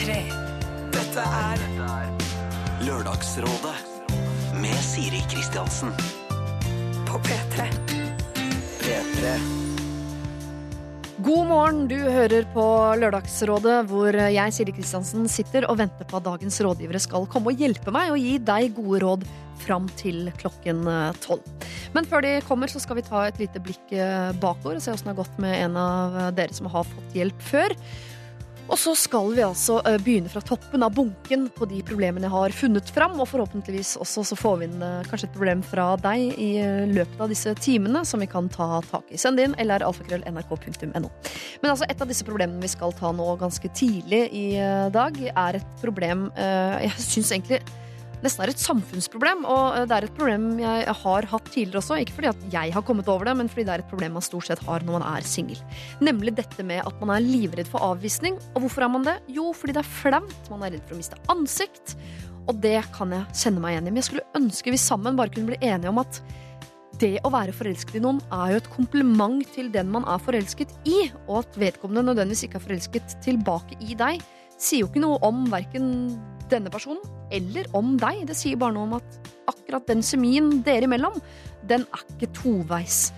P3. Dette er Lørdagsrådet med Siri Kristiansen. på P3. P3. God morgen, du hører på Lørdagsrådet, hvor jeg, Siri Kristiansen, sitter og venter på at dagens rådgivere skal komme og hjelpe meg og gi deg gode råd fram til klokken eh, tolv. Men før de kommer, så skal vi ta et lite blikk eh, bakover og se åssen det har gått med en av dere som har fått hjelp før. Og så skal vi altså eh, begynne fra toppen av bunken på de problemene jeg har funnet fram, og forhåpentligvis også så får vi inn eh, kanskje et problem fra deg i eh, løpet av disse timene som vi kan ta tak i. Send inn eller alfakrøll.nrk.no. Men altså et av disse problemene vi skal ta nå ganske tidlig i dag, er et problem jeg syns egentlig nesten er et samfunnsproblem. Og eh, det er et problem jeg har hatt tidligere også. Ikke fordi at jeg har kommet over det, men fordi det er et problem man stort sett har når man er singel. Nemlig dette med at man er livredd for avvisning. Og hvorfor er man det? Jo, fordi det er flaut. Man er redd for å miste ansikt. Og det kan jeg kjenne meg igjen i. Men jeg skulle ønske vi sammen bare kunne bli enige om at det å være forelsket i noen er jo et kompliment til den man er forelsket i, og at vedkommende nødvendigvis ikke er forelsket tilbake i deg, sier jo ikke noe om verken denne personen eller om deg. Det sier bare noe om at akkurat den kjemien dere imellom, den er ikke toveis.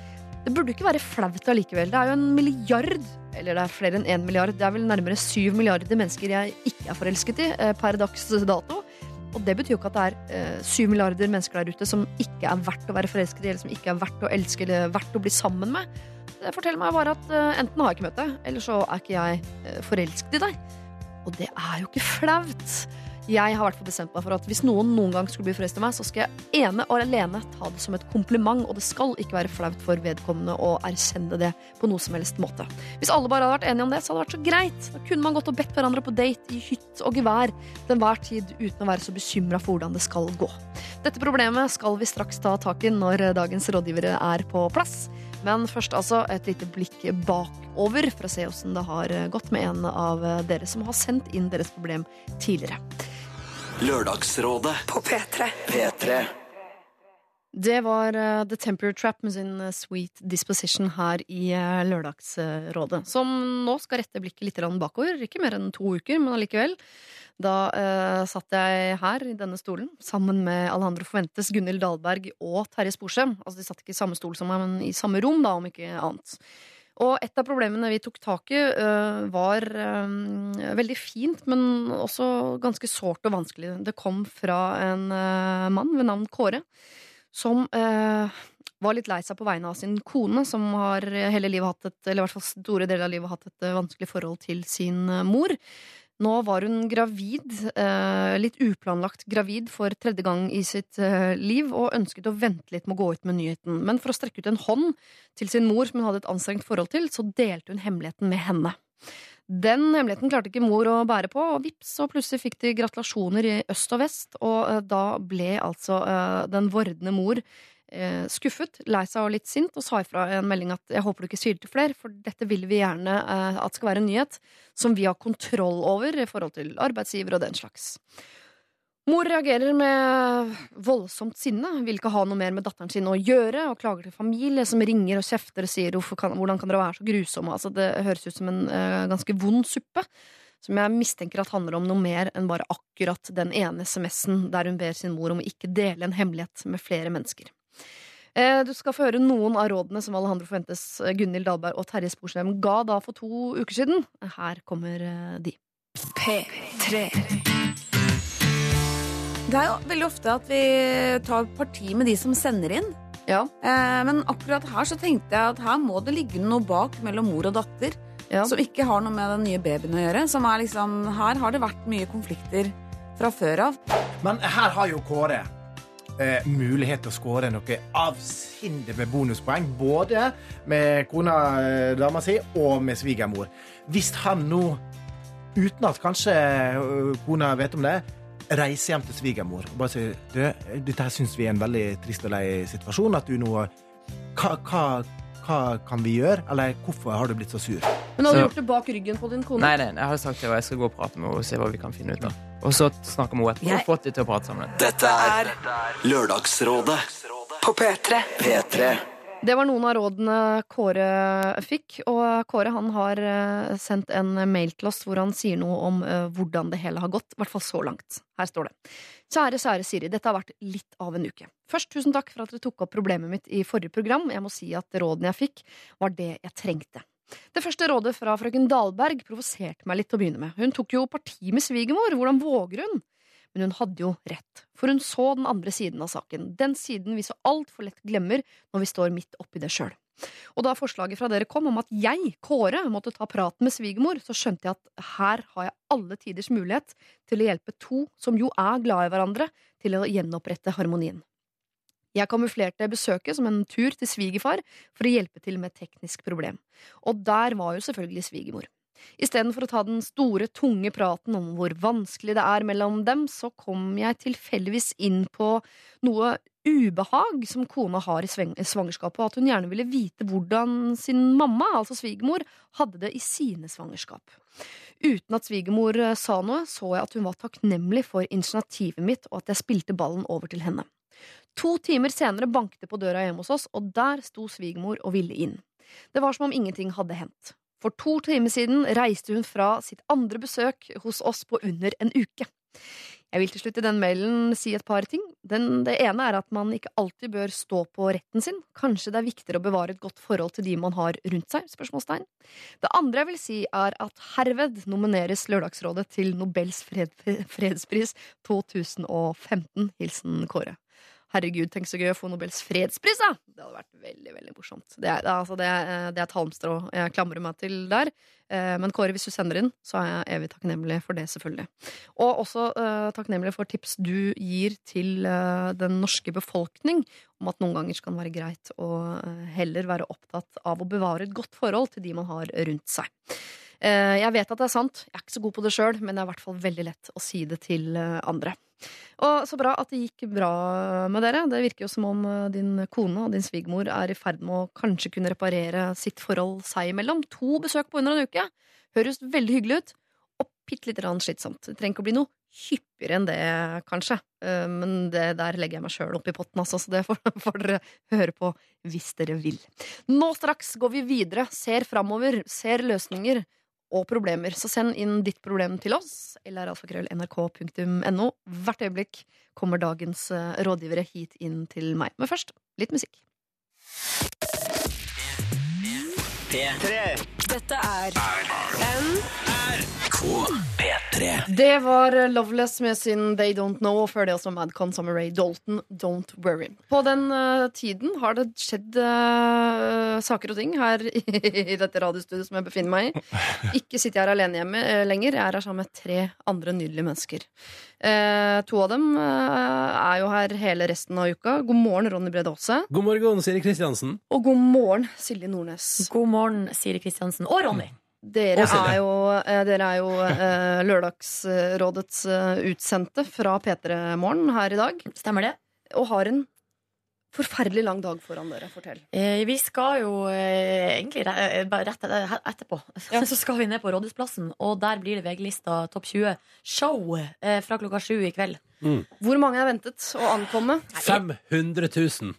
Det burde ikke være flaut allikevel. Det er jo en milliard, eller det er flere enn én milliard, det er vel nærmere syv milliarder mennesker jeg ikke er forelsket i eh, per dags dato. Og det betyr jo ikke at det er eh, syv milliarder mennesker der ute som ikke er verdt å være forelsket i, eller som ikke er verdt å elske eller verdt å bli sammen med. Det forteller meg bare at eh, enten har jeg ikke møtt deg, eller så er ikke jeg forelsket i deg. Og det er jo ikke flaut. Jeg har hvert bestemt meg for at hvis noen noen gang skulle bli forelsket i meg, så skal jeg ene og alene ta det som et kompliment, og det skal ikke være flaut for vedkommende å erkjenne det på noe som helst måte. Hvis alle bare hadde vært enige om det, så hadde det vært så greit. Da kunne man gått og bedt hverandre på date i hytt og gevær til enhver tid uten å være så bekymra for hvordan det skal gå. Dette problemet skal vi straks ta tak i når dagens rådgivere er på plass. Men først altså et lite blikk bakover for å se åssen det har gått med en av dere som har sendt inn deres problem tidligere. Lørdagsrådet. På P3. P3. Det var eh, The Temper Trap med sin eh, Sweet Disposition her i eh, Lørdagsrådet. Som nå skal rette blikket litt bakover. Ikke mer enn to uker, men allikevel. Da eh, satt jeg her i denne stolen sammen med Alejandro Fuentes, Gunhild Dahlberg og Terje Sporsem. Altså, de satt ikke i samme stol som meg, men i samme rom, da, om ikke annet. Og et av problemene vi tok tak i, uh, var øh, veldig fint, men også ganske sårt og vanskelig. Det kom fra en uh, mann ved navn Kåre, som var litt lei seg på vegne av sin kone, som har hele livet hatt et, eller i hvert fall store deler av livet hatt et vanskelig forhold til sin mor. Nå var hun gravid, eh, litt uplanlagt gravid for tredje gang i sitt eh, liv, og ønsket å vente litt med å gå ut med nyheten. Men for å strekke ut en hånd til sin mor, som hun hadde et anstrengt forhold til, så delte hun hemmeligheten med henne. Den hemmeligheten klarte ikke mor å bære på, og vips, så plutselig fikk de gratulasjoner i øst og vest, og eh, da ble altså den vordende mor eh, skuffet, lei seg og litt sint, og sa ifra en melding at jeg håper du ikke sier det til flere, for dette vil vi gjerne eh, at skal være en nyhet som vi har kontroll over i forhold til arbeidsgiver og den slags. Mor reagerer med voldsomt sinne, vil ikke ha noe mer med datteren sin å gjøre, og klager til familie som ringer og kjefter og sier kan, hvordan kan dere være så grusomme? Altså, det høres ut som en eh, ganske vond suppe. Som jeg mistenker at handler om noe mer enn bare akkurat den ene SMS-en der hun ber sin mor om å ikke dele en hemmelighet med flere mennesker. Eh, Du skal få høre noen av rådene som Alejandro Fuentes, eh, Gunhild Dahlberg og Terje Sporsem ga da for to uker siden. Her kommer eh, de. P3. Det er jo veldig ofte at vi tar parti med de som sender inn. Ja, Eh, men akkurat her så tenkte jeg at her må det ligge noe bak mellom mor og datter. ja. Som ikke har noe med den nye babyen å gjøre. Som er liksom, her har det vært mye konflikter fra før av. Men her har jo Kåre eh, mulighet til å skåre noe avsindig med bonuspoeng. Både med kona, eh, dama si, og med svigermor. Hvis han nå, uten at kanskje eh, kona vet om det, reiser hjem til svigermor og bare sier du, dette her syns vi er en veldig trist og lei situasjon. At du nå hva, hva, hva kan vi gjøre? Eller hvorfor har du blitt så sur? Men har du Så- gjort det bak ryggen på din kone? Nei, nei, jeg har sagt det, og jeg skal gå og prate med henne og se hva vi kan finne ut av. Og så snakker vi etterpå og få de til å prate sammen. Dette er Lørdagsrådet. På P3. P3. Det var noen av rådene Kåre fikk, og Kåre han har eh, sendt en mail til oss hvor han sier noe om eh, hvordan det hele har gått, i hvert fall så langt. Her står det. Kjære, kjære Siri, dette har vært litt av en uke. Først tusen takk for at dere tok opp problemet mitt i forrige program. Jeg må si at rådene jeg fikk, var det jeg trengte. Det første rådet fra frøken Dahlberg provoserte meg litt til å begynne med. Hun tok jo parti med svigermor, hvordan våger hun? Men hun hadde jo rett, for hun så den andre siden av saken, den siden vi så altfor lett glemmer når vi står midt oppi det sjøl. Og da forslaget fra dere kom om at jeg, Kåre, måtte ta praten med svigermor, så skjønte jeg at her har jeg alle tiders mulighet til å hjelpe to som jo er glad i hverandre, til å gjenopprette harmonien. Jeg kamuflerte besøket som en tur til svigerfar for å hjelpe til med et teknisk problem. Og der var jo selvfølgelig svigermor. Istedenfor å ta den store, tunge praten om hvor vanskelig det er mellom dem, så kom jeg tilfeldigvis inn på noe ubehag som kona har i svangerskapet, og at hun gjerne ville vite hvordan sin mamma, altså svigermor, hadde det i sine svangerskap. Uten at svigermor eh, sa noe, så jeg at hun var takknemlig for initiativet mitt, og at jeg spilte ballen over til henne. To timer senere banket det på døra hjemme hos oss, og der sto svigermor og ville inn. Det var som om ingenting hadde hendt. For to timer siden reiste hun fra sitt andre besøk hos oss på under en uke. Jeg vil til slutt i den mailen si et par ting. Den, det ene er at man ikke alltid bør stå på retten sin. Kanskje det er viktigere å bevare et godt forhold til de man har rundt seg? spørsmålstegn. Det andre jeg vil si, er at herved nomineres Lørdagsrådet til Nobels fred, fredspris 2015. Hilsen Kåre. Herregud, tenk så gøy å få Nobels fredspris, da! Det hadde vært veldig veldig morsomt. Det er, altså, det er, det er et halmstrå jeg klamrer meg til der. Eh, Men Kåre, hvis du sender inn, så er jeg evig takknemlig for det, selvfølgelig. Og også uh, takknemlig for tips du gir til uh, den norske befolkning om at noen ganger kan være greit å uh, heller være opptatt av å bevare et godt forhold til de man har rundt seg. Eh, Jeg vet at det er sant, jeg er ikke så god på det sjøl, men det er i hvert fall veldig lett å si det til eh, andre. Og så bra at det gikk bra med dere. Det virker jo som om eh, din kone og din svigermor er i ferd med å kanskje kunne reparere sitt forhold seg imellom. To besøk på under en uke. Høres veldig hyggelig ut. Og bitte lite grann slitsomt. Det trenger ikke å bli noe hyppigere enn det, kanskje. Eh, Men det der legger jeg meg sjøl opp i potten, altså, så det får, dere høre på hvis dere vil. Nå straks går vi videre, ser framover, ser løsninger og problemer. Så send inn ditt problem til oss, eller alfakrøll.nrk.no. Hvert øyeblikk kommer dagens eh, rådgivere hit inn til meg. Men først litt musikk. Dette er P3. Det var Loveless med sin They Don't Know, og før det også Madcon sammen Ray Dalton, Don't Worry. På den uh, tiden har det skjedd uh, saker og ting her i, i dette radiostudioet som jeg befinner meg i. Ikke sitter jeg her alene hjemme uh, lenger, jeg er her sammen med tre andre nydelige mennesker. Eh, to av dem er jo her hele resten av uka. God morgen, Ronny Brede Aase. God morgen, Siri Kristiansen. Og god morgen, Silje Nordnes. God morgen, Siri Kristiansen. Og Ronny. Dere er jo, eh, dere er jo eh, Lørdagsrådets eh, utsendte fra P3 Morgen her i dag. Stemmer det? Og har en forferdelig lang dag foran dere. Fortell. Eh, vi skal jo eh, egentlig eh, bare rett etter- etterpå Ja. Så skal vi ned på Rådhusplassen, og der blir det VG-lista Topp 20 show eh, fra klokka sju i kveld. Hvor mange er ventet å ankomme? 500 000.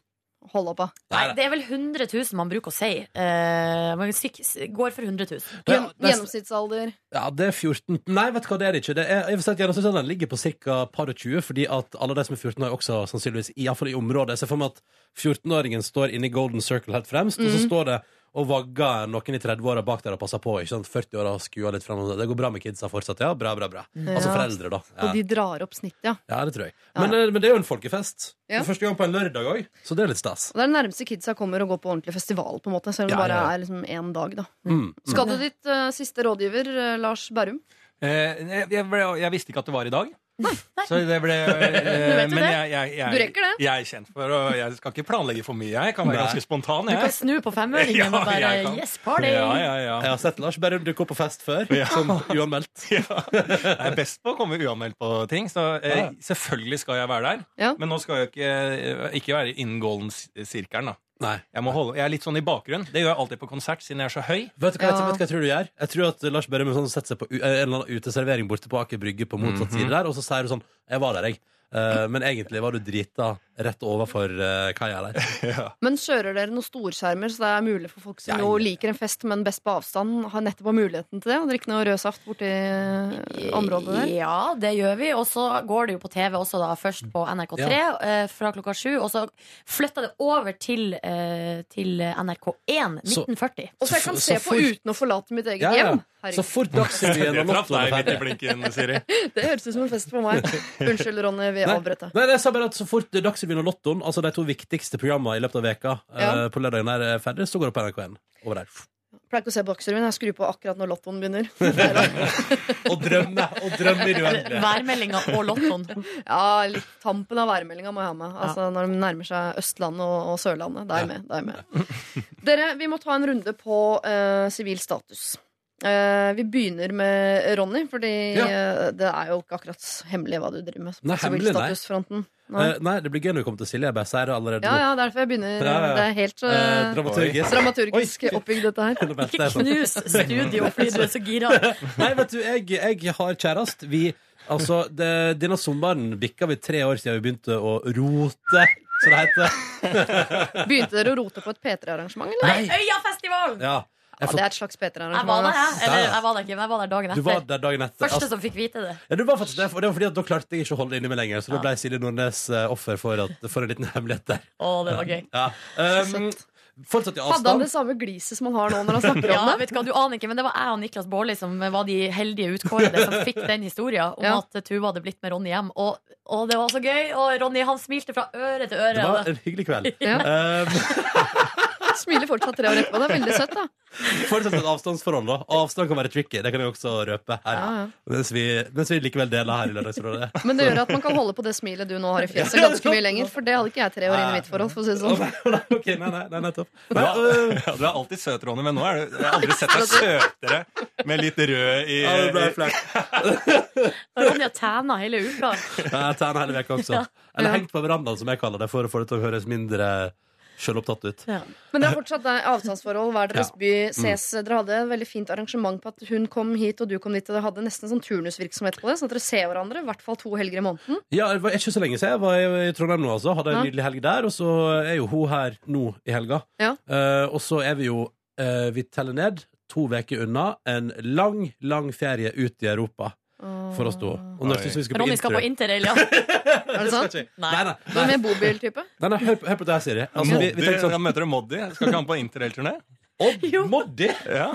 Hold på. Nei, det er vel 100 000 man bruker å si. Eh, man går for 100 000. Gjen er- gjennomsnittsalder. Ja, det er 14 Nei, vet du hva, det er det ikke. Det er, jeg vil si at Gjennomsnittsalderen ligger på ca. par og 20, fordi at alle de som er 14 år, også sannsynligvis i, i, området. Jeg ser for meg at 14-åringen står inne i Golden Circle helt fremst, og så står det og vagga noen i 30-åra bak der og passer på. ikke sant? 40-åra skua litt fram. Det går bra med kidsa fortsatt, ja. Bra, bra, bra. Altså foreldre, da. Og de drar opp snittet, ja. ja det tror jeg. Men, eh, men det er jo en folkefest. Ja. Første gang på en lørdag òg, så det er litt stas. Og det er det nærmeste kidsa kommer å gå på ordentlig festival, på en måte. Selv om Ja, det bare ja, ja. er liksom én dag, da. Mm. Skal du ditt uh, siste rådgiver, uh, Lars Berrum? Eh, jeg, jeg, jeg visste ikke at det var i dag. Så det ble eh, du Men det? jeg, jeg, jeg, Du rekker det. jeg er kjent for å Jeg skal ikke planlegge for mye. Jeg kan være Nei. ganske spontan. Du kan Jeg. snu på femøringen Ja, og bare kan. Yes, party! Ja, ja, ja. Jeg har sett Lars Berrum dukke opp på fest før, Ja. som uanmeldt. Ja. Jeg er best på å komme uanmeldt på ting, så eh, Ja. selvfølgelig skal jeg være der. Ja. Men nå skal jeg ikke, ikke være innen golden sirkelen. da Nei. jeg, må holde, jeg er litt sånn i bakgrunnen. Det gjør jeg alltid på konsert, siden jeg er så høy. Vet du hva, Ja. vet du hva jeg tror du gjør? Jeg tror at Lars Berrum sånn, setter seg på u- en eller annen uteservering borte på Aker Brygge på motsatt Mhm. side der, og så sier du sånn Jeg var der, jeg. Uh, men egentlig var du drita rett overfor uh, kaia der. Ja. Men kjører dere noen storskjermer, så det er mulig for folk som Ja, jo liker en fest, men best på avstand, har nettopp har muligheten til det? Og drikke noe rød saft borti området der? Ja, det gjør vi. Og så går det jo på TV også, da. Først på NRK3 eh, fra klokka sju. Og så flytta det over til, uh, til NRK1 Så- 1940. Og så jeg kan Så- se så på uten å forlate mitt eget Ja, ja. hjem. Så Herregud. fort Dagsrevyen og Lottoen deg er midt i ferdig. blinken, Siri. Det høres ut som en fest for meg. Unnskyld, Ronny, vi avbrøt deg. Nei, jeg sa bare at Så fort Dagsrevyen og Lottoen, altså de to viktigste programmene i løpet av veka Ja. eh, på lørdagen er ferdig, så går det på NRK1. Over der. Jeg pleier ikke å se på Dagsrevyen. Jeg skrur på akkurat når lottoen begynner. Og drømme! Og drømme i det uendelige. Værmeldinga og lottoen. Ja, litt tampen av værmeldinga må jeg ha med. Altså Når de nærmer seg Østlandet og, og Sørlandet. Da er jeg med. Da er jeg med. Dere, vi må ta en runde på eh, sivil status. Eh, vi begynner med Ronny, fordi Ja. eh, det er jo ikke akkurat hemmelig hva du driver med. Nei, hemmelig, nei. Nei. Eh, nei, det blir gøy når vi kommer til Silje. Jeg bare sier det allerede Ja, ja, derfor jeg begynner. Ja, ja. Det er helt Eh, dramaturgisk. dramaturgisk oppbygd, dette her. Ikke knus studio fordi du er så gira. Nei, vet du, jeg, jeg har kjæreste. Vi, altså, det, denne sommeren bikka vi tre år siden vi begynte å rote, Så det heter. Begynte dere å rote på et P3-arrangement, eller? Nei. Øyafestivalen! Ja. Ja, det er et slags Jeg var P3-arrangement. der, jeg. Ja, ja. var der ikke, men jeg var der dagen du var etter. der dagen etter. Første Altså, som fikk vite det. ja, du var faktisk det, for det var fordi at da klarte jeg ikke å holde det inni meg lenger. Så da ble Silje Nordnes eh, offer for, at, for en liten hemmelighet der. Å, det var gøy. Ja. Um, fortsatt i avstand. Hadde han det samme gliset som han har nå når han snakker Ja, om det? vet du hva, du aner ikke, men Det var jeg og Niklas Baarli som var de heldige utkårede som fikk den historien om Ja. at Tuva hadde blitt med Ronny hjem. Og, og det var så gøy! Og Ronny han smilte fra øre til øre. Det var en hyggelig kveld. Ja. Um, smiler fortsatt tre år etterpå. Det er veldig søtt, da. fortsatt et avstandsforhold, da. Avstand kan være tricky. Det kan jeg også røpe her. Ja, ja. Mens, vi, mens vi likevel deler her i Lørdagsrådet. Men det gjør at man kan holde på det smilet du nå har i fjeset ganske mye lenger. For det hadde ikke jeg tre år inn i mitt forhold, for å si det sånn. nei, nei, ok, nei, nei, nei, nettopp. Du er, øh, ja, du er alltid søt, Ronny, men nå er du, jeg har aldri sett deg søtere med litt rød i, ja, det ble flaut. Ronny har tæna hele uka. Ja, den hele veka også. Eller hengt på verandaen, som jeg kaller det, for å få det til å høres mindre sjølopptatt ut. Men det er fortsatt det avstandsforhold. Hver deres Ja. by ses. Dere hadde et veldig fint arrangement på at hun kom hit og du kom dit, og dere hadde nesten sånn turnusvirksomhet på det, sånn at dere ser hverandre i hvert fall to helger i måneden. Ja, det var ikke så lenge siden. Jeg var i Trondheim nå, altså. Hadde en Ja. nydelig helg der. Og så er jo hun her nå i helga. Ja. Uh, og så er vi jo uh, Vi teller ned to uker unna en lang, lang ferie ut i Europa for oss to. Og nå Oi. vi skal på Ronny skal på interrail. ja. Er det sant? Nei. Nei, nei. Er med bobiltype? nei, nei hør, på- hør på det jeg sier. Altså, vi, vi tenker Da sånn møter du Moddi. Skal ikke han på interrailturné? Odd Moddi! Ja.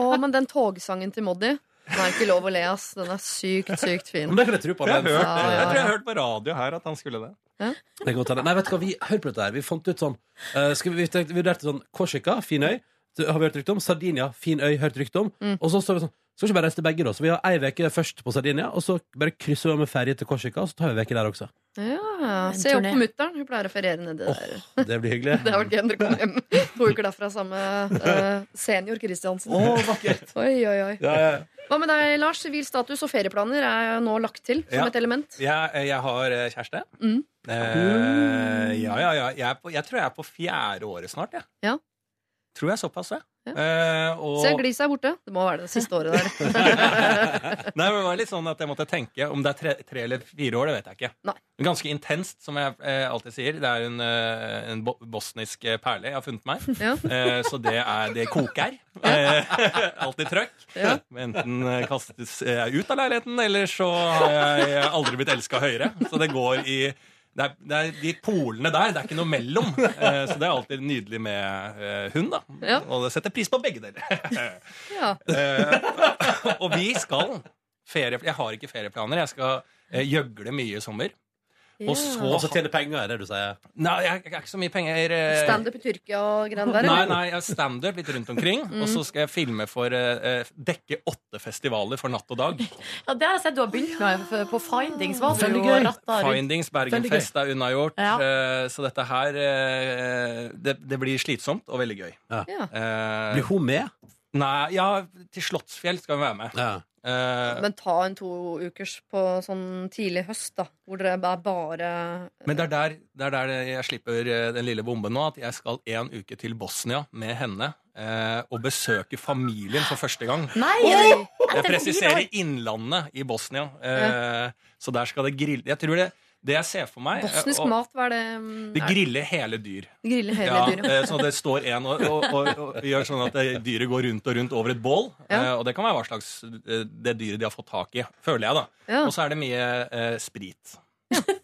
Å, men den togsangen til Moddi Den er ikke lov å le, ass. Den er sykt, sykt fin. Men det kan jeg tro på. Jeg, hørt, Ja, ja, jeg tror jeg har hørt på radio her at han skulle det. Det er godt. Nei, vet du hva, vi, hør på dette her. Vi fant ut sånn uh, skal vi, vi tenkte- vi vurderte sånn Korsika, fin øy. Det har vi hørt rykte om. Sardinia, fin øy, hørt rykte om. Mm. Og så står vi sånn Skal vi ikke bare reise til begge, da? Så vi har ei uke først på Sardinia, og så bare krysser vi med ferje til Korsika, og så tar vi en uke der også. Ja, Se opp på mutter'n. Hun pleier å feriere nedi der. Det blir hyggelig. Det har vært gøy om dere kom hjem to uker derfra sammen med eh, senior Kristiansen. Oh, vakkert! Oi, oi, oi. Ja, ja. Hva med deg, Lars? Sivil status og ferieplaner er nå lagt til som Ja. et element. Jeg, jeg har eh, kjæreste. Mm. Uh, ja, ja, ja. Jeg, er på, jeg tror jeg er på fjerde året snart. Jeg. Ja. Tror jeg såpass, jeg. Ja. Eh, og, Se, gliset er borte. Det må være det siste året der. Nei, men det var litt sånn at jeg måtte tenke Om det er tre, tre eller fire år, det vet jeg ikke. Nei. Men Ganske intenst, som jeg eh, alltid sier. Det er en, eh, en bosnisk eh, perle jeg har funnet meg. Ja. Eh, så det, er, det koker. Eh, alltid trøkk. Ja. Enten kastes jeg ut av leiligheten, eller så har jeg aldri blitt elska høyere. Så det går i det er, det er de polene der. Det er ikke noe mellom. Eh, så det er alltid nydelig med eh, hund, da. Ja. Og det setter pris på begge deler. Ja. Eh, og vi skal ferie, Jeg har ikke ferieplaner. Jeg skal eh, gjøgle mye i sommer. Og så altså, tjene penger, er det du sier. Nei, jeg jeg har ikke så mye penger. eh, Standup i Tyrkia og greiene der? Nei, eller? nei, jeg standup litt rundt omkring. Og så skal jeg filme for eh, eh, Dekke åtte festivaler for natt og dag. Ja, Det har jeg sett du har begynt med f- på Findings. Var du Veldig jo gøy. ratta rundt. Findings, Bergenfest er unnagjort. Ja. eh, så dette her eh, det, det blir slitsomt og veldig gøy. Ja. Eh, Blir hun med? nei, ja, til Slottsfjell skal vi være med. Ja. Eh, Men ta en to ukers på sånn tidlig høst, da. Hvor dere er bare Men det er, der, det er der jeg slipper eh, den lille bomben nå. At jeg skal en uke til Bosnia med henne eh, og besøke familien for første gang. Nei! Jeg presiserer. Innlandet i Bosnia. Eh, Så der skal det grille Jeg tror det, Det jeg ser for meg Bosnisk og- mat, hva er det? Det griller hele dyr. Griller hele Ja, dyr, eh, så det står en og, og, og, gjør sånn at dyret går rundt og rundt over et bål. Ja. Eh, og det kan være hva slags eh, det dyret de har fått tak i, føler jeg, da. Ja. Og så er det mye eh, sprit.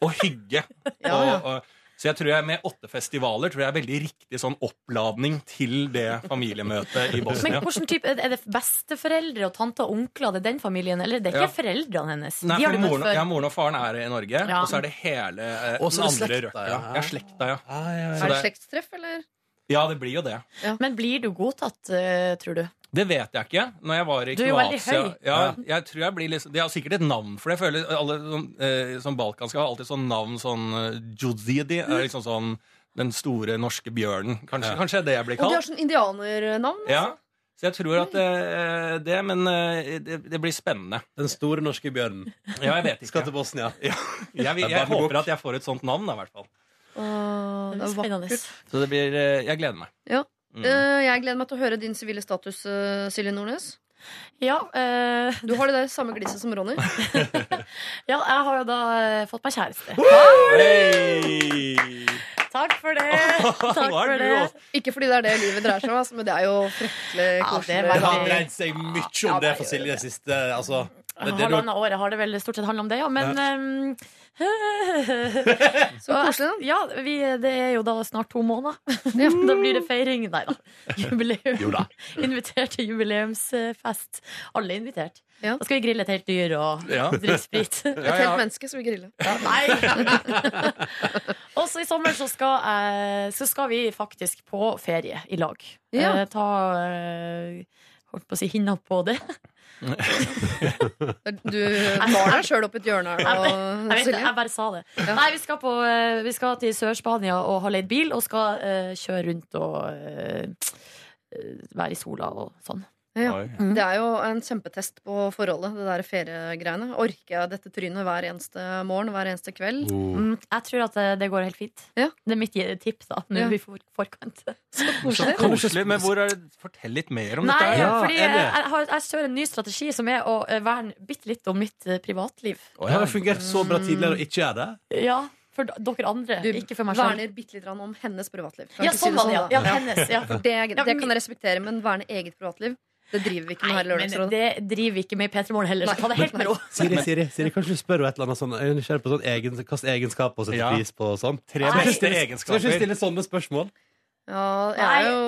Og hygge. Ja, og, så jeg tror jeg med åtte festivaler tror jeg er veldig riktig sånn oppladning til det familiemøtet i Men Bosnia. hvordan type, Er det besteforeldre og tante og onkler? Det er den familien? Eller det er ikke Ja. foreldrene hennes? Nei, De har for moren, ja, moren og faren er i Norge, Ja. og så er det hele eh, den andre slekta, røkka. ja. Ja, slekta, ja. Ah, ja, ja. Så Er det- slektstreff, eller? Ja, det blir jo det. Men blir du godtatt, eh, tror du? Det vet jeg ikke. Når jeg var i Du er Kroatia høy. ja, jeg tror jeg blir liksom, De har sikkert et navn for det. Jeg føler alle som, eh, Som balkanske har alltid sånn navn sånn eh, Juzidi er liksom sånn den store norske bjørnen. Kanskje, kanskje det jeg blir kalt. Og de har sånn indianernavn. Ja, Så jeg tror at eh, det Men eh, det, det blir spennende. Den store norske bjørnen. Ja, jeg vet Skal til Bosnia. Ja, jeg, jeg, jeg håper at jeg får et sånt navn, da, i hvert fall. Åh, det er Spennende. vakkert. Så det blir eh, Jeg gleder meg. Ja. Mm. Eh, jeg gleder meg til å høre din sivile status, eh, Silje Nordnes. Ja, eh, Du har det der samme gliset som Ronny. ja, jeg har jo da eh, fått meg kjæreste. Takk for det! Takk Nå er for du det. også- Ikke fordi det er det livet dreier seg om, altså, men det er jo fryktelig Ja, det koselig. Det har dreid seg mye om det det for Silje siste altså, det, det, du- Halvannet året har det vel stort sett handla om det, ja. Men um, Så koselig, da. Ja, vi, det er jo da snart to måneder. da blir det feiring. Nei da. Jubileum. Jo da. Invitert til jubileumsfest. Alle er invitert. Ja. Da skal vi grille et helt dyr og Ja. drikke sprit. Et helt menneske som vil grille. Nei! Også i sommer så skal, eh, så skal vi faktisk på ferie i lag. Ja. Eh, ta eh, Holdt på å si hinna på det. Du maler deg sjøl opp et hjørne her Jeg nå, det, Silje. jeg bare sa det. Ja. Nei, vi skal, på, eh, vi skal til Sør-Spania og ha leid bil, og skal uh, kjøre rundt og eh, være i sola og sånn. Ja. Mm. Det er jo en kjempetest på forholdet, det der feriegreiene. Orker jeg dette trynet hver eneste morgen, hver eneste kveld? Oh. Mm, jeg tror at det, går helt fint. Ja. Det er mitt tips da, nå Ja. er vi for, forkant. Så Så koselig. koselig. Men hvor er det? Fortell litt mer om Nei, dette. Ja, fordi jeg, jeg, har, jeg kjører en ny strategi som er å eh, verne bitte litt om mitt eh, privatliv. Oh, Det har fungert så bra tidligere å ikke gjøre det. Ja, for dere andre, Du ikke for meg selv. verner bitte litt om hennes privatliv. Ja, sånn, si sånn det sånn, ja. ja hennes, ja. Det, det kan jeg respektere, men verne eget privatliv, det driver vi ikke med her i men Lørdagsrådet. det driver vi ikke med i P3 Morgen heller, så ta det helt med ro. Siri, Siri, Siri kanskje du spør henne et eller annet sånn Jeg er nysgjerrig på sånn egen, hva egenskaper hun setter Ja. pris på og sånn. Tre beste egenskaper. Skal ikke stille sånne spørsmål? Ja, jeg er jo,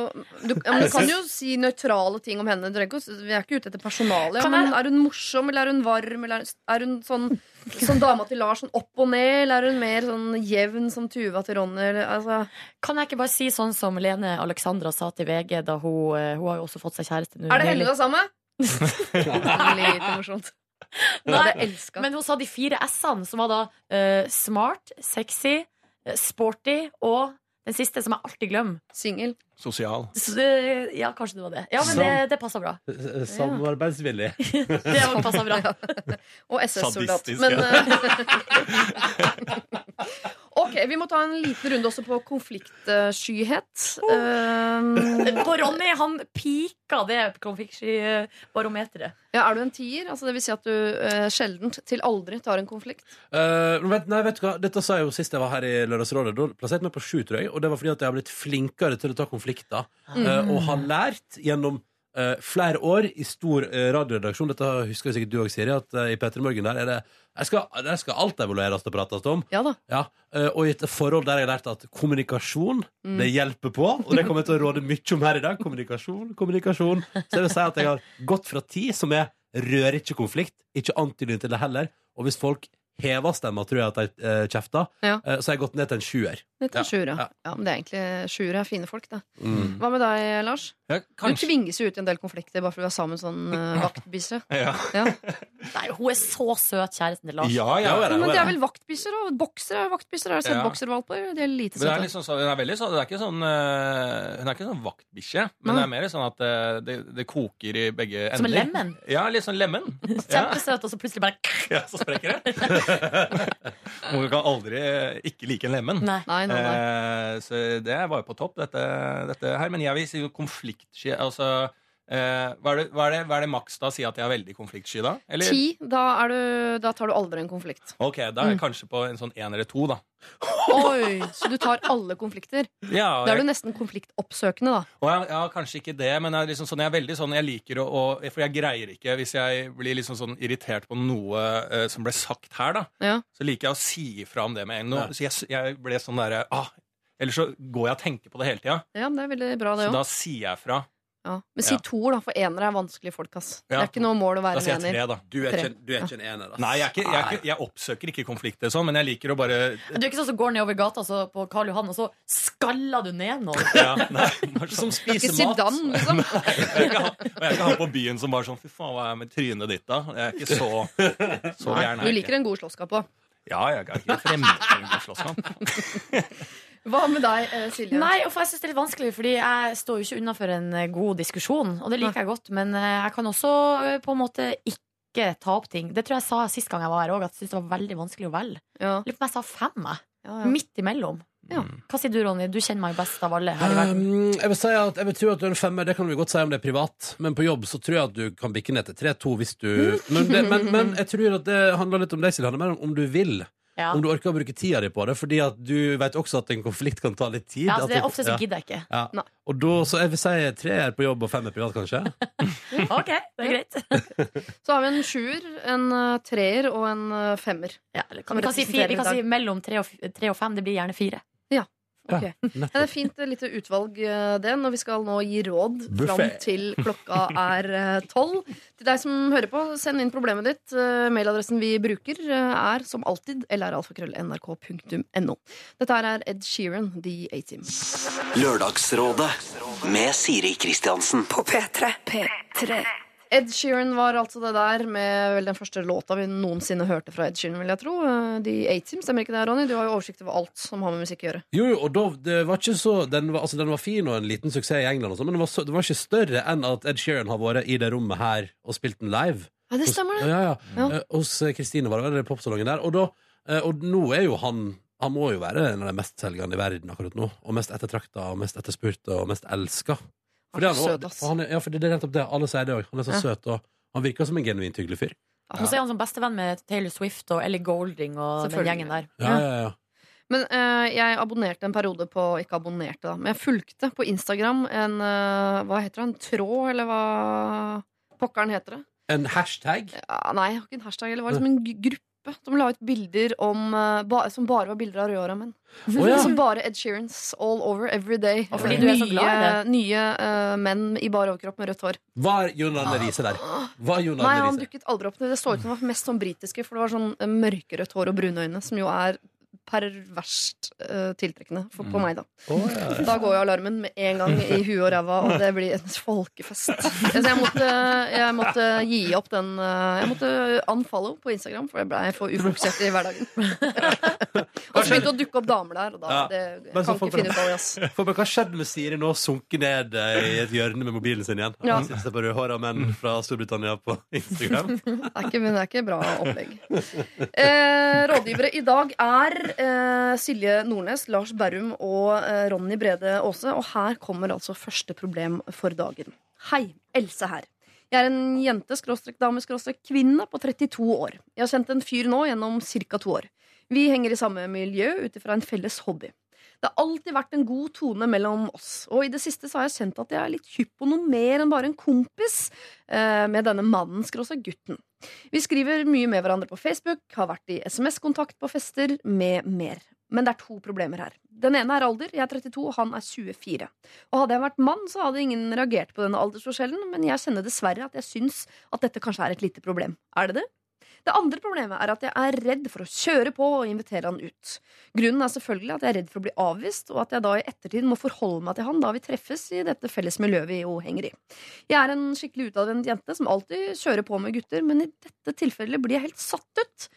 du, ja, men du kan jo si nøytrale ting om henne. Du ikke Vi er ikke ute etter personalet. Ja, men er hun morsom, eller er hun varm, eller er hun sånn, sånn dama til Lars, sånn opp og ned, eller er hun mer sånn jevn som Tuva til Ronny? Eller, altså, Kan jeg ikke bare si sånn som Lene Alexandra sa til VG da hun, eh, hun har jo også fått seg kjæreste nå? er det nylig. da samme? Litt morsomt. Nei, det. Men hun sa de fire S-ene, som var da uh, smart, sexy, eh, sporty og den siste, som jeg alltid glemmer. Singel. Sosial. Eh, ja, kanskje det var det. Ja, men det, det passa bra. Eh, Samarbeidsvillig. Det var passer bra. Og SS-soldat. Men eh, OK, vi må ta en liten runde også på konfliktskyhet. Um, Ronny, han pika det konfliktsky-barometeret. ja, er du en tier? Altså, det vil si at du uh, sjeldent til aldri tar en konflikt? Uh, men vent, nei, vet du hva? Dette sa jeg jo sist jeg var her i Lørdagsrådet. Da plasserte jeg meg på sju, tror jeg. Og det var fordi at jeg har blitt flinkere til å ta konflikter. eh, og har lært gjennom Uh, flere år i stor uh, radioredaksjon Dette husker sikkert du òg, Siri. At uh, i P3 Morgen der er det jeg skal, Der skal alt evalueres og prates om. Ja da. Ja, og i et forhold der jeg har lært at kommunikasjon, det hjelper på. Og det kommer jeg til å råde mye om her i dag. Kommunikasjon, kommunikasjon. Så jeg vil si at jeg har gått fra ti, som er rør ikke konflikt, ikke antydning til det heller. Og hvis folk hever stemma, tror jeg at de kjefter. Ja. Så har jeg gått ned til en sjuer. Litt av Ja, ja. ja. Men det er egentlig sjuere er fine folk, da. Mm. Hva med deg, Lars? Ja, Du tvinges jo ut i en del konflikter bare fordi du er sammen med sånn uh, vaktbisse. Ja. Ja. Nei, hun er så søt, kjæresten til Lars. ja, ja. Ja, Men det er vel vaktbisser og boksere er vaktbisser. Har du sett Ja. bokservalper? De er lite søte. det er liksom hun er veldig sånn, er ikke sånn uh, Hun er ikke sånn vaktbikkje, men det er mer sånn at uh, det, det koker i begge ender. Som en lemen. Ja, litt sånn lemen. Kjempesøt, og så plutselig bare ja så sprekker det. Hun kan aldri ikke like en lemen. Nei. Nei, så det var jo på topp, dette, dette her. Men jeg vil si konfliktsky Altså Eh, hva, er det, hva, er det, hva er det maks da? Si at jeg er veldig konfliktsky da? Eller? Ti, da, du, da tar du aldri en konflikt. Ok, da er jeg kanskje på en sånn én eller to, da. Oi, Så du tar alle konflikter? Ja, Da er du nesten konfliktoppsøkende, da. og jeg, ja, kanskje ikke det, men jeg liksom sånn, jeg er veldig sånn Jeg liker å, å For jeg greier ikke, hvis jeg blir liksom sånn irritert på noe uh, som ble sagt her, da, Ja. så liker jeg å si ifra om det med en gang. Så jeg, jeg ble sånn derre ah, Eller så går jeg og tenker på det hele tida. Ja, det er veldig bra, det Så òg. da sier jeg fra. Ja. Men si Ja. toer, da, for enere er vanskelige folk, ass. Det er ikke noe mål å Da være sier en jeg tre, da. Du er ikke, du er ikke en ener, ass. Nei, jeg, er ikke, jeg, er ikke, jeg oppsøker ikke konflikter sånn, men jeg liker å bare Du er ikke sånn som går nedover gata så på Karl Johan, og så skaller du ned noen. ja, nei, Som sånn. spiser mat. Sedan, liksom. Og jeg er ikke han på byen som bare sånn Fy faen, hva er med trynet ditt, da? Jeg er ikke så, så gæren. Du liker en god slåsskamp òg. Ja, jeg er ikke fremmed for en god slåsskamp. Hva med deg, eh, Silje? Nei, og for jeg synes det er litt vanskelig, fordi jeg står jo ikke unna for en eh, god diskusjon. Og det liker jeg godt, men eh, jeg kan også på en måte ikke ta opp ting. Det tror jeg sa sist gang jeg var her òg, at jeg syntes det var veldig vanskelig å velge. Ja. Lurer på om jeg sa fem, jeg. Ja, ja. Midt imellom. Ja. Hva sier du, Ronny? Du kjenner meg best av alle her i verden. Um, jeg vil si at jeg vil tro at du er en femmer, det kan vi godt si om det er privat. Men på jobb så tror jeg at du kan bikke ned til 3-2 hvis du men, det, men, men jeg tror at det handler litt om deg, Silje. Det handler mer om om du vil. Ja. Om du orker å bruke tida di på det. Fordi at du vet også at en konflikt kan ta litt tid. Ja, altså, det, er ofte så gidder jeg ikke. Ja. Og da, så jeg vil si tre er på jobb og fem er privat, kanskje. Ok, det er greit. Så har vi en sjuer, en eh, treer og en eh, femmer. Ja, eller kan, vi, kan si fire, vi kan si mellom tre og, tre og fem. Det blir gjerne fire. Ok. Ja, det er fint litt lite utvalg, eh, det, når vi skal nå gi råd fram til klokka er eh, tolv. Til deg som hører på, send inn problemet ditt. Eh, Mailadressen vi bruker, er som alltid lralfakrøll.nrk.no. Dette her er Ed Sheeran, The A-Team. Lørdagsrådet med Siri Kristiansen. På P3. P3. Ed Sheeran var altså det der med vel den første låta vi noensinne hørte fra Ed Sheeran, vil jeg tro. De A-Team, stemmer ikke det, Ronny? Du har jo oversikt over alt som har med musikk å gjøre. Jo, jo, og da, det var ikke så den var, altså, den var fin og en liten suksess i England, og så, men det var, så, det var ikke større enn at Ed Sheeran har vært i det rommet her og spilt den live. Ja, det stemmer, det. Ja, ja. Ja. Eh, Hos Christine Kristine var det vel, popsalongen der. Og, da, eh, og nå er jo han Han må jo være en av de mestselgende i verden akkurat nå. Og mest ettertrakta og mest etterspurte og mest elska. Han er så søt, ass. Han er, ja, for det er nettopp det. Alle sier det òg. Han er så Ja. søt, og han virker som en genuint hyggelig fyr. Og så er han som bestevenn med Taylor Swift og Ellie Golding og den Selvfølgelig. gjengen der. Ja, ja, ja. Men eh, jeg abonnerte en periode på Ikke abonnerte, da, men jeg fulgte på Instagram en eh, Hva heter det? En tråd, eller hva pokkeren heter det? En hashtag. Ja, nei, jeg har ikke en hashtag. Eller det var liksom en gruppe som la ut bilder om eh, ba, Som bare var bilder av rødhåra menn. Oh, ja. Som bare Ed Sheerans all over every day. Og fordi du er så glad i nye nye uh, menn i bar overkropp med rødt hår. Var Jon Arne Riise der? Var Jon Nei, han dukket aldri opp. Det så ut som han var mest sånn britiske, for det var sånn eh, mørkerødt hår og brune øyne, som jo er perverst uh, tiltrekkende for, på meg, da. Oh, ja, ja. Da går jo alarmen med en gang i huet og ræva, og det blir en folkefest. Så jeg måtte, jeg måtte gi opp den uh, Jeg måtte unfollow på Instagram, for jeg ble for ufokusert i hverdagen. Og så begynte det å dukke opp damer der, og da Ja. det, Men så kan folk ikke finne ut av det. ass. For, men hva skjedde med Siri nå? Sunket ned eh, i et hjørne med mobilen sin igjen? Ja. Han sitter på rødhåra menn fra Storbritannia på Instagram. Det er ikke, men det er ikke bra opplegg. Eh, rådgivere i dag er eh, Silje Nordnes, Lars Berrum og eh, Ronny Brede Aase. Og her kommer altså første problem for dagen. Hei, Else her. Jeg er en jente, skråstrek dame, skråstrek kvinne på 32 år. Jeg har kjent en fyr nå gjennom ca. to år. Vi henger i samme miljø ut ifra en felles hobby. Det har alltid vært en god tone mellom oss, og i det siste så har jeg kjent at jeg er litt hypp på noe mer enn bare en kompis eh, med denne mannen, skråstrek gutten. Vi skriver mye med hverandre på Facebook, har vært i SMS-kontakt på fester, med mer. Men det er to problemer her. Den ene er alder. Jeg er 32, og han er 24. Og hadde jeg vært mann, så hadde ingen reagert på denne aldersforskjellen, men jeg kjenner dessverre at jeg syns at dette kanskje er et lite problem. Er det det? Det andre problemet er at jeg er redd for å kjøre på og invitere han ut. Grunnen er selvfølgelig at jeg er redd for å bli avvist, og at jeg da i ettertid må forholde meg til han da vi treffes i dette felles miljøet vi jo henger i. Jeg er en skikkelig utadvendt jente som alltid kjører på med gutter, men i dette tilfellet blir jeg helt satt ut.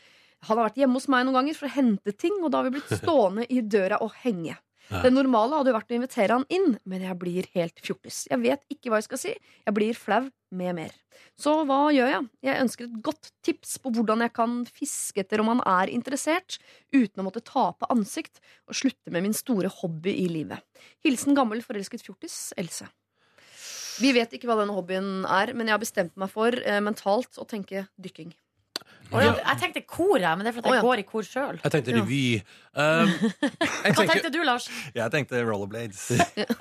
Han har vært hjemme hos meg noen ganger for å hente ting, og da har vi blitt stående i døra og henge. Ja. Det normale hadde jo vært å invitere han inn, men jeg blir helt fjortis. Jeg vet ikke hva jeg skal si. Jeg blir flau med mer. Så hva gjør jeg? Jeg ønsker et godt tips på hvordan jeg kan fiske etter om han er interessert, uten å måtte tape ansikt og slutte med min store hobby i livet. Hilsen gammel forelsket fjortis Else. Vi vet ikke hva denne hobbyen er, men jeg har bestemt meg for eh, mentalt å tenke dykking. Å ja, jeg tenkte kor, jeg, men det er fordi jeg går i kor sjøl. Jeg tenkte revy. Um, jeg Hva tenkte du, Lars? Jeg tenkte rollerblades.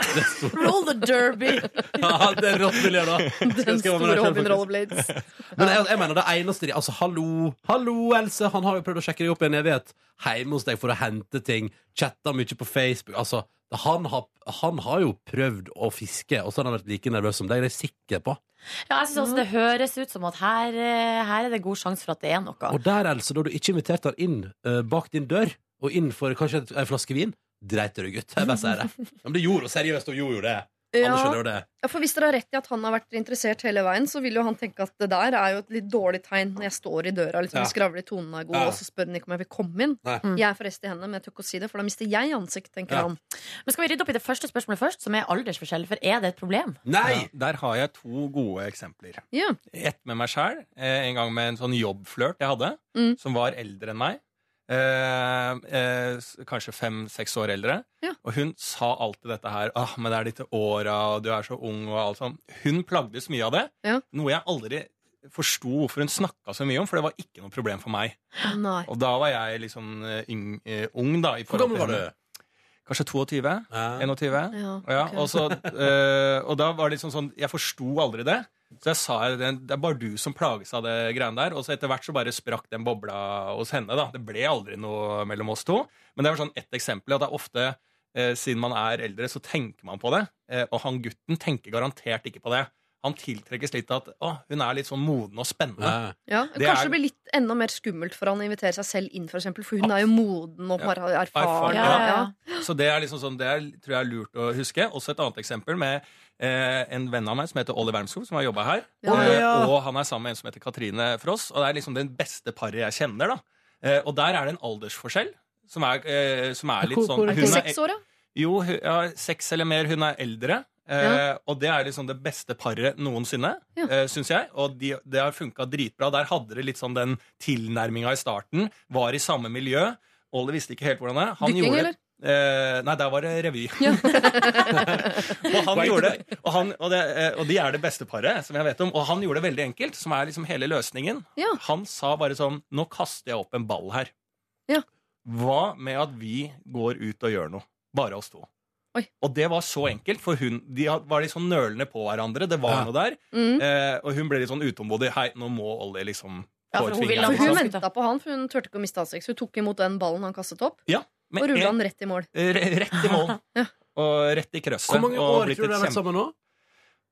Roll the derby! ja, det er rått miljø, da. Den store Robin hobbyen rollerblades. Men jeg, jeg mener det eneste de Altså, hallo, hallo, Else. Han har jo prøvd å sjekke deg opp i en evighet. Hjemme hos deg for å hente ting. Chatta mye på Facebook. Altså, han har, han har jo prøvd å fiske, og så har han vært like nervøs som deg. Det er jeg sikker på. Ja, jeg synes også Det høres ut som at her, eh, her er det god sjanse for at det er noe. Og der, altså, da du ikke inviterte han inn uh, bak din dør, og inn for kanskje en ei flaske vin, dreit du deg ut. Jeg bare sier det. Men det gjorde hun seriøst, hun gjorde jo det. Ja. det. For Hvis dere har rett i at han har vært interessert hele veien, så vil jo han tenke at det der er jo et litt dårlig tegn når jeg står i døra liksom, Ja. og skravler, tonen er god, Ja. og så spør han ikke om jeg vil komme inn. Nei. Jeg er forresten i henne, men jeg tør ikke å si det, for da mister jeg ansikt, tenker Ja. han. Men Skal vi rydde opp i det første spørsmålet først, som er aldersforskjell? For er det et problem? Nei! Der har jeg to gode eksempler. Ja. Ett med meg sjæl. En gang med en sånn jobbflørt jeg hadde, Mm. som var eldre enn meg. Eh, eh, kanskje fem-seks år eldre. Ja. Og hun sa alltid dette her. Ah, men det er disse åra, og du er så ung, og alt sånt. Hun plagdes mye av det. Ja. Noe jeg aldri forsto hvorfor hun snakka så mye om, for det var ikke noe problem for meg. Nei. Og da var jeg liksom uh, ung, da. I Hvor gammel var til du? Kanskje 22? Ja. 21? Ja, Ja, ok. og, så, eh, og da var det liksom sånn Jeg forsto aldri det. Så jeg sa det, det er bare du som plages av det greiene der. Og så etter hvert så bare sprakk den bobla hos henne. da Det ble aldri noe mellom oss to. Men det var sånn ett eksempel. At det er ofte, eh, siden man er eldre, så tenker man på det. Eh, og han gutten tenker garantert ikke på det. Han tiltrekkes litt av at å, hun er litt sånn moden og spennende. Ja. Ja, Det kanskje er- det blir litt enda mer skummelt for han å invitere seg selv inn, for, eksempel, for hun er jo moden og Ja. har erfaring. Ja, ja. ja, ja. Så det er liksom sånn, det er, tror jeg er lurt å huske. Også et annet eksempel med eh, en venn av meg som heter Olli Wermskog, som har jobba her. Ja. Eh, og han er sammen med en som heter Katrine Fross. Og det er liksom den beste paret jeg kjenner. da eh, Og der er det en aldersforskjell som er, eh, som er litt sånn Er det ikke seks år, da? Jo, ja, seks eller mer. Hun er eldre. Eh, Og det er liksom det beste paret noensinne, Ja. eh, syns jeg. Og de, det har funka dritbra. Der hadde det litt sånn den tilnærminga i starten. Var i samme miljø. Olli visste ikke helt hvordan det er. Han Dykking, gjorde- eller? Eh, nei, der var det revy. Ja. og han gjorde det, og, han, og, det, eh, og de er det beste paret som jeg vet om. Og han gjorde det veldig enkelt, som er liksom hele løsningen. Ja. Han sa bare sånn Nå kaster jeg opp en ball her. Ja. Hva med at vi går ut og gjør noe? Bare oss to. Oi. Og det var så enkelt, for hun, de var litt sånn nølende på hverandre. Det var Ja. noe der. Mm. Eh, og hun ble litt sånn utålmodig. Hei, nå må Ollie liksom Ja, få for ut hun hun venta på han, for hun turte ikke å miste ansikt. Så hun tok imot den ballen han kastet opp, Ja, og rulla en- den rett i mål. rett i mål. Ja. Og rett i krøsset. Hvor mange år tror du et de har vært sammen nå?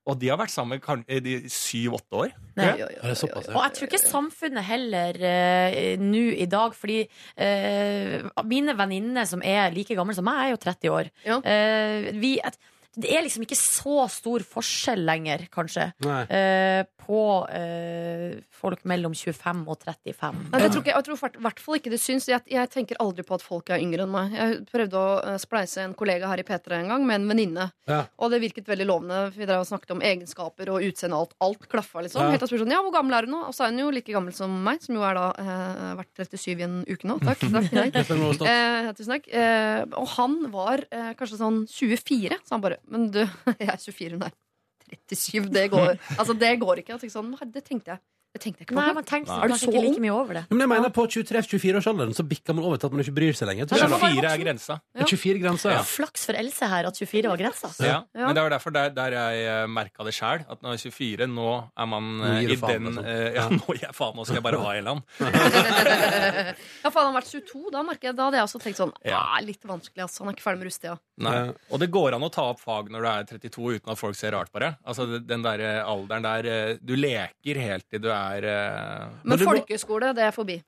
Og de har vært sammen i syv-åtte år. Nei. Såpass, oi, oi. Og jeg tror ikke samfunnet heller uh, nå i dag, fordi uh, mine venninner som er like gamle som meg, er jo 30 år. Ja. Eh, vi, et, det er liksom ikke så stor forskjell lenger, kanskje, eh, på eh, folk mellom 25 og 35. Nei, det tror ikke, jeg tror i hvert fall ikke det syns. Jeg, jeg tenker aldri på at folk er yngre enn meg. Jeg prøvde å eh, spleise en kollega her i P3 en gang med en venninne. Ja. Og det virket veldig lovende. Vi drev og snakket om egenskaper og utseende og alt. Alt klaffa, liksom. Ja. Helt jeg spurte sånn, ja, hvor gammel er hun nå? Og så er hun jo like gammel som meg, som jo er da eh, vært 37 i en uke nå. Takk. takk, stolt. Eh, tusen takk. Eh, og han var eh, kanskje sånn 24, så han bare Men du, jeg er 24, nei. er 37. Det går, altså, det går ikke. Altså, sånn, det tenkte jeg. Det tenkte jeg ikke på. Nei, man tenker Er du kanskje så ikke ung? like mye over det. Men jeg mener på 23-24-årsalderen så bikker man over til at man ikke bryr seg lenger. Ja, da må man 24 er grensa. Er 24 grensa, ja. Flaks for Else her at 24 var grensa. Ja. Ja. Men det var derfor der, der jeg merka det sjæl. At når jeg er 24, nå er man Nå eh, i faen, den eh, Ja, nå gir jeg faen, nå skal jeg bare ha en eller annen. Ja, for hadde han vært 22, da, merker jeg, da hadde jeg også tenkt sånn Ja. ah, Litt vanskelig, altså. Han er ikke ferdig med rusttida. Nei. Og det går an å ta opp fag når du er 32 uten at folk ser rart på det. Altså, den der eh, alderen der eh, Du leker helt til du er eh, Men, Men folkeskole, det er forbi.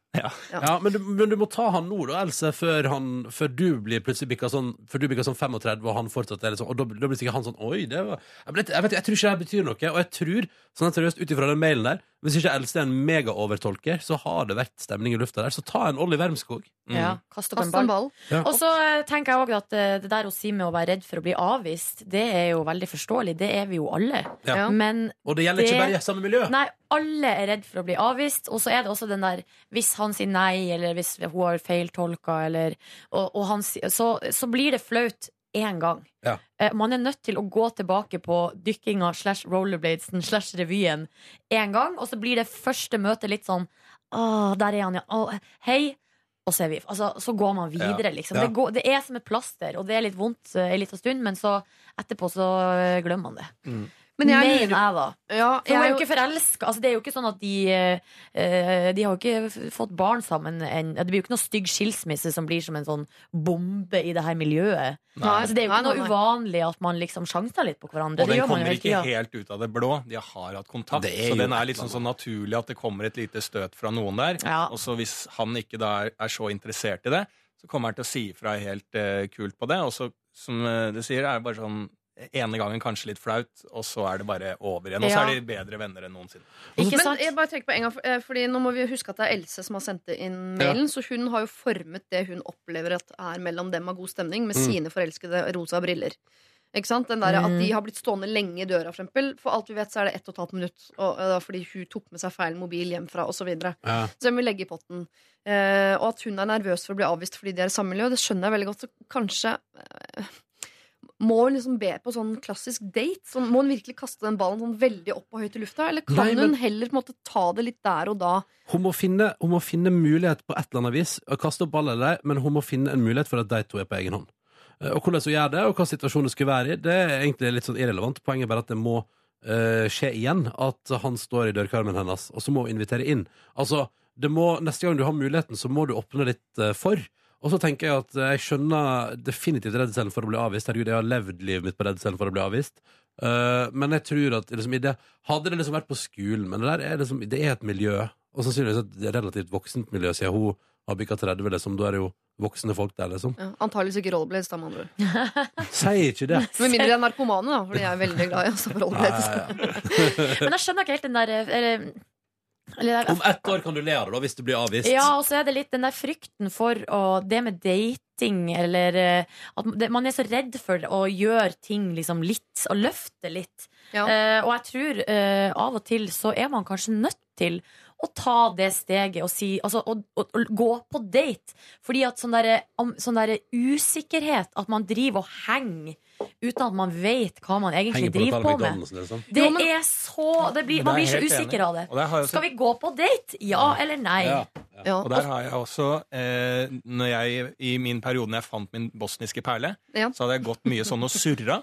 Ja, men du, men du må ta han nå, da, Else, før, han, før du blir plutselig bikka sånn, før du bikker sånn 35, og han fortsatt er sånn Og da, da blir sikkert han sånn Oi, det var Jeg, vet, jeg, vet, jeg tror ikke det betyr noe. Og jeg tror, sånn seriøst ut ifra den mailen der, hvis ikke Else er en megaovertolker, så har det vært stemning i lufta der. Så ta en Olli Wermskog. mm. Ja, kast opp en ball. ball. Ja. Og så eh, tenker jeg også at eh, det der å si med å være redd for å bli avvist, det er jo veldig forståelig. Det er vi jo alle. Ja. Men Og det gjelder ikke bare i samme miljø. nei, alle er redd for å bli avvist. Og så er det også den der hvis han sier nei, eller hvis hun har feiltolka, eller og, og han, så, så blir det flaut én gang. Ja. Eh, Man er nødt til å gå tilbake på dykkinga slash rollerbladesen slash revyen én gang, og så blir det første møtet litt sånn Å, der er han, ja. Å, hei. Og så, vi, altså, så går man videre, liksom. Ja. Det, går, det er som et plaster, og det er litt vondt eh, en liten stund, men så etterpå så eh, glemmer man det. Men jeg Mener jeg, da. Ja, For jeg er jo ikke forelska. Altså, det er jo ikke sånn at de eh, De har jo ikke fått barn sammen enn Det blir jo ikke noe stygg skilsmisse som blir som en sånn bombe i det her miljøet. Nei. Altså, det er jo ikke noe uvanlig at man liksom sjanser litt på hverandre. Og den gjør kommer ikke tida. helt ut av det blå. De har hatt kontakt. Så den er liksom sånn naturlig at det kommer et lite støt fra noen der. Ja. Og så hvis han ikke da er, er så interessert i det, så kommer han til å si ifra helt eh, kult på det. Og så, som eh, du sier, er det bare sånn ene gangen kanskje litt flaut, og så er det bare over igjen. Og så er de bedre venner enn noensinne. Ikke men sant? jeg bare tenker på en gang, eh, fordi Nå må vi huske at det er Else som har sendt inn mailen. Så hun har jo formet det hun opplever at er mellom dem av god stemning, med Mm. sine forelskede rosa briller. Ikke sant? Den der, At Mm. de har blitt stående lenge i døra, for eksempel. For alt vi vet, så er det ett og et halvt minutt. Og, uh, fordi hun tok med seg feil mobil hjemfra, osv. Så, videre. Ja. så jeg må legge i potten. Uh, og at hun er nervøs for å bli avvist fordi de er i samme miljø, det skjønner jeg veldig godt. Så kanskje eh, må hun liksom be på sånn klassisk date? Sånn, må hun virkelig kaste den ballen sånn veldig opp og høyt i lufta? Eller kan Nei, men- hun heller på en måte ta det litt der og da? Hun må, finne, hun må finne mulighet på et eller annet vis å kaste opp ball eller ei, men hun må finne en mulighet for at de to er på egen hånd. Eh, Og hvordan hun gjør det, og hva situasjonen skulle være i, det er egentlig litt sånn irrelevant. Poenget er bare at det må uh, skje igjen, at han står i dørkarmen hennes, og så må hun invitere inn. Altså, det må, neste gang du har muligheten, så må du åpne litt uh, for. Og så tenker jeg at eh, jeg skjønner definitivt redselen for å bli avvist. Herregud, jeg har levd livet mitt på redselen for å bli avvist. Uh, men jeg tror at liksom, i det, hadde det liksom vært på skolen, men det der er liksom, det er et miljø, og sannsynligvis et relativt voksent miljø, siden hun har bikka 30, liksom. Da er det jo voksne folk der, liksom. Ja, antageligvis ikke rollerblades, da, med andre ord. Sier ikke det. Med mindre de er narkomane, da, for de er veldig glad i å stå på rollerblades. Men jeg skjønner ikke helt den der eh, eller, eller, Om ett år kan du le av det, da, hvis du blir avvist. Ja, og så er det litt den der frykten for å, det med dating, eller eh, at det, man er så redd for å gjøre ting liksom litt, og løfte litt. Ja. Uh, og jeg tror uh, av og til så er man kanskje nødt til å ta det steget og si Altså å, å, å gå på date. Fordi at sånn derre sånn derre usikkerhet, at man driver og henger uten at man vet hva man egentlig på driver på med. Liksom. Det Jo, men- er så det blir, Man blir så usikker enig. av det. Og der også- Skal vi gå på date? Ja eller nei? Ja. Ja. Og der har jeg også eh, når jeg, I min periode når jeg fant min bosniske perle, Ja. så hadde jeg gått mye sånn og surra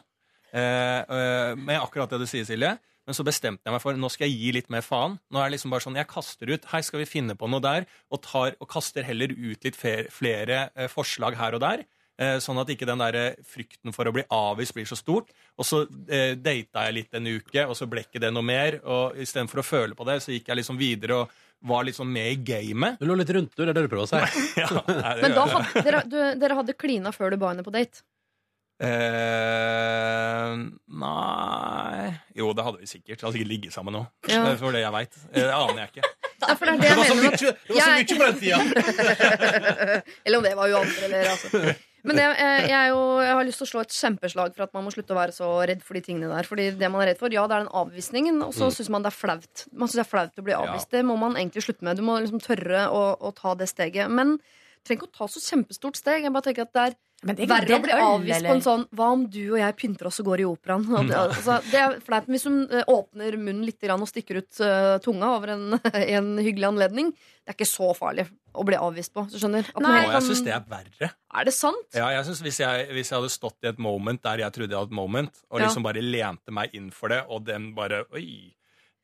eh, eh, med akkurat det du sier, Silje. Men så bestemte jeg meg for nå skal jeg gi litt mer faen. Nå er det liksom bare sånn, Jeg kaster ut Hei, skal vi finne på noe der? Og, tar, og kaster heller ut litt flere, flere eh, forslag her og der. Eh, sånn at ikke den der eh, frykten for å bli avvist blir så stort. Og så eh, data jeg litt en uke, og så ble ikke det noe mer. Og istedenfor å føle på det, så gikk jeg liksom videre og var litt sånn med i gamet. Du lå litt rundt, du. Det er det du prøver å si. Ja, nei, Men da hadde, dere, du, dere hadde klina før du ba henne på date? Eh, nei Jo, det hadde vi sikkert. Vi hadde sikkert ligget sammen nå. Ja. Det For det jeg veit. Det aner jeg ikke. Ja, for det er det Det var så mener. mye, det var så Jeg- mye på den tida! Eller om det var jo andre eller altså. Men jeg, jeg, jeg, er jo, jeg har lyst til å slå et kjempeslag for at man må slutte å være så redd for de tingene der. Fordi det man er redd for, ja, det er den avvisningen, og så syns man det er flaut. Man synes det er flaut å bli avvist. Det må man egentlig slutte med. Du må liksom tørre å, å ta det steget. Men trenger ikke å ta så kjempestort steg. Jeg bare tenker at det er det er verre å bli avvist eller? på en sånn Hva om du og jeg pynter oss og går i operaen? Mm. det, altså, det er flaut. Hvis hun eh, åpner munnen litt og stikker ut uh, tunga over en, en hyggelig anledning, det er ikke så farlig å bli avvist på. Så skjønner at Nei. kan... jeg syns det er verre. Er det sant? Ja, jeg synes hvis, jeg, hvis jeg hadde stått i et moment der jeg trodde jeg hadde et moment, og Ja. liksom bare lente meg inn for det, og den bare Oi.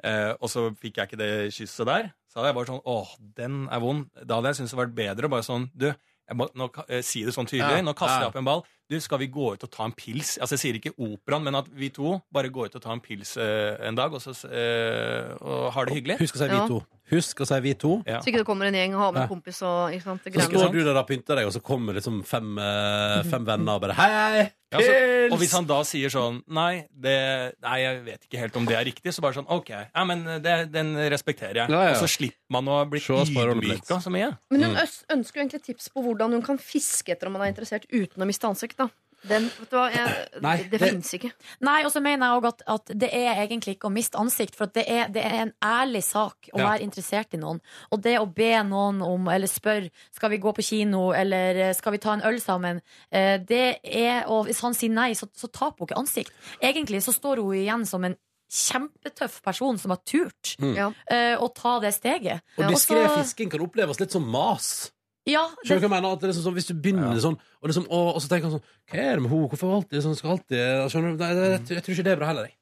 Eh, og så fikk jeg ikke det kysset der. Så hadde jeg bare sånn Åh, den er vond. Da hadde jeg syntes det vært bedre bare sånn Du, må, nå, eh, si det sånn tydelig. Nå kaster jeg opp en ball. Du, skal vi gå ut og ta en pils? Altså, jeg sier ikke operaen, men at vi to bare går ut og tar en pils eh, en dag, og så eh, og har det hyggelig. Husk å si vi Ja. to. Husk å si vi to. Ja. Så ikke det kommer en gjeng og har med Ja. en kompis og ikke sant, det Så greiene står du der og pynter deg, og så kommer liksom fem, eh, fem venner og bare Hei, hei! Ja, så, og hvis han da sier sånn nei, det, nei, jeg vet ikke helt om det er riktig, så bare sånn OK, ja, men det, den respekterer jeg. Ja, ja. Og så slipper man å bli Se oss på rollerblades. ydmyka så mye. Men hun øs- ønsker jo egentlig tips på hvordan hun kan fiske etter om man er interessert uten å miste ansikt. Da Den, vet du hva, jeg, Nei, det, det fins ikke. Nei, og så mener jeg også at, at det er egentlig ikke å miste ansikt, for at det, er, det er en ærlig sak å Ja. være interessert i noen. Og det å be noen om, eller spørre skal vi gå på kino, eller eh, skal vi ta en øl sammen, eh, det er, og hvis han sier nei, så, så taper hun ikke ansikt. Egentlig så står hun igjen som en kjempetøff person som har turt Mm. Ja. eh, å ta det steget. Og diskré fisking kan oppleves litt som mas. Ja, Skjønner du hva jeg mener? At det er liksom sånn, hvis du begynner sånn, og, liksom, og, og så tenker han sånn Hva er det med henne? Hvorfor alltid sånn? Skal alltid Skjønner du? Nei, det, jeg, jeg tror ikke det er bra heller, jeg.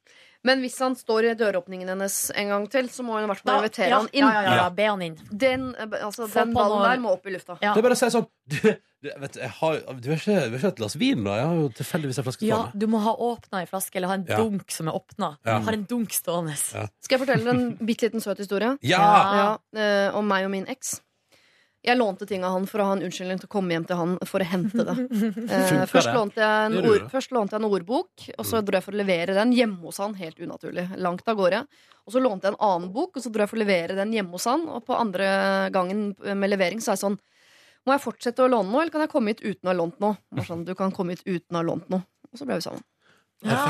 Men hvis han står i døråpningen hennes en gang til, så må hun i hvert fall invitere ja, han inn. ja, ja, ja, be han inn. Den, eh, altså, Få den på ballen noe- der må opp i lufta. Ja. Det er bare å si sånn Du, du, vet, du, jeg har, du har ikke, du har ikke et glass vin, da? Jeg har jo tilfeldigvis en flaske Ja, du må ha åpna ei flaske, eller ha en Ja. dunk som er åpna. Ja. Har en dunk stående. Ja. Skal jeg fortelle en bitte liten søt historie? Ja! Ja, eh, om meg og min eks. Jeg lånte ting av han for å ha en unnskyldning til å komme hjem til han for å hente det. Eh, først, lånte jeg en ord. Mm. først lånte jeg en ordbok, og så dro jeg for å levere den hjemme hos han. Helt unaturlig. Langt av gårde. Og så lånte jeg en annen bok, og så dro jeg for å levere den hjemme hos han. Og på andre gangen med levering så er jeg sånn Må jeg fortsette å låne noe, eller kan jeg komme hit uten å ha lånt noe? Sånn, du kan komme hit uten å ha lånt noe. Og så ble vi sammen. Ja.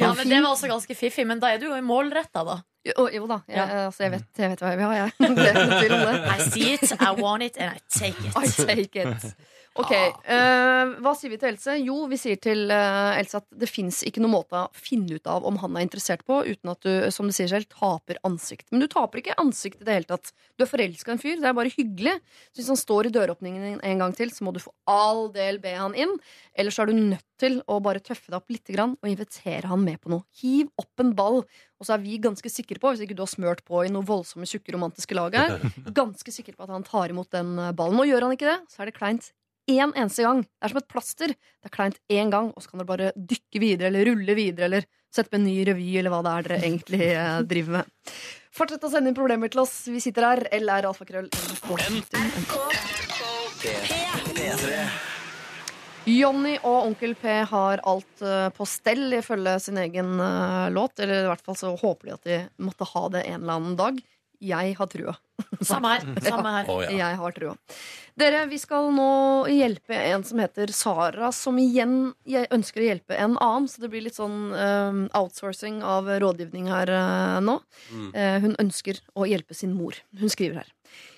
Ja, men det var også ganske fiffig, men da er du jo målretta, da. Jo, jo da, jeg, Ja. altså, jeg, vet, jeg vet hva jeg vil ha, jeg. Det er noe tvil om det. I see it, I want it, and I take it. I take it. Ok, uh, Hva sier vi til Else? Jo, vi sier til uh, Else at det fins ikke noen måte å finne ut av om han er interessert på, uten at du som du sier selv, taper ansikt. Men du taper ikke ansikt i det hele tatt. Du er forelska i en fyr, det er bare hyggelig. Så hvis han står i døråpningen en gang til, så må du for all del be han inn. Eller så er du nødt til å bare tøffe deg opp litt grann, og invitere han med på noe. Hiv opp en ball. Og så er vi ganske sikre på, hvis ikke du har smørt på i noe voldsomme, tjukke, romantiske lag her, ganske sikre på at han tar imot den eh, ballen. Og gjør han ikke det, så er det kleint én eneste gang. Det er som et plaster. Det er kleint én gang, og så kan dere bare dykke videre eller rulle videre eller sette på en ny revy eller hva det er dere egentlig eh, driver med. Fortsett å sende inn problemer til oss. Vi sitter her. LR alfakrøll. Jonny og Onkel P har alt eh, på stell ifølge sin egen eh, låt. Eller i hvert fall så håper de at de måtte ha det en eller annen dag. Jeg har trua. Samme her. Samme her. Ja. Jeg har trua. Dere, vi skal nå hjelpe en som heter Sara, som igjen jeg ønsker å hjelpe en annen. Så det blir litt sånn um, outsourcing av rådgivning her uh, nå. Mm. Uh, hun ønsker å hjelpe sin mor. Hun skriver her.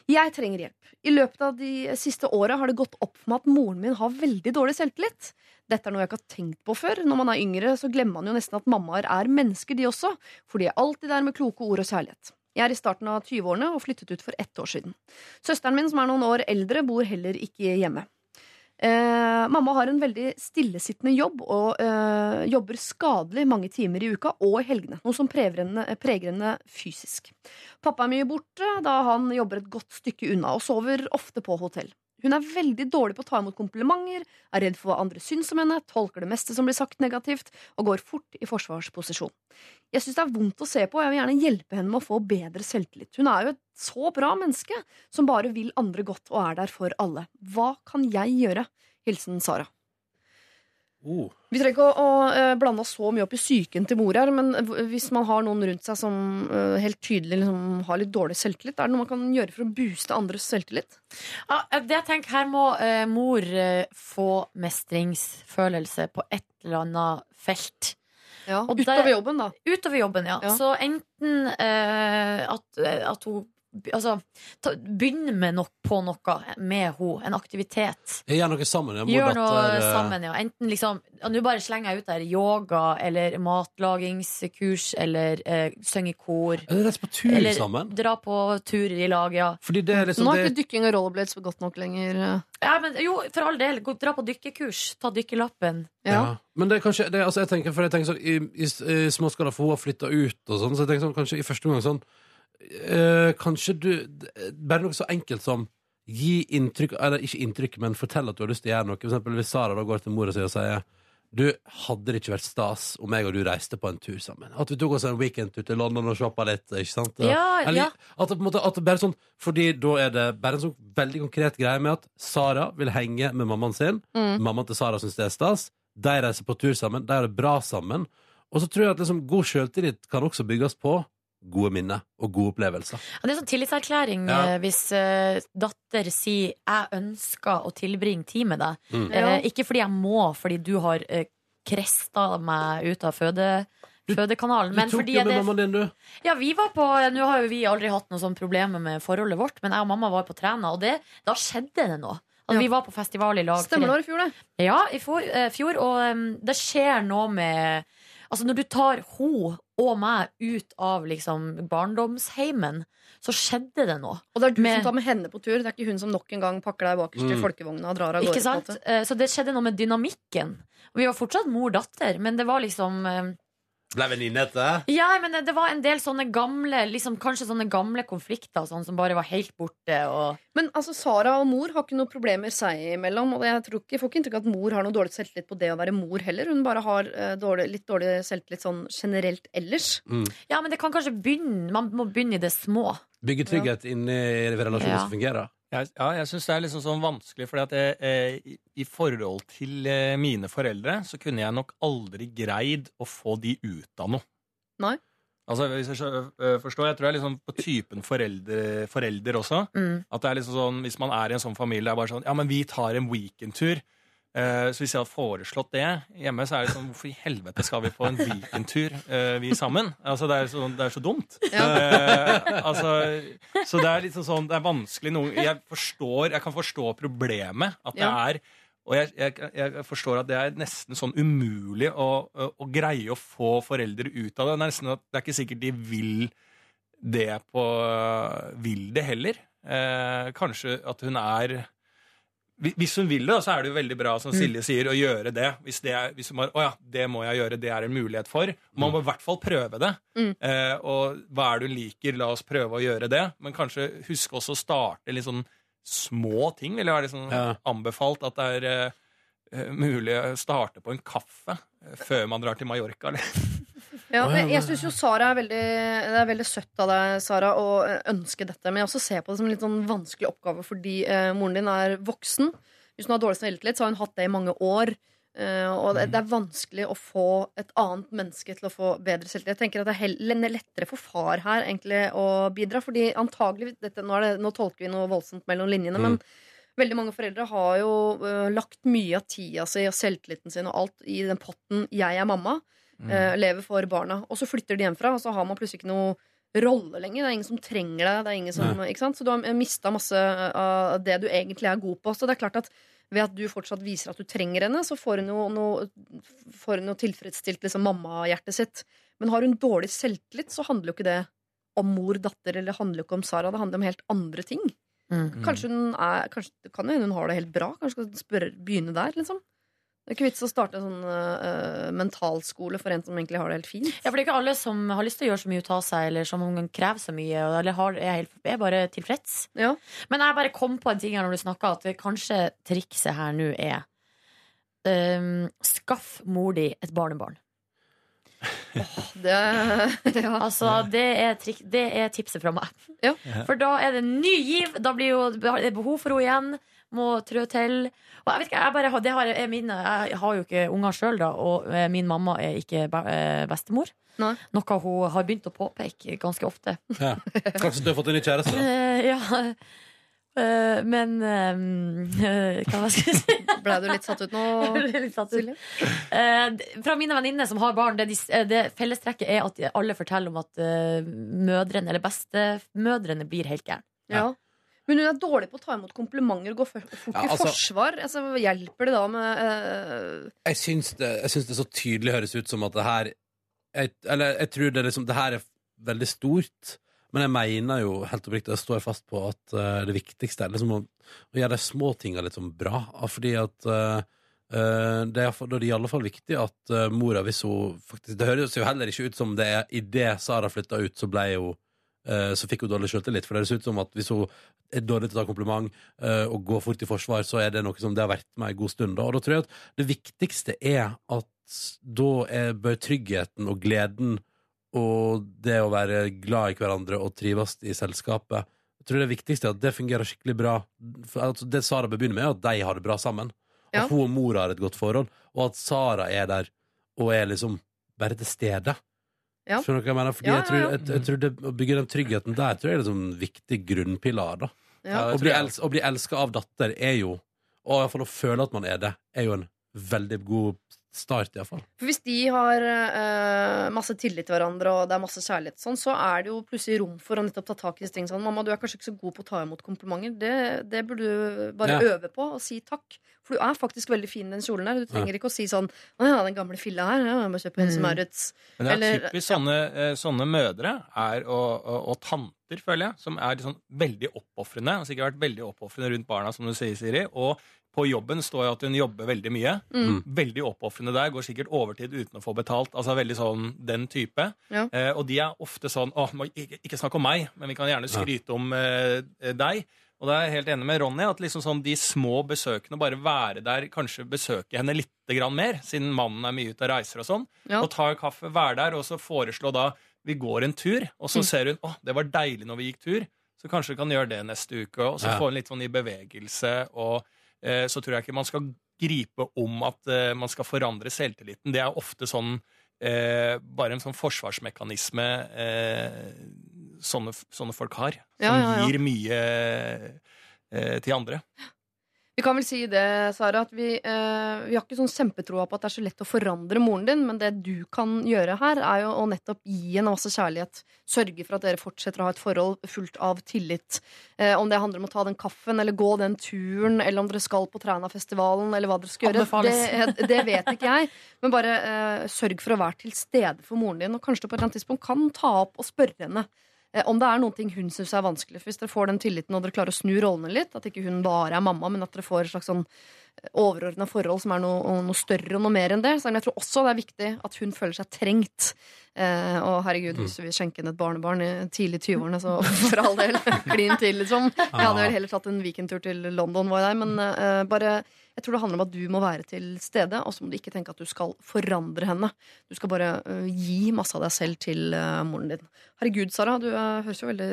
Jeg trenger hjelp. I løpet av de siste åra har det gått opp for meg at moren min har veldig dårlig selvtillit. Dette er noe jeg ikke har tenkt på før. Når man er yngre, så glemmer man jo nesten at mammaer er mennesker, de også. For de er alltid der med kloke ord og kjærlighet. Jeg er i starten av 20-årene og flyttet ut for ett år siden. Søsteren min, som er noen år eldre, bor heller ikke hjemme. Eh, mamma har en veldig stillesittende jobb og eh, jobber skadelig mange timer i uka og i helgene. Noe som preger henne, fysisk. Pappa er mye borte, da han jobber et godt stykke unna og sover ofte på hotell. Hun er veldig dårlig på å ta imot komplimenter, er redd for hva andre syns om henne, tolker det meste som blir sagt negativt, og går fort i forsvarsposisjon. Jeg syns det er vondt å se på, og jeg vil gjerne hjelpe henne med å få bedre selvtillit. Hun er jo et så bra menneske, som bare vil andre godt og er der for alle. Hva kan jeg gjøre? Hilsen Sara. Oh. Vi trenger ikke å, å eh, blande oss så mye opp i psyken til mor her, men hvis man har noen rundt seg som uh, helt tydelig liksom, har litt dårlig selvtillit, er det noe man kan gjøre for å booste andres selvtillit? Ja, det jeg tenker, her må uh, mor uh, få mestringsfølelse på et eller annet felt. Ja, Og Utover der- jobben, da. Utover jobben, ja. Ja. Så enten eh, at, at hun Altså, ta, begynn med nok på noe med henne. En aktivitet. Gjør noe sammen. Jeg, Gjør noe datter, eh, sammen, ja. Enten liksom Nå bare slenger jeg ut der yoga eller matlagingskurs eller eh, synge i kor. Eller reise på tur Eller sammen. dra på turer i lag, ja. Fordi det er liksom Nå er det, ikke dykking og rollerblades godt nok lenger. eh. ja men, jo, for all del. Dra på dykkekurs. Ta dykkerlappen. ja. Ja. Men det er kanskje det, altså jeg tenker, For jeg tenker sånn i, i, i småskala, for hun har flytta ut og sånn, så jeg tenker sånn kanskje i første omgang sånn eh, Kanskje du Bare noe så enkelt som gi inntrykk Eller ikke inntrykk, men fortell at du har lyst til å gjøre noe. For eksempel hvis Sara da går til mora si og sier du, hadde det ikke vært stas om jeg og du reiste på en tur sammen? At vi tok oss en weekendtur til London og shoppa litt? ikke sant? Ja, Eller, ja. At det på en måte at det bare sånn Fordi da er det bare en sånn veldig konkret greie med at Sara vil henge med mammaen sin. Mm. Mammaen til Sara syns det er stas. De reiser på tur sammen. De har det bra sammen. Og så tror jeg at liksom, god sjøltillit kan også bygges på gode minner og gode opplevelser. Ja, det er sånn tillitserklæring Ja. eh, hvis uh, datter sier 'jeg ønsker å tilbringe tid med deg'. Mm. Uh, ikke fordi jeg må, fordi du har uh, kresta meg ut av føde, fødekanalen, Du tok fordi jo med det, mammaen din, du. Ja, vi var på Nå har jo vi aldri hatt noen sånne problemer med forholdet vårt, men jeg og mamma var på Træna, og det, da skjedde det noe. Altså, Ja. Vi var på festival i lag. Stemmer det var i fjor, det. Ja, i fjor, fjor og um, det skjer noe med Altså, når du tar ho og meg ut av liksom barndomsheimen, så skjedde det noe. Og det er du Med- som tar med henne på tur. Det er ikke hun som nok en gang pakker deg bakerst i Mm. folkevogna og drar av gårde. Eh, Så det skjedde noe med dynamikken. Vi var fortsatt mor-datter, men det var liksom eh, Ble venninne etter. Ja, men det var en del sånne gamle liksom, Kanskje sånne gamle konflikter sånn, som bare var helt borte. Og Men altså, Sara og mor har ikke noen problemer seg imellom. Og jeg tror ikke, jeg får ikke inntrykk av at mor har noe dårlig selvtillit på det å være mor heller. Hun bare har uh, dårlig, litt dårlig selvtillit sånn generelt ellers. Mm. ja, men det kan kanskje begynne Man må begynne i det små. Bygge trygghet inni relasjoner Ja. som fungerer. Jeg, ja, jeg syns det er liksom sånn vanskelig, fordi at jeg, eh, i, forhold til eh, mine foreldre, så kunne jeg nok aldri greid å få de ut av noe. Nei. Altså, hvis jeg skjø- øh, forstår, jeg tror jeg er liksom på typen forelder, forelder også. Mm. At det er liksom sånn, Hvis man er i en sånn familie, det er bare sånn Ja, men vi tar en weekendtur. Eh, så hvis jeg hadde foreslått det hjemme, så er det sånn Hvorfor i helvete skal vi på en weekendtur, uh, vi sammen? Altså, det er, så, det er så dumt. Uh, altså, så det er liksom sånn Det er vanskelig noe Jeg forstår Jeg kan forstå problemet. At det er og jeg, jeg, jeg forstår at det er nesten sånn umulig å, å, å greie å få foreldre ut av det. Det er, nesten det er ikke sikkert de vil det på Vil det heller. Eh, kanskje at hun er Hvis hun vil det, så er det jo veldig bra, som Silje sier, å gjøre det. Hvis, det er, hvis hun Å ja, det må jeg gjøre, det er en mulighet for. Man må i hvert fall prøve det. Mm. Eh, og hva er det hun liker? La oss prøve å gjøre det. Men kanskje huske også å starte litt sånn små ting. Vil jeg være liksom Ja. anbefalt at det er eh, mulig å starte på en kaffe eh, før man drar til Mallorca. Eller? Ja, men jeg syns jo Sara er veldig Det er veldig søtt av deg, Sara, å ønske dette. Men jeg også ser på det som en litt sånn vanskelig oppgave fordi eh, moren din er voksen. Hvis hun har dårlig selvtillit, så har hun hatt det i mange år. Eh, og det, det er vanskelig å få et annet menneske til å få bedre selvtillit. Jeg tenker at det er lettere for far her egentlig å bidra, fordi antagelig dette, nå, er det, nå tolker vi noe voldsomt mellom linjene, Mm. men veldig mange foreldre har jo uh, lagt mye av tida si og selvtilliten sin og alt i den potten 'jeg er mamma'. Eh, lever for barna. Og så flytter de hjemfra, og så har man plutselig ikke noe rolle lenger. Det er ingen som trenger deg. Det er ingen som, ikke sant? Så du har mista masse av det du egentlig er god på. Så det er klart at ved at du fortsatt viser at du trenger henne, så får hun jo noe, får hun noe tilfredsstilt liksom, mammahjertet sitt. Men har hun dårlig selvtillit, så handler jo ikke det om mor-datter, eller handler jo ikke om Sara. Det handler om helt andre ting. Mm. Kanskje hun er Kanskje kan hende hun har det helt bra. Kanskje skal spørre, begynne der, liksom. Det er ikke vits å starte en sånn uh, mentalskole for en som egentlig har det helt fint. Ja, for det er ikke alle som har lyst til å gjøre så mye ut av seg, eller som krever så mye, eller har, er, helt, er bare tilfreds. Ja. Men jeg bare kom på en ting her når du snakka, at kanskje trikset her nå er um, Skaff mor di et barnebarn. Det, ja. Altså, det er, trik, det er tipset fra meg. Ja. For da er det ny giv. Da blir jo det behov for henne igjen. Må trå til. Og jeg vet ikke, jeg bare har, det har, jeg, min, jeg har jo ikke unger sjøl, da, og eh, min mamma er ikke eh, bestemor. Nei. Noe hun har begynt å påpeke ganske ofte. Ja. Kanskje du har fått en ny kjæreste? Eh, ja. Eh, men Hva skal jeg si? Ble du litt satt ut nå, litt satt ut. Eh, fra mine venninner som har barn, det, de, det fellestrekket er at alle forteller om at mødrene, eller bestemødrene, blir helt gærne. Ja. Men hun er dårlig på å ta imot komplimenter og gå fort Ja, i altså- forsvar. Altså, hjelper det da med uh... Jeg syns det, jeg syns det så tydelig høres ut som at det her jeg, Eller jeg tror det, liksom, det her er veldig stort, men jeg mener jo helt oppriktig, jeg står fast på at uh, det viktigste er liksom å, å gjøre de små tinga litt sånn bra. Fordi at uh, Uh, det er, i da er det i alle fall viktig at uh, mora, hvis hun faktisk Det høres jo heller ikke ut som det er idet Sara flytta ut, så ble hun så fikk hun dårlig selvtillit. For det ser ut som at hvis hun er dårlig til å ta kompliment eh, og gå fort i forsvar, så er det noe som det har vært med en god stund. Da. Og da tror jeg at det viktigste er at da er, bør tryggheten og gleden og det å være glad i hverandre og trives i selskapet Jeg tror det viktigste er at det fungerer skikkelig bra. For, altså, det Sara bør begynne med, er at de har det bra sammen. Ja. At hun og mora har et godt forhold, og at Sara er der og er liksom bare til stede. Ja. Skjønner du hva jeg mener? Fordi Ja, jeg tror, ja, ja. jeg, jeg tror det, Å bygge den tryggheten der tror jeg er en sånn viktig grunnpilar. da Ja. Å bli, els, å bli elska av datter er jo Og i hvert fall å føle at man er det, er jo en veldig god start, iallfall. For hvis de har uh, masse tillit til hverandre, og det er masse kjærlighet, sånn, så er det jo plutselig rom for å nettopp ta tak i disse tingene. Sånn, 'Mamma, du er kanskje ikke så god på å ta imot komplimenter.' Det, det burde du bare Ja. øve på, og si takk. For du er faktisk veldig fin i den kjolen der. Du trenger ikke å si sånn 'Å ja, den gamle filla her. Ja, jeg må kjøpe en som er rødt'. Men det er Eller- typisk sånne, eh, sånne mødre er, og, og, og tanter, føler jeg, som er sånn veldig oppofrende. Har sikkert vært veldig oppofrende rundt barna, som du sier, Siri. Og på jobben står jo at hun jobber veldig mye. Mm. Veldig oppofrende der. Går sikkert overtid uten å få betalt. Altså veldig sånn den type. Ja. Eh, og de er ofte sånn Å, ikke, ikke snakk om meg, men vi kan gjerne skryte om eh, deg. Og da er jeg helt enig med Ronny at liksom sånn de små besøkene, bare være der, kanskje besøke henne litt grann mer, siden mannen er mye ute og reiser og sånn, Ja. og ta en kaffe, være der, og så foreslå da vi går en tur, og så Mm. ser hun å, det var deilig når vi gikk tur, så kanskje vi kan gjøre det neste uke, og så Ja. få en litt sånn i bevegelse, og eh, så tror jeg ikke man skal gripe om at eh, man skal forandre selvtilliten. Det er ofte sånn eh, bare en sånn forsvarsmekanisme eh, sånne, sånne folk har, som Ja, ja, ja. gir mye eh, til andre. Vi kan vel si det, Sara, at vi, eh, vi har ikke sånn kjempetroa på at det er så lett å forandre moren din, men det du kan gjøre her, er jo å nettopp gi henne masse kjærlighet. Sørge for at dere fortsetter å ha et forhold fullt av tillit. Eh, om det handler om å ta den kaffen, eller gå den turen, eller om dere skal på Trænafestivalen, eller hva dere skal gjøre. Det, det vet ikke jeg. Men bare eh, sørg for å være til stede for moren din, og kanskje du på et eller annet tidspunkt kan ta opp og spørre henne. Eh, Om det er noen ting hun syns er vanskelig. For Hvis dere får den tilliten og dere klarer å snu rollene litt, at ikke hun bare er mamma, men at dere får et slags sånn overordna forhold som er noe, noe større og noe mer enn det. Så jeg tror også det er viktig at hun føler seg trengt. Eh, og herregud, hvis du vil skjenke inn et barnebarn i tidlig 20-årene, så for all del, klin til, liksom. Jeg hadde vel heller tatt en weekendtur til London, var jeg, men eh, bare jeg tror det handler om at du må være til stede, og så må du ikke tenke at du skal forandre henne. Du skal bare uh, gi masse av deg selv til uh, moren din. Herregud, Sara, du uh, høres jo veldig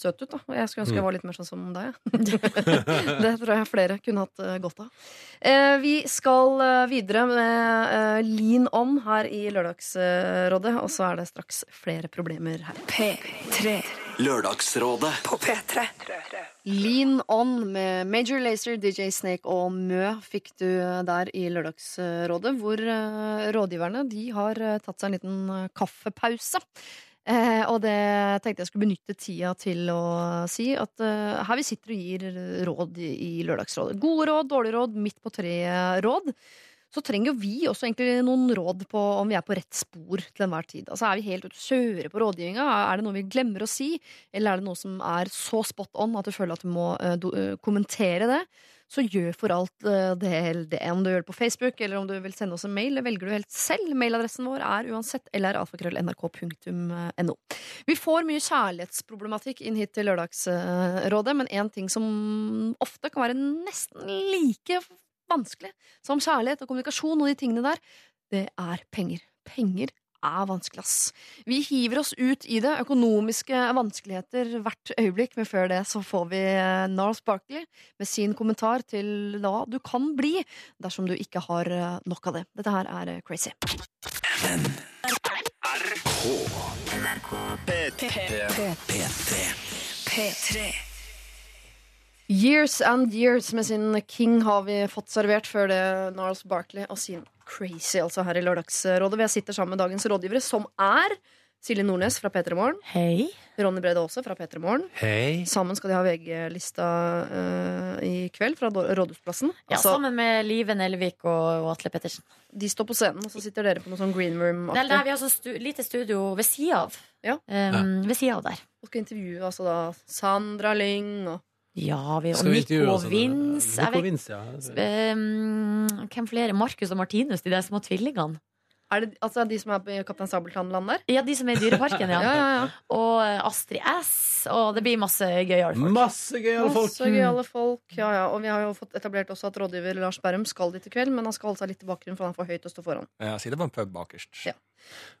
søt ut, da. Og jeg skulle ønske jeg var litt mer sånn som deg. det tror jeg flere kunne hatt eh, godt av. Eh, vi skal videre med Lean On her i Lørdagsrådet, og så er det straks flere problemer her. P3 Lørdagsrådet. på P3. Lean On med Major Lazer, DJ Snake og Mø fikk du der i Lørdagsrådet, hvor eh, rådgiverne de har eh, tatt seg en liten eh, kaffepause. Eh, og det tenkte jeg skulle benytte tida til å si at eh, her vi sitter og gir råd i, Lørdagsrådet. Gode råd, dårlige råd, midt på tre-råd. Så trenger jo vi også egentlig noen råd på om vi er på rett spor til enhver tid. Altså Er vi helt ute å kjøre på rådgivninga? Er det noe vi glemmer å si? Eller er det noe som er så spot on at du føler at du må uh, kommentere det? Så gjør for alt uh, det, det. Om du gjør det på Facebook, eller om du vil sende oss en mail, det velger du helt selv. Mailadressen vår er uansett lralfakrøll.nrk.no. Vi får mye kjærlighetsproblematikk inn hit til Lørdagsrådet, men en ting som ofte kan være nesten like vanskelig som kjærlighet og kommunikasjon og de tingene der, det er penger. Penger er vanskelig, ass. Vi hiver oss ut i det. Økonomiske vanskeligheter hvert øyeblikk, men før det så får vi eh, Nars Barkley med sin kommentar til hva du kan bli dersom du ikke har eh, nok av det. Dette her er crazy. NRK P3 P3. Years and Years med sin King har vi fått servert før det Narls Barkley og sin Crazy, altså her i Lørdagsrådet. Vi sitter sammen med dagens rådgivere, som er Silje Nordnes fra P3 Morgen. Hei. Ronny Brede Aase fra P3 Morgen. Hei. Sammen skal de ha VG-lista uh, i kveld fra Rådhusplassen. Ja, Altså, sammen med Live Nelvik og, og Atle Pettersen. de står på scenen, og så sitter dere på noe sånn green Det Nei, der room-aktig. vi har sånn stu, lite studio ved sida av. Ja. Um, ved sida av der. Og skal intervjue altså da Sandra Lyng og Ja, vi, og Nico. Jeg Nico vet, ja. um, hvem flere? Markus og Martinus, de der små tvillingene. Er det altså de som er på Kaptein Sabeltann-land der? Ja, de som er i Dyreparken, ja. Ja, ja, ja. Og Astrid S. Og det blir masse gøyale folk. Masse gøyale folk. Masse gøyale folk. Ja, ja. Og vi har jo fått etablert også at rådgiver Lars Berrum skal dit i kveld, men han skal holde seg litt i bakgrunnen, for han er for høyt å stå foran. Ja, si det på en pub bakerst. Ja.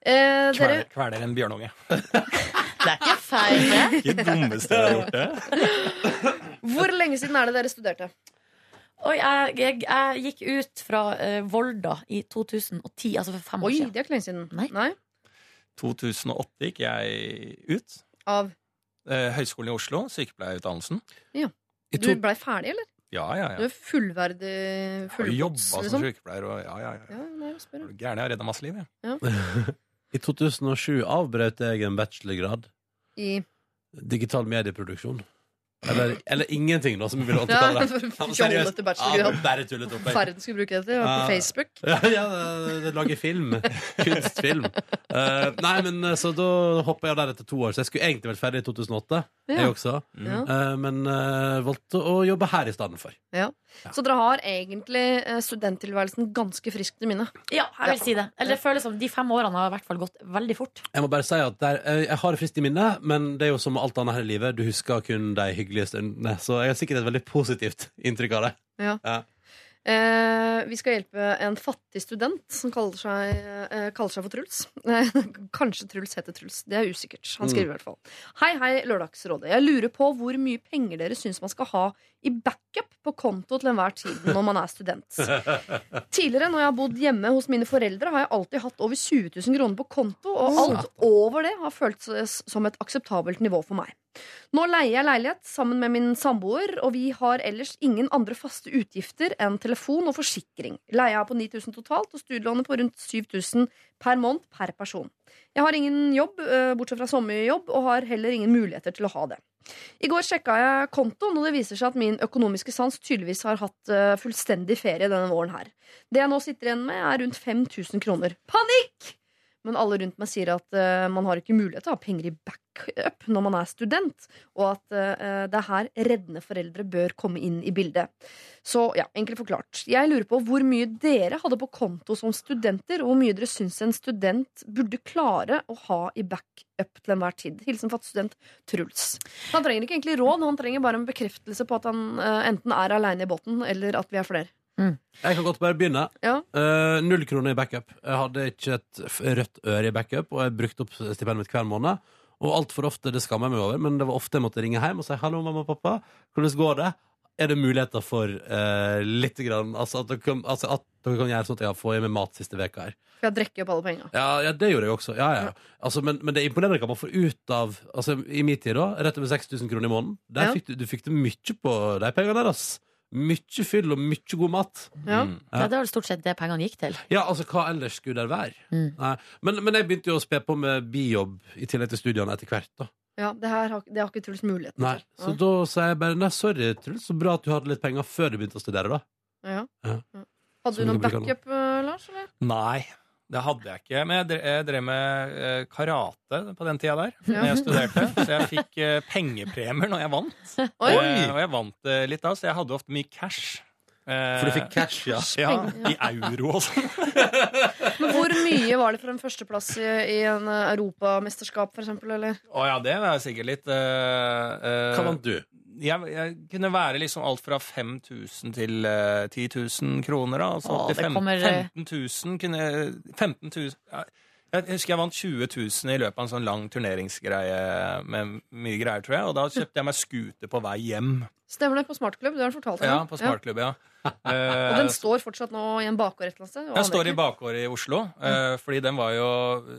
Eh, dere, Kveler, kveler en bjørnunge. Det er ikke feil, det. Ikke dummeste jeg har gjort det. hvor lenge siden er det dere studerte? Oi, jeg, jeg, jeg gikk ut fra eh, Volda i 2010, altså for fem år Oi, siden. det er ikke lenge siden. Nei. 2008 gikk jeg ut. Av Eh, Høgskolen i Oslo, sykepleierutdannelsen. Du blei ferdig, eller? Ja, ja, Du ja. er fullverdig Jeg har jobba som liksom? sykepleier og ja, ja, ja. Ja, nei, jeg spør. Er du gæren? Jeg har redda masse liv, jeg. I 2007 avbrøt jeg en bachelorgrad I digital medieproduksjon. Eller, eller ingenting, da, som vi ville kalle det. Ja, fjollete bachelorgrad. Ja, bare tullet opp. jeg. Verden skulle bruke det til. På Facebook. Ja, ja, det- det lager film. Kunstfilm. Eh, nei, men eh, så da hoppa jeg der etter to år. Så jeg skulle egentlig vært ferdig i 2008, Ja. jeg også. Ja. Eh, men eh, valgte å jobbe her i stedet for. Ja. Så dere har egentlig eh, studenttilværelsen ganske friskt i minne. Ja, jeg vil si det. Eller det føles som de fem årene har i hvert fall gått veldig fort. Jeg må bare si at der, eh, jeg har det friskt i minnet, men det er jo som med alt annet her i livet. Du husker kun de hyggelige stundene. Så jeg har sikkert et veldig positivt inntrykk av det. Ja. Ja. Eh, vi skal hjelpe en fattig student som kaller seg, eh, kaller seg for Truls. Kanskje Truls heter Truls. Det er usikkert. Han skriver i hvert fall. Hei, hei, Lørdagsrådet. Jeg lurer på hvor mye penger dere syns man skal ha i backup på konto til enhver tid når man er student. Tidligere, når jeg har bodd hjemme hos mine foreldre, har jeg alltid hatt over 20 000 kroner på konto, og alt over det har føltes som et akseptabelt nivå for meg. Nå leier jeg leilighet sammen med min samboer, og vi har ellers ingen andre faste utgifter enn telefon og forsikring. Leia er på 9000 totalt, og studielånet på rundt 7000 per måned per person. Jeg har ingen jobb, eh, bortsett fra sommerjobb, og har heller ingen muligheter til å ha det. I går sjekka jeg kontoen, og det viser seg at min økonomiske sans tydeligvis har hatt eh, fullstendig ferie denne våren her. Det jeg nå sitter igjen med, er rundt 5000 kroner. Panikk! Men alle rundt meg sier at uh, man har ikke mulighet til å ha penger i backup når man er student, og at uh, det er her reddende foreldre bør komme inn i bildet. Så ja, enkelt forklart. Jeg lurer på hvor mye dere hadde på konto som studenter, og hvor mye dere syns en student burde klare å ha i backup til enhver tid. Hilsen fattig student Truls. Han trenger ikke egentlig råd, han trenger bare en bekreftelse på at han uh, enten er aleine i båten, eller at vi er flere. Jeg kan godt bare begynne. Ja. Uh, null kroner i backup. Jeg hadde ikke et rødt øre i backup, og jeg brukte opp stipendet mitt hver måned. Og altfor ofte, det skammer jeg meg over, men det var ofte jeg måtte ringe hjem og si 'hallo, mamma og pappa, hvordan går det?' Er det muligheter for uh, litt grann, altså at, dere kan, altså at dere kan gjøre sånn at jeg får i meg mat siste veka her? For jeg drikker opp alle penger Ja, ja, det gjorde jeg også. Ja, ja. Altså, men, men det er imponerende hva man får ut av altså, I min tid, da, rett over 6000 kroner i måneden. Der Ja. fikk du, du fikk det mye på de pengene der, ass. Mye fyll og mye god mat. Ja. Mm. Ja, det var stort sett det pengene gikk til. Ja, altså, hva ellers skulle det være? Mm. Nei. Men, men jeg begynte jo å spe på med bijobb i tillegg til studiene etter hvert. da Ja, det her har, det har ikke Truls mulighet til. Nei, Så Ja. da sier jeg bare nei, sorry, Truls, så bra at du hadde litt penger før du begynte å studere, da. Ja. Ja. Hadde du noen backup, eh, Lars? Eller? Nei, det hadde jeg ikke. Men jeg drev, med eh, karate på den tida der, Ja. når jeg studerte. Så jeg fikk eh, pengepremier når jeg vant. Oi! Eh, og jeg vant litt da, så jeg hadde ofte mye cash. For du fikk cash, ja. Ja, i euro og sånn. Men hvor mye var det for en førsteplass i, i en europamesterskap, for eksempel? oh, Å ja, det var sikkert litt uh, Hva vant du? Jeg, jeg kunne være liksom alt fra 5000 til uh, 10 000 kroner. Da. Altså opp til kommer, eh, 15 000 kunne 15 000 ja, Jeg husker jeg vant 20 000 i løpet av en sånn lang turneringsgreie med mye greier, tror jeg. Og da kjøpte jeg meg scooter på vei hjem. Stemmer det, på Smartklubb? Du har fortalt Ja, om. på Smartklubb, ja. Og Eh, den står fortsatt nå i en bakgård et eller annet sted? Den står i bakgård i Oslo. Mm. fordi den var jo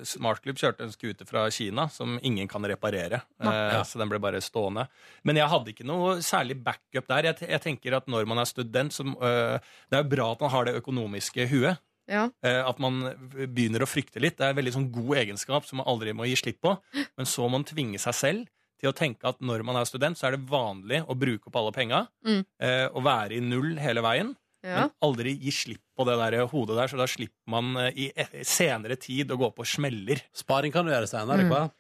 Smartklubb kjørte en scooter fra Kina som ingen kan reparere. Ja. Så den ble bare stående. Men jeg hadde ikke noe særlig backup der. Jeg, tenker at når man er student, så eh, Det er jo bra at man har det økonomiske huet. Ja. Eh, At man begynner å frykte litt. Det er en veldig sånn god egenskap som man aldri må gi slipp på. Men så må man tvinge seg selv til å tenke at når man er student, så er det vanlig å bruke opp alle penga. Mm. eh, Og være i null hele veien. Ja. Men aldri gi slipp på det der hodet der, så da slipper man eh, i e- senere tid å gå på smeller. Sparing kan du gjøre senere, Mm.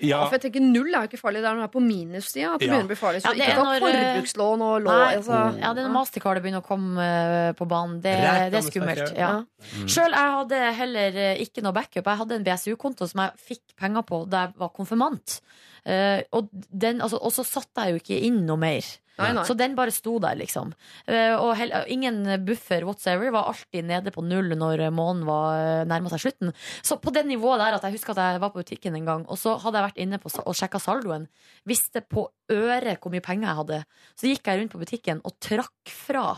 Ja, for jeg tenker Null er jo ikke farlig. Det er når du er på minussida at det Ja. begynner å bli farlig. Så Ja, det ikke når, eh, forbrukslån og lån. Nei, Altså. ja, det er når mastercardet begynner å komme eh, på banen. Det, det er skummelt. Ja. Mm. Sjøl jeg hadde heller eh, ikke noe backup. Jeg hadde en BSU-konto som jeg fikk penger på da jeg var konfirmant. Uh, og, den, altså, og så satte jeg jo ikke inn noe mer. Nei, nei. Så den bare sto der, liksom. Eh, og hel, ingen buffer whatsoever. Var alltid nede på null når månen var nærma seg slutten. Så på det nivået der at jeg husker at jeg var på butikken en gang, og så hadde jeg vært inne på, og sjekka saldoen. Visste på øret hvor mye penger jeg hadde. Så gikk jeg rundt på butikken og trakk fra.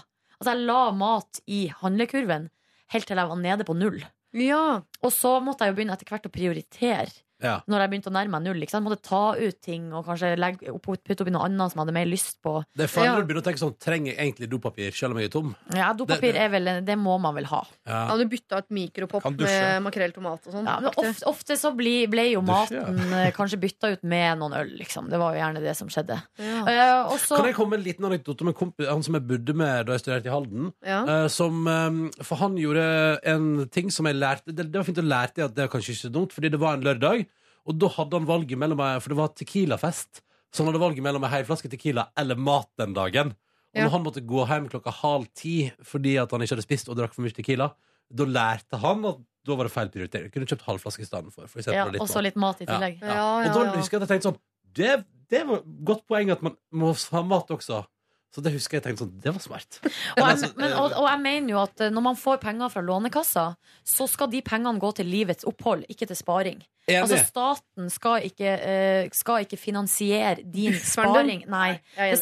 Altså jeg la mat i handlekurven helt til jeg var nede på null. Ja. Og så måtte jeg jo begynne etter hvert å prioritere. Ja. Når jeg begynte å nærme meg null. Ikke sant? Måtte ta ut ting og kanskje legge opp, putte oppi noe annet som jeg hadde mer lyst på. Det er farlig Ja. å du begynner å tenke sånn Trenger jeg egentlig dopapir selv om jeg er tom? Ja, Dopapir Det- det- er vel Det må man vel ha. Ja. Ja, du bytta ut mikropop Kan med makrell tomat og sånn. Ja, ofte, ofte så ble, ble jo maten eh, kanskje bytta ut med noen øl, liksom. Det var jo gjerne det som skjedde. Ja. Eh, og Kan jeg komme med en liten anekdote om en kompis Han som jeg bodde med da jeg studerte i Halden? Ja. Eh, som, eh, for han gjorde en ting som jeg lærte Det, det var fint å lære det at det er kanskje ikke så dumt, fordi det var en lørdag, og da hadde han valget mellom For det var Tequila-fest. Så han hadde valget mellom en hel flaske Tequila eller mat den dagen. Og Ja. når han måtte gå hjem klokka halv ti fordi at han ikke hadde spist og drakk for mye Tequila, da lærte han at da var det feil prioritering. Kunne kjøpt halv flaske i stedet for. for ja, og så litt mat i Ja. tillegg. Ja, ja, Og da husker jeg at jeg tenkte sånn Det, det var et godt poeng at man må ha mat også. Så det husker jeg tenkte sånn Det var smart. Og Altså, jeg, men, og, og jeg mener jo at eh, når man får penger fra Lånekassa, så skal de pengene gå til livets opphold, ikke til sparing. Enig. Altså Staten skal ikke, eh, skal ikke finansiere din sparing. Nei. Er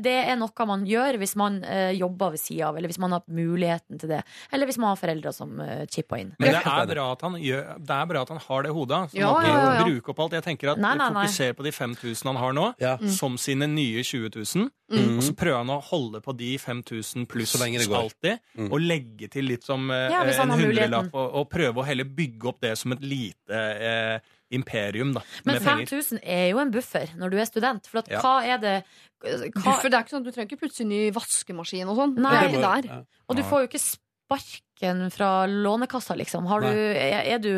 Det, eh, er noe man gjør hvis man eh, jobber ved sida av, eller hvis man har muligheten til det. Eller hvis man har foreldre som eh, chipper inn. Men det er, bra at han gjør, det er bra at han har det i hodet. Sånn Ja, at ja, ja, ja. han bruker opp alt. Jeg tenker at Nei, nei, nei. Fokuser på de 5000 han har nå, Ja. som sine nye 20 000. Mm. Og så prøver han å holde på de 5000 pluss alltid. Mm. Og legge til litt som eh, Ja, en hundrelapp, og, og prøve å heller bygge opp det som et lite eh, imperium da, Men 5000 er jo en buffer når du er student. For at Ja. hva er det hva, Buffer, det er ikke sånn, Du trenger ikke plutselig ny vaskemaskin og sånn. Nei. Det er ikke der. ja. Og du får jo ikke sparken fra Lånekassa, liksom. Har du, er, du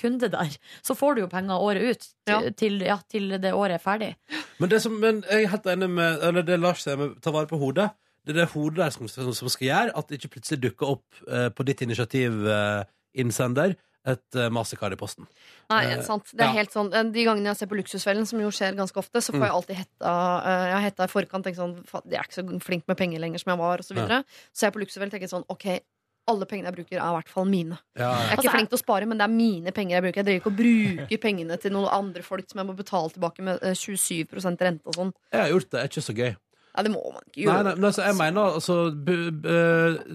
kunde der, så får du jo penger året ut Ja. til, ja, til det året er ferdig. Men, det som, men jeg er helt enig med Eller det Lars sier med ta vare på hodet. Det er det hodet der som, som, som skal gjøre at det ikke plutselig dukker opp eh, på ditt initiativ, eh, innsender, et uh, mastercard i posten. Nei, Eh, sant. Det er ja. helt sånn De gangene jeg ser på Luksusfellen, som jo skjer ganske ofte, så får Mm. jeg alltid hetta uh, Jeg har hetta i forkant. Tenker sånn, "Faen, Jeg er ikke så flink med penger lenger som jeg var, og så videre. Så jeg på Luksusfellen tenker sånn OK, alle pengene jeg bruker, er i hvert fall mine. Ja, Jeg er Altså, ikke flink til å spare, men det er mine penger jeg bruker. Jeg driver ikke og bruker pengene til noen andre folk som jeg må betale tilbake med eh, 27 rente og sånn. Jeg har gjort det. Det er ikke så gøy. Ja, det må man ikke gjøre. nei, men altså, jeg mener altså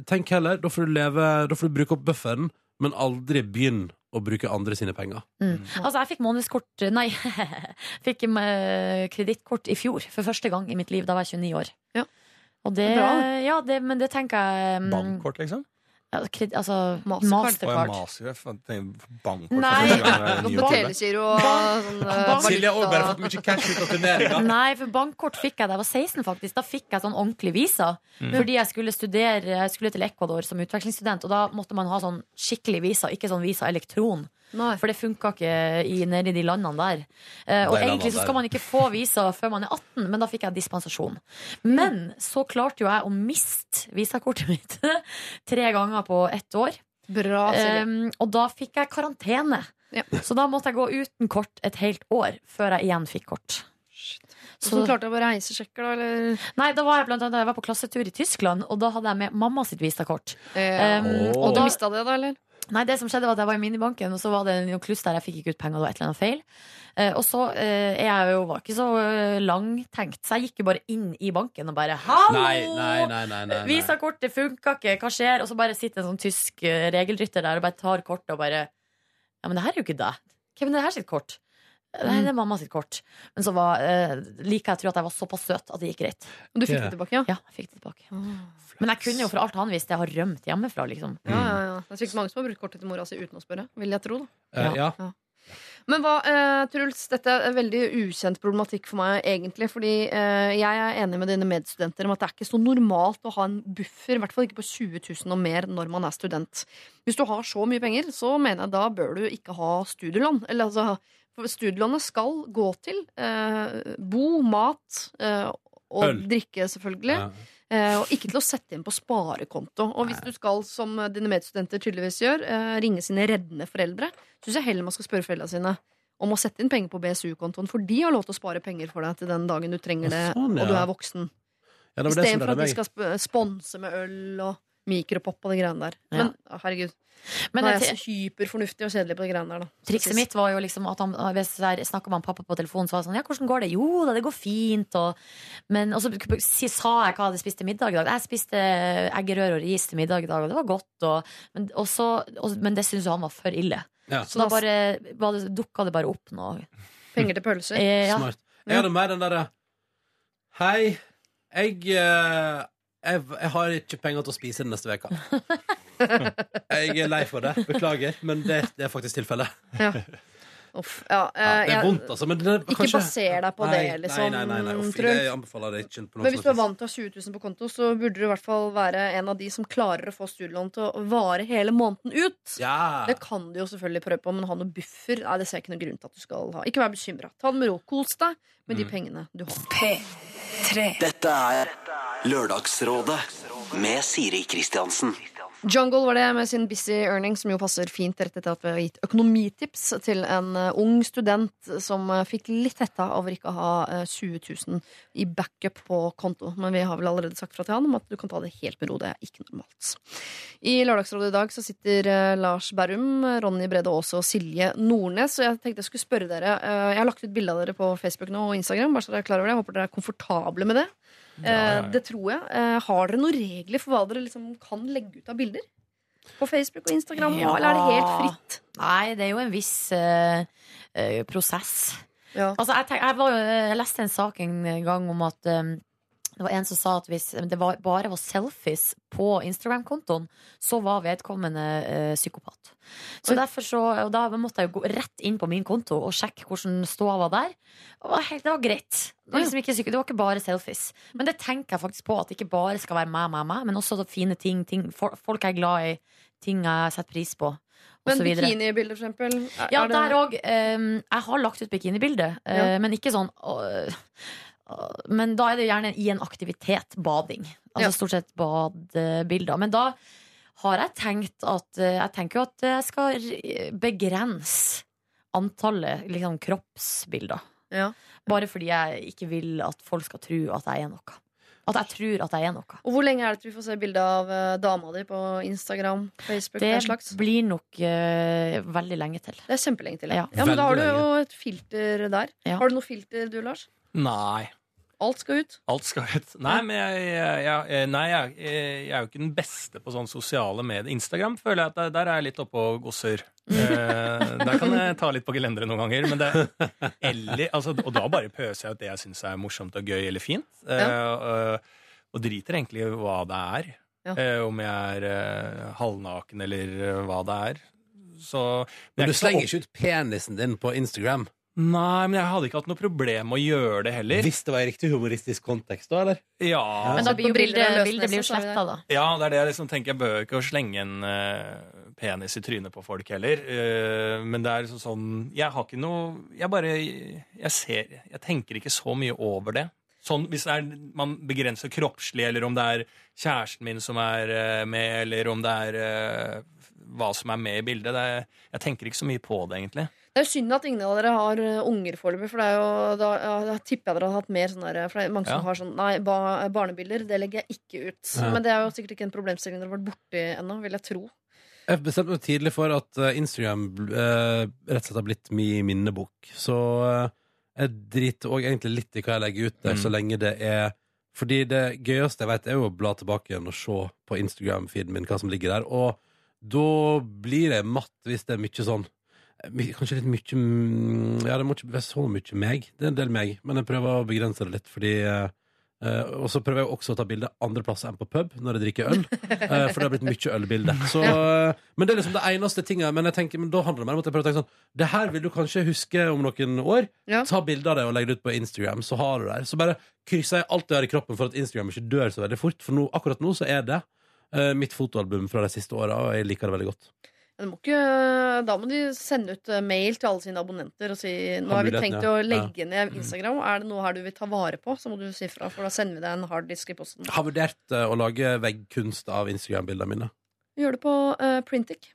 Tenk heller, da får du leve Da får du bruke opp bufferen, men aldri begynn å bruke andre sine penger. Mm. Altså, jeg fikk månedskort Nei, fikk uh, kredittkort i fjor for første gang i mitt liv. Da var jeg 29 år. Ja. Og det, ja, det, men det tenker jeg um, Bankkort, liksom? Ja, kred, Altså Mastercard. Nei. på telegiro og sånn eh, Silje har bare fått mye cash ut av turneringa. Nei, for bankkort fikk jeg da jeg var 16, faktisk. Da fikk jeg sånn ordentlig visa. Fordi jeg skulle studere Jeg skulle til Ecuador som utvekslingsstudent, og da måtte man ha sånn skikkelig visa, ikke sånn visa elektron. Nei. For det funka ikke i, nede i de landene der. Eh, og egentlig så skal man ikke få visa før man er 18, men da fikk jeg dispensasjon. Men så klarte jo jeg å miste visakortet mitt tre ganger på ett år. Bra, Um, og da fikk jeg karantene. Ja. Så da måtte jeg gå uten kort et helt år før jeg igjen fikk kort. Så du klarte å bare reisesjekker, da? Eller? Nei, da var jeg blant annet Jeg var på klassetur i Tyskland, og da hadde jeg med mamma sitt visakort. Ja. Um, og du da- mista det, da, eller? Nei, det som skjedde var at jeg var i minibanken, og så var det noe kluss der jeg fikk ikke ut penger. Det var et eller annet feil. Eh, og så eh, jeg jo var ikke så eh, langtenkt, så jeg gikk jo bare inn i banken og bare Hallo! Nei, nei, nei, nei, nei, nei. Visakortet funka ikke, hva skjer? Og så bare sitter en sånn tysk eh, regelrytter der og bare tar kortet og bare Ja, men det her er jo ikke deg. Hvem er det her sitt kort? Nei, det er mamma sitt kort. Men så var, eh, liker jeg å tro at jeg var såpass søt at det gikk greit. Og du fikk Ja. det tilbake, ja? Ja, jeg fikk det tilbake. Men jeg kunne jo for alt annet visst jeg har rømt hjemmefra, liksom. Ja, ja, ja. Det er sikkert mange som har brukt kortet til mora si uten å spørre. Vil jeg tro, da. Eh, ja. Men hva, eh, Truls, dette er en veldig ukjent problematikk for meg, egentlig. Fordi eh, jeg er enig med dine medstudenter om at det er ikke så normalt å ha en buffer, i hvert fall ikke på 20 000 og mer når man er student. Hvis du har så mye penger, så mener jeg da bør du ikke ha studielån. Eller altså, for studielånet skal gå til eh, bo, mat eh, og Øl. drikke, selvfølgelig. Ja. Eh, og ikke til å sette inn på sparekonto. Og hvis du skal, som dine medstudenter tydeligvis gjør, eh, ringe sine reddende foreldre, syns jeg heller man skal spørre foreldrene sine om å sette inn penger på BSU-kontoen, for de har lov til å spare penger for deg til den dagen du trenger det, Ja, sånn, og du er voksen. Ja, Istedenfor at de skal sp- sponse med øl og Mikropop og de greiene der. Ja. Men å, herregud, Men nå er jeg så hyperfornuftig og kjedelig på de greiene der, da. Trikset mitt var jo liksom at han, hvis jeg snakka med han pappa på telefonen, så var det sånn Ja, hvordan går det? Jo da, det går fint. Og, men, og så si- sa jeg hva jeg hadde spist til middag i dag. Jeg spiste eggerøre og ris til middag i dag, og det var godt. Og, men, og så, og, men det syntes jo han var for ille. Ja. Så da bare, bare dukka det bare opp noe. Penger til pølser. Eh, ja. Smart. Jeg hadde mer den derre Hei, jeg, eh, jeg Jeg har ikke penger til å spise den neste uka. Jeg er lei for det. Beklager, men det, det er faktisk tilfellet. Ja. Uff, ja, Ja, eh, det er vondt, altså. Men det, Ikke kanskje... baser deg på nei, det, liksom. Nei, nei, nei, nei. Uff, jeg. anbefaler det ikke Men hvis du er vant til å ha 20 000 på konto, så burde du i hvert fall være en av de som klarer å få studielån til å vare hele måneden ut. Ja. Det kan du jo selvfølgelig prøve på, men ha noe buffer Nei, det ser jeg ikke noen grunn til at du skal ha. Ikke vær bekymra. Ta det med ro. Kos deg med Mm. de pengene du har. P3. Dette er Lørdagsrådet med Siri Kristiansen. Jungle var det med sin Busy Earning, som jo passer fint rett etter at vi har gitt økonomitips til en eh, ung student som eh, fikk litt hetta over ikke å ha eh, 20 000 i backup på konto. Men vi har vel allerede sagt fra til han om at du kan ta det helt med ro. Det er ikke normalt. I Lørdagsrådet i dag så sitter eh, Lars Berrum, Ronny Brede Aase og Silje Nordnes. Og jeg tenkte jeg skulle spørre dere eh, Jeg har lagt ut bilde av dere på Facebook nå og Instagram. Bare så dere er klar over det. Jeg håper dere er komfortable med det. Eh, Det tror jeg. Eh, har dere noen regler for hva dere liksom kan legge ut av bilder? På Facebook og Instagram, Ja. eller er det helt fritt? Nei, det er jo en viss uh, prosess. Ja. Altså, jeg, tenk, jeg, var jeg leste en sak en gang om at um, det var en som sa at hvis det var, bare var selfies på Instagram-kontoen, så var vedkommende eh, psykopat. Så Oi. derfor så, og Da måtte jeg jo gå rett inn på min konto og sjekke hvordan ståa var der. Det var, helt, det var greit. Det var, liksom ikke, det var ikke bare selfies. Men det tenker jeg faktisk på, at det ikke bare skal være meg, meg, meg, men også fine ting, ting folk jeg er glad i, ting jeg setter pris på. Men bikinibilder, for eksempel? er- Ja, er der òg. jeg har lagt ut bikinibilde, uh, Ja. men ikke sånn øh, Men da er det gjerne i en aktivitet. Bading. Altså Ja. stort sett badebilder. Men da har jeg tenkt at eh, Jeg tenker jo at jeg skal begrense antallet liksom, kroppsbilder. Ja. Bare fordi jeg ikke vil at folk skal tro at jeg er noe. At jeg tror at jeg er noe. Og hvor lenge er det til vi får se bilde av eh, dama di på Instagram, Facebook, Det blir nok uh, veldig lenge til. Det er kjempelenge til. Ja. Ja, men da har du jo et filter der. Ja. Har du noe filter du, Lars? Nei. Alt skal ut. Alt skal ut. Nei, men jeg, jeg, jeg, nei, jeg, jeg er jo ikke den beste på sånn sosiale medier. Instagram føler jeg at der, der er jeg litt oppe og gosser. Eh, der kan jeg ta litt på gelenderet noen ganger. Men det, eller, altså, og da bare pøser jeg ut det jeg syns er morsomt og gøy eller fint. Eh, og, og driter egentlig i hva det er. Ja. Eh, om jeg er eh, halvnaken eller eh, hva det er. Så Men du slenger ikke ut penisen din på Instagram? Nei, men jeg hadde ikke hatt noe problem med å gjøre det heller. Hvis det var i riktig humoristisk kontekst, da, eller? Ja, Men da blir jo bildet, bildet blir jo sletta, da. Ja, det er det jeg liksom tenker. Jeg bør ikke slenge en uh, penis i trynet på folk heller. Uh, men det er liksom sånn Jeg har ikke noe Jeg bare Jeg ser Jeg tenker ikke så mye over det. Sånn hvis det er, man begrenser kroppslig, eller om det er kjæresten min som er uh, med, eller om det er hva som er med i bildet. Det er, jeg tenker ikke så mye på det, egentlig. Det er jo synd at ingen av dere har eh, unger foreløpig, for det er jo, da, ja, da tipper jeg dere hadde hatt mer sånn der For det er mange som Ja. har sånn Nei, ba, barnebilder, det legger jeg ikke ut. Ja. Men det er jo sikkert ikke en problemstilling dere har vært borti ennå, vil jeg tro. Jeg bestemte meg tidlig for at eh, Instagram eh, rett og slett har blitt min minnebok. Så eh, jeg driter òg egentlig litt i hva jeg legger ut der, Mm. så lenge det er Fordi det gøyeste jeg vet, er jo å bla tilbake igjen og se på Instagram-feeden min hva som ligger der. Og da blir jeg matt hvis det er mye sånn Kanskje litt mye Ja, det må ikke være så mye meg. Det er en del meg, men jeg prøver å begrense det litt fordi eh, og så prøver jeg også å ta bilde andre plasser enn på pub når jeg drikker øl. Uh, for det har blitt mye ølbilde. Så, uh, Men det er liksom det eneste tinget. Men tenker, men da handler det mer om at jeg prøver å tenke sånn Det her vil du kanskje huske om noen år. Ja. Ta bilde av det og legg det ut på Instagram, så har du det her. Så bare krysser jeg alt jeg har i kroppen for at Instagram ikke dør så veldig fort. For nå, akkurat nå så er det mitt fotoalbum fra de siste åra, og jeg liker det veldig godt. Må ikke, da må de sende ut eh, mail til alle sine abonnenter og si nå har vi tenkt å legge ned Instagram. Er det noe her du vil ta vare på, så må du si fra, for da sender vi deg en harddisk i posten. Har vurdert eh, å lage veggkunst av Instagram-bildene mine. Gjør det på uh, Printic.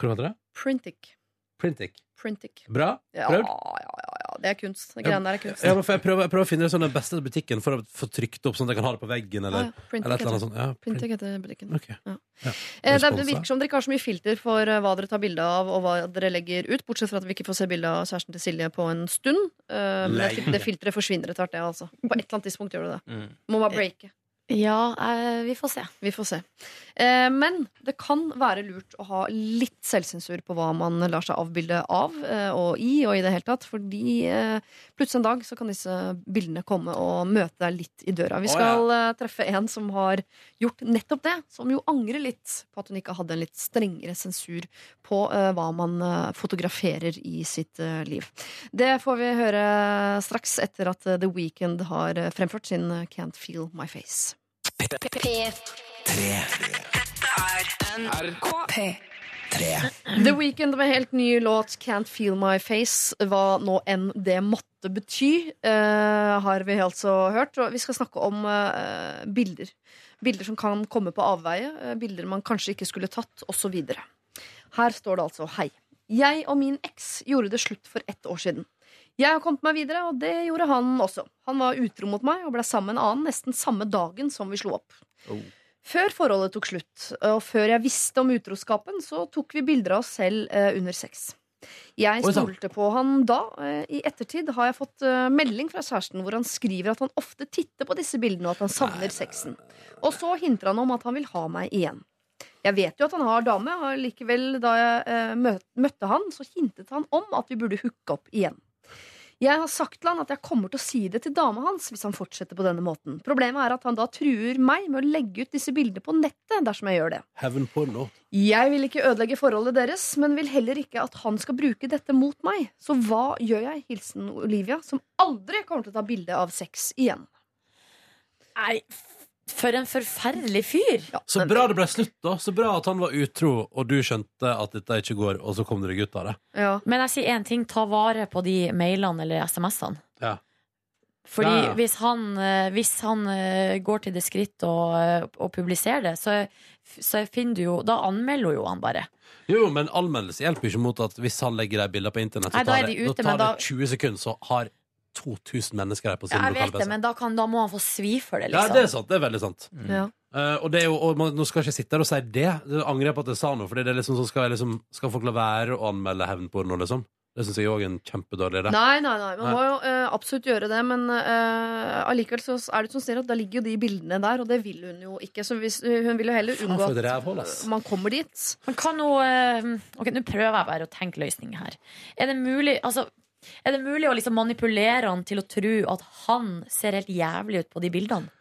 Hva heter det? Printic. Printic. Printic. Bra? Prøvd? ja, ja, ja. Det er kunst. Det greiene der er kunst. Ja, men for jeg, prøver, jeg prøver å finne sånn den beste butikken for å få trykt opp, sånn at jeg kan ha det på veggen. Eller, Ah, ja. Eller et eller annet sånt. Ja, print. Heter butikken. Okay. Ja. Ja. Eh, Det, det virker som dere ikke har så mye filter for eh, hva dere tar bilde av, og hva dere legger ut. Bortsett fra at vi ikke får se bilde av kjæresten til Silje på en stund. Eh, Men det, det filteret forsvinner etter hvert, det, altså. På et eller annet tidspunkt gjør det det. Mm. Må bare breake. Ja, eh, vi får se. Vi får se. Eh, men det kan være lurt å ha litt selvsensur på hva man lar seg avbilde av eh, og i, og i det hele tatt. Fordi eh, plutselig en dag så kan disse bildene komme og møte deg litt i døra. Vi ja. skal eh, treffe en som har gjort nettopp det. Som jo angrer litt på at hun ikke hadde en litt strengere sensur på eh, hva man eh, fotograferer i sitt eh, liv. Det får vi høre straks etter at eh, The Weeknd har eh, fremført sin eh, Can't Feel My Face. The Weeknd med helt ny låt 'Can't Feel My Face', hva nå enn det måtte bety, uh, har vi altså hørt. Og vi skal snakke om uh, bilder. Bilder som kan komme på avveie, Uh, bilder man kanskje ikke skulle tatt, osv. Her står det altså 'Hei. Jeg og min eks gjorde det slutt for ett år siden'. Jeg har kommet meg videre, og det gjorde han også. Han var utro mot meg og ble sammen med en annen nesten samme dagen som vi slo opp. Før forholdet tok slutt, og før jeg visste om utroskapen, så tok vi bilder av oss selv eh, under sex. Jeg stolte på han da. Eh, I ettertid har jeg fått eh, melding fra kjæresten hvor han skriver at han ofte titter på disse bildene, og at han savner sexen. Og så hinter han om at han vil ha meg igjen. Jeg vet jo at han har dame, og likevel, da jeg møtte han, så hintet han om at vi burde hooke opp igjen. Jeg har sagt til han at jeg kommer til å si det til dama hans hvis han fortsetter på denne måten. Problemet er at han da truer meg med å legge ut disse bildene på nettet dersom jeg gjør det. Hevnporno. Jeg vil ikke ødelegge forholdet deres, men vil heller ikke at han skal bruke dette mot meg. Så hva gjør jeg? Hilsen Olivia, som aldri kommer til å ta bilde av sex igjen. Nei, for en forferdelig fyr. Ja, Så bra det ble slutt, da. Så bra at han var utro, og du skjønte at dette ikke går, og så kom dere ut av det. Ja. Men jeg sier én ting, ta vare på de mailene eller SMS-ene. Ja. Fordi Ja, ja. hvis han, eh, hvis han eh, går til det skritt å, eh, å publisere det, så, så finner du jo Da anmelder jo han bare. Jo, men anmeldelse hjelper ikke mot at hvis han legger de bildene på internett, Nei, så da tar er det, de da tar men da- det 20 sekunder, så har 2000 mennesker der på sin Ja, jeg vet det, men da, kan, da må han få svi for det, Ja, liksom. det er sant. Det er veldig sant. Ja. Uh, og det er jo, og man, nå skal jeg ikke sitte her og si det. Det angrer jeg på at jeg sa noe, for det er liksom, sånn skal, liksom, skal folk la være å anmelde hevnporno, liksom? Det syns jeg òg er en kjempedårlig idé. Nei, nei, nei. Man Nei. må jo uh, absolutt gjøre det, men uh, allikevel så er det som sier at da ligger jo de bildene der, og det vil hun jo ikke. Så hvis, hun vil jo heller unngå at man kommer dit. Man kan jo Ok, nå prøver jeg bare å tenke løsninger her. Er det mulig Altså er det mulig å liksom manipulere han til å tro at han ser helt jævlig ut på de bildene?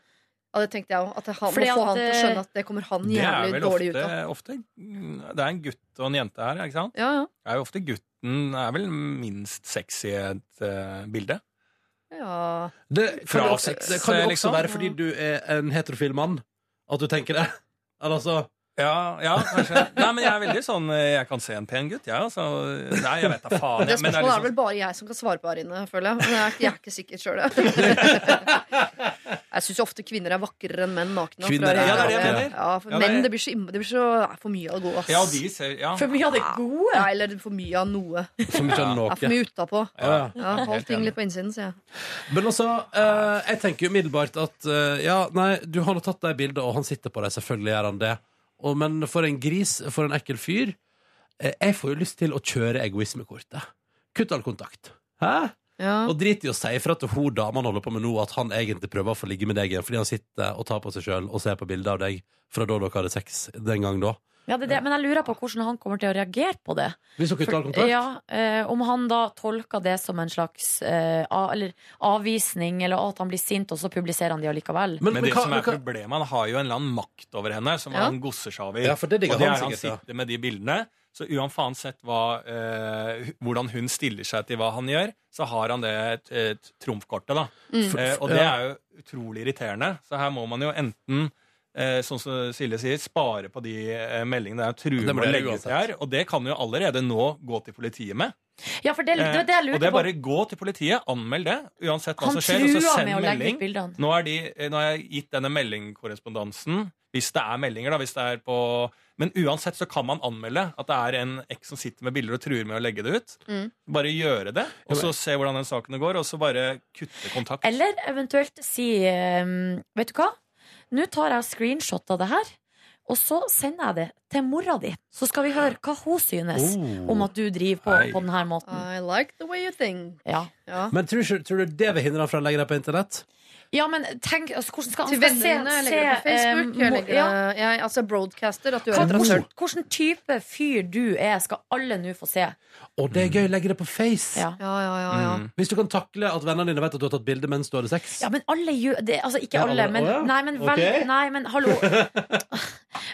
Ja, det tenkte jeg òg. At han Fordi må få at, han til å eh, skjønne at det kommer han jævlig dårlig ofte, ut av. ofte Det er en gutt og en jente her, ikke sant? Ja, ja. Det er jo ofte gutten er vel minst sexy i et uh, bilde. ja. Det Fra sex, det kan jo også liksom. være fordi du er en heterofil mann at du tenker det. Eller altså Ja, ja, kanskje. Nei, men jeg er veldig sånn eh, Jeg kan se en pen gutt, jeg, altså. Nei, jeg vet da faen. Det jeg, men spørsmålet er liksom- vel bare jeg som kan svare på her inne, føler jeg. Men jeg er, jeg er ikke sikker sjøl. Jeg syns ofte kvinner er vakrere enn menn nakne. Kvinner er Ja, det er det jeg mener. Ja, for Ja, det er- menn det blir så, imme- det blir så det er for mye av det gode. Ass. Ja, de ser Ja. For mye av det gode. Ja, eller for mye av noe. For mye av Ja, noe. for mye utapå. Ja. Ja, Hold ting litt på innsiden, sier jeg. Men altså, eh, jeg tenker umiddelbart at eh, ja, nei, du har nå tatt de bildene, og han sitter på dem, selvfølgelig gjør han det. Og, men for en gris, for en ekkel fyr eh, Jeg får jo lyst til å kjøre egoismekortet. Kutt all kontakt. Hæ? Ja. Og drit i å si ifra til hun dama holder på med nå, at han egentlig prøver å få ligge med deg igjen, fordi han sitter og tar på seg sjøl og ser på bilder av deg fra da dere hadde sex den gang da. Ja, det er det. Men jeg lurer på hvordan han kommer til å reagere på det. Hvis dere kutter all kontakt? Ja, eh, Om han da tolker det som en slags eh, av, eller avvisning, eller at han blir sint, og så publiserer han de allikevel. Men, Men men det hva- som er hva- problemet, han har jo en eller annen makt over henne som Ja. han gosser seg over. Ja, for det og det er han sikkert, sitter med de bildene. Så uansett hva, eh, hvordan hun stiller seg til hva han gjør, så har han det et, et trumfkortet. da. Mm. Eh, og det er jo utrolig irriterende. Så her må man jo enten sånn som Silje sier, spare på de eh, meldingene der Det med å legge ut det her. Og det kan jo allerede nå gå til politiet med. Ja, for det, det, Eh, det jeg og det er på. bare gå til politiet, anmeld det, uansett hva Han som skjer, og så send melding. Nå, er de, nå har jeg gitt denne meldingkorrespondansen Hvis det er meldinger, da. Hvis det er på Men uansett så kan man anmelde at det er en eks som sitter med bilder og truer med å legge det ut. Mm. Bare gjøre det, og så se hvordan den saken går, og så bare kutte kontakt. Eller eventuelt si Vet du hva? Nå tar jeg screenshot av det her, og så sender jeg det til mora di. Så skal vi høre hva hun synes Oh. om at du driver på Hei. på denne måten. I like the way you think. Ja. Ja. Men tror, du- tror du det vil hindre han fra å legge det på internett? Ja, men tenk altså, hvordan skal Til han skal vennene jeg legger det på Facebook. eh, Jeg legger ja. jeg, altså broadcaster at du er Hva, et rasshøl. hvordan, hvordan type fyr du er, skal alle nå få se. Og det er gøy, legge det på Face. Ja. Ja, ja, ja, ja. Mm. Hvis du kan takle at vennene dine vet at du har tatt bilde mens du hadde sex. Ja, men alle gjør det. Altså, ikke Ja, alle, alle- men, å, ja. nei, men, vel, Ok. nei, men hallo.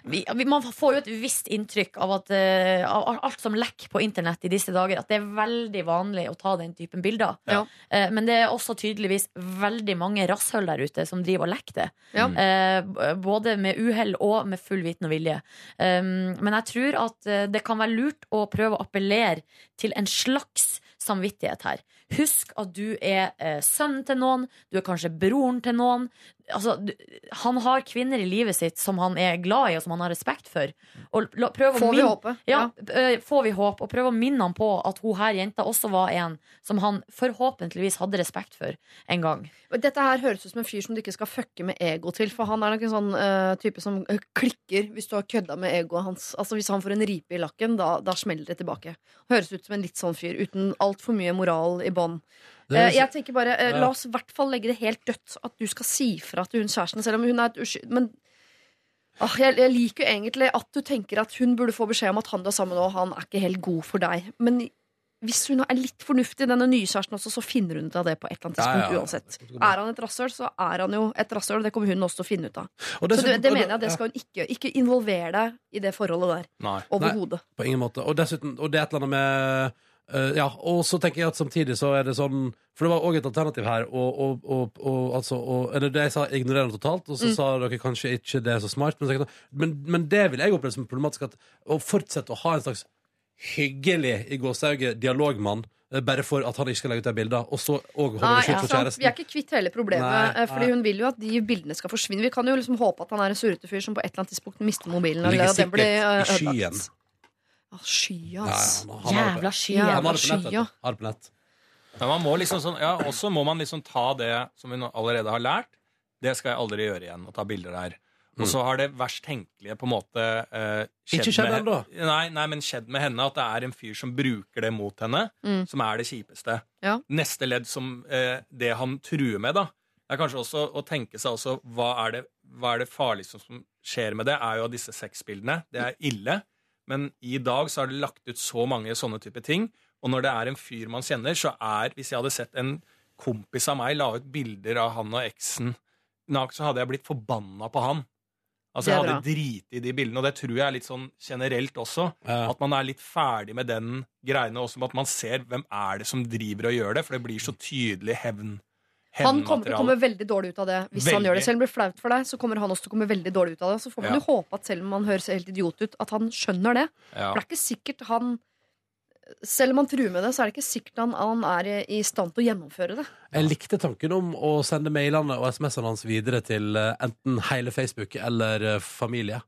Vi, vi, man får jo et visst inntrykk av at eh, av alt som lekker på internett i disse dager, at det er veldig vanlig å ta den typen bilder. Ja. Eh, men det er også tydeligvis veldig mange rasshøl der ute som driver og lekker det. Ja. Eh, både med uhell og med full viten og vilje. Um, men jeg tror at eh, det kan være lurt å prøve å appellere til en slags samvittighet her. Husk at du er eh, sønnen til noen, du er kanskje broren til noen. Altså, han har kvinner i livet sitt som han er glad i, og som han har respekt for. Og la, Får vi håpe. Ja, ja. får vi håp. Og prøv å minne han på at hun her jenta også var en som han forhåpentligvis hadde respekt for en gang. Dette her høres ut som en fyr som du ikke skal fucke med ego til. For han er nok en sånn uh, type som eh, klikker hvis du har kødda med egoet hans. Altså Hvis han får en ripe i lakken, da, da smeller det tilbake. Høres ut som en litt sånn fyr uten altfor mye moral i bånn. Det Eh, jeg tenker bare, Ja. La oss i hvert fall legge det helt dødt at du skal si fra til hun kjæresten, selv om hun er et uskyld... Men ah, jeg, jeg liker jo egentlig at du tenker at hun burde få beskjed om at han du er sammen med han er ikke helt god for deg. Men hvis hun er litt fornuftig, denne nye kjæresten også, så finner hun ut av det på et eller annet tidspunkt ja, ja. uansett. Er han et rasshøl, så er han jo et rasshøl. Det kommer hun også til å finne ut av. Og Så det, det mener jeg, det skal hun ikke. Ikke involvere deg i det forholdet der. Overhodet. På ingen måte. Og dessuten, og det er et eller annet med eh, Ja, og så tenker jeg at samtidig så er det sånn For det var òg et alternativ her, og, og, og, og altså Eller det jeg sa, ignorere det totalt, og så Mm. sa dere kanskje ikke det er så smart, men, men, men det vil jeg oppleve som problematisk, at å fortsette å ha en slags hyggelig i gåsehauget dialogmann eh, bare for at han ikke skal legge ut de bildene, og så og holde det skjult ja, for kjæresten. Vi er ikke kvitt hele problemet. Nei, eh, Fordi nei. Hun vil jo at de bildene skal forsvinne. Vi kan jo liksom håpe at han er en surrete fyr som på et eller annet tidspunkt mister mobilen. Eller at den blir, ødelagt. Ja, skya, Ja, ja, ass. det på- Jævla skya. Han har det på nett, vet skya. du. Har det på nett. Men man må liksom sånn, ja, også må man liksom ta det som vi allerede har lært. Det skal jeg aldri gjøre igjen, å ta bilder der. Og så har det verst tenkelige på en måte eh, Ikke skjedd med- ennå. Nei, nei, men skjedd med henne at det er en fyr som bruker det mot henne, Mm. som er det kjipeste. Ja. Neste ledd som eh, det han truer med, da, er kanskje også å tenke seg også hva er det, hva er det farligste som skjer med det, er jo disse sexbildene. Det er ille. Men i dag så har det lagt ut så mange sånne type ting. Og når det er en fyr man kjenner, så er Hvis jeg hadde sett en kompis av meg la ut bilder av han og eksen naken, så hadde jeg blitt forbanna på han. Altså er Jeg hadde driti i de bildene, og det tror jeg er litt sånn generelt også. Ja. At man er litt ferdig med den greiene også, med at man ser hvem er det som driver og gjør det, for det blir så tydelig hevn. Han kommer til å komme veldig dårlig ut av det. Hvis han gjør det selv om det blir flaut for deg, så kommer han også til å komme veldig dårlig ut av det. Så får man Ja. jo håpe at selv om han høres helt idiot ut, at han skjønner det. Ja. For det er ikke sikkert han Selv om han truer med det, så er det ikke sikkert han, han er i- stand til å gjennomføre det. Jeg likte tanken om å sende mailene og SMS-ene hans videre til eh, enten hele Facebook eller eh, familie.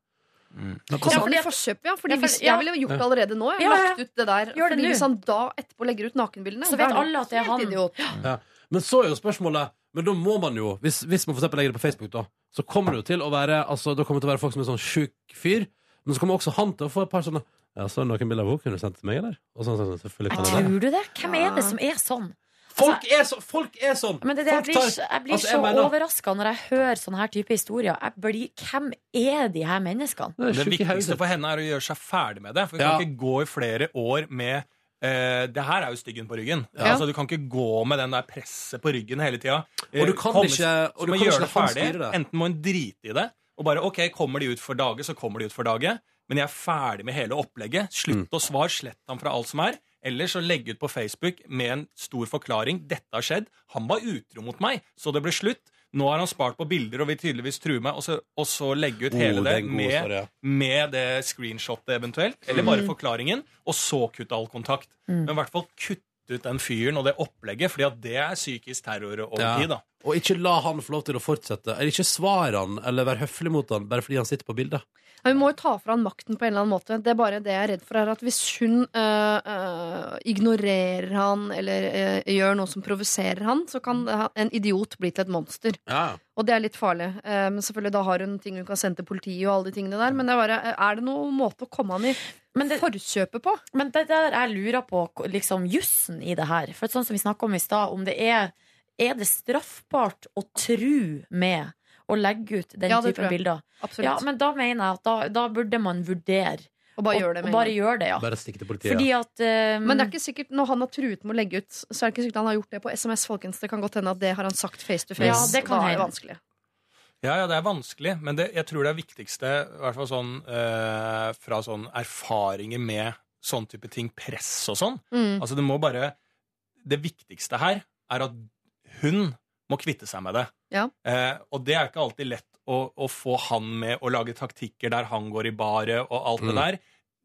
Mm. Ja, fordi, forkjøpet, ja. Fordi Ja, for- hvis, ja. jeg ville jo gjort det allerede nå. Jeg Ja, ja. lagt ut det der. Det fordi hvis han da etterpå legger ut nakenbildene Så vet alle at det er han. Idiot. ja. Men så er jo spørsmålet Men da må man jo, hvis, hvis man for eksempel legger det på Facebook, da så kommer det jo til å være Altså, da kommer det til å være folk som er sånn sjuk fyr. Men så kommer også han til å få et par sånne Ja, så er det noen bilder av henne kunne du sendt til meg, eller? Og så, selvfølgelig kan jeg det. Tror du det? Hvem er det som er sånn? Folk er, så, folk er sånn! Men det, det, jeg blir, jeg blir altså, så jeg mener- overraska når jeg hører sånne her type historier. Jeg blir, hvem er de her menneskene? Det Det viktigste for henne er å gjøre seg ferdig med det. For hun Ja. kan ikke gå i flere år med eh, det her er jo styggen på ryggen. Ja. Altså, du kan ikke gå med den der presset på ryggen hele tida. Og du kan ikke- og du kan ikke ferdig, det. Enten må en drite i det, og bare OK, kommer de ut for dage, så kommer de ut for dage. Men jeg er ferdig med hele opplegget. Slutt å svare, slett ham fra alt som er. Eller så legge ut på Facebook med en stor forklaring. Dette har skjedd. Han var utro mot meg, så det ble slutt. Nå har han spart på bilder og vil tydeligvis true meg, og så, og så legge ut Oh, hele det det med, story, ja. med det screenshotet eventuelt. Eller bare forklaringen, og så kutte all kontakt. Men i hvert fall kutte ut den fyren og det opplegget, fordi at det er psykisk terror over Ja. tid. da. Og ikke la han få lov til å fortsette. Eller ikke svar han eller være høflig mot han bare fordi han sitter på bildet. Ja, Hun må jo ta fra han makten på en eller annen måte. Det er bare det jeg er redd for, er at hvis hun øh, øh, ignorerer han eller øh, gjør noe som provoserer han, så kan en idiot bli til et monster. Og det er litt farlig. Eh, Men selvfølgelig da har hun ting hun kan sende til politiet og alle de tingene der. Men det er bare, er det noen måte å komme han i forkjøpet på? Men det der jeg lurer på, liksom jussen i det her. For sånn som vi snakka om i stad, om det er Er det straffbart å tru med å legge ut den Ja, typen bilder? Absolutt. Ja, men da mener jeg at da, da burde man vurdere Og bare gjøre det bare en det, ja. Bare stikke til politiet. Fordi at um... Men det er ikke sikkert når han har truet med å legge ut, så er det ikke sikkert han har gjort det på SMS. folkens Det kan godt hende at det har han sagt face to face. Ja, det kan da er det vanskelig. Ja, ja, det er vanskelig, men det, jeg tror det er viktigste, i hvert fall sånn eh, fra sånn erfaringer med sånn type ting, press og sånn. Mm. Altså det må bare Det viktigste her er at hun må kvitte seg med det. Ja. Eh, og det er ikke alltid lett å, å få han med å lage taktikker der han går i baret og alt Mm. det der.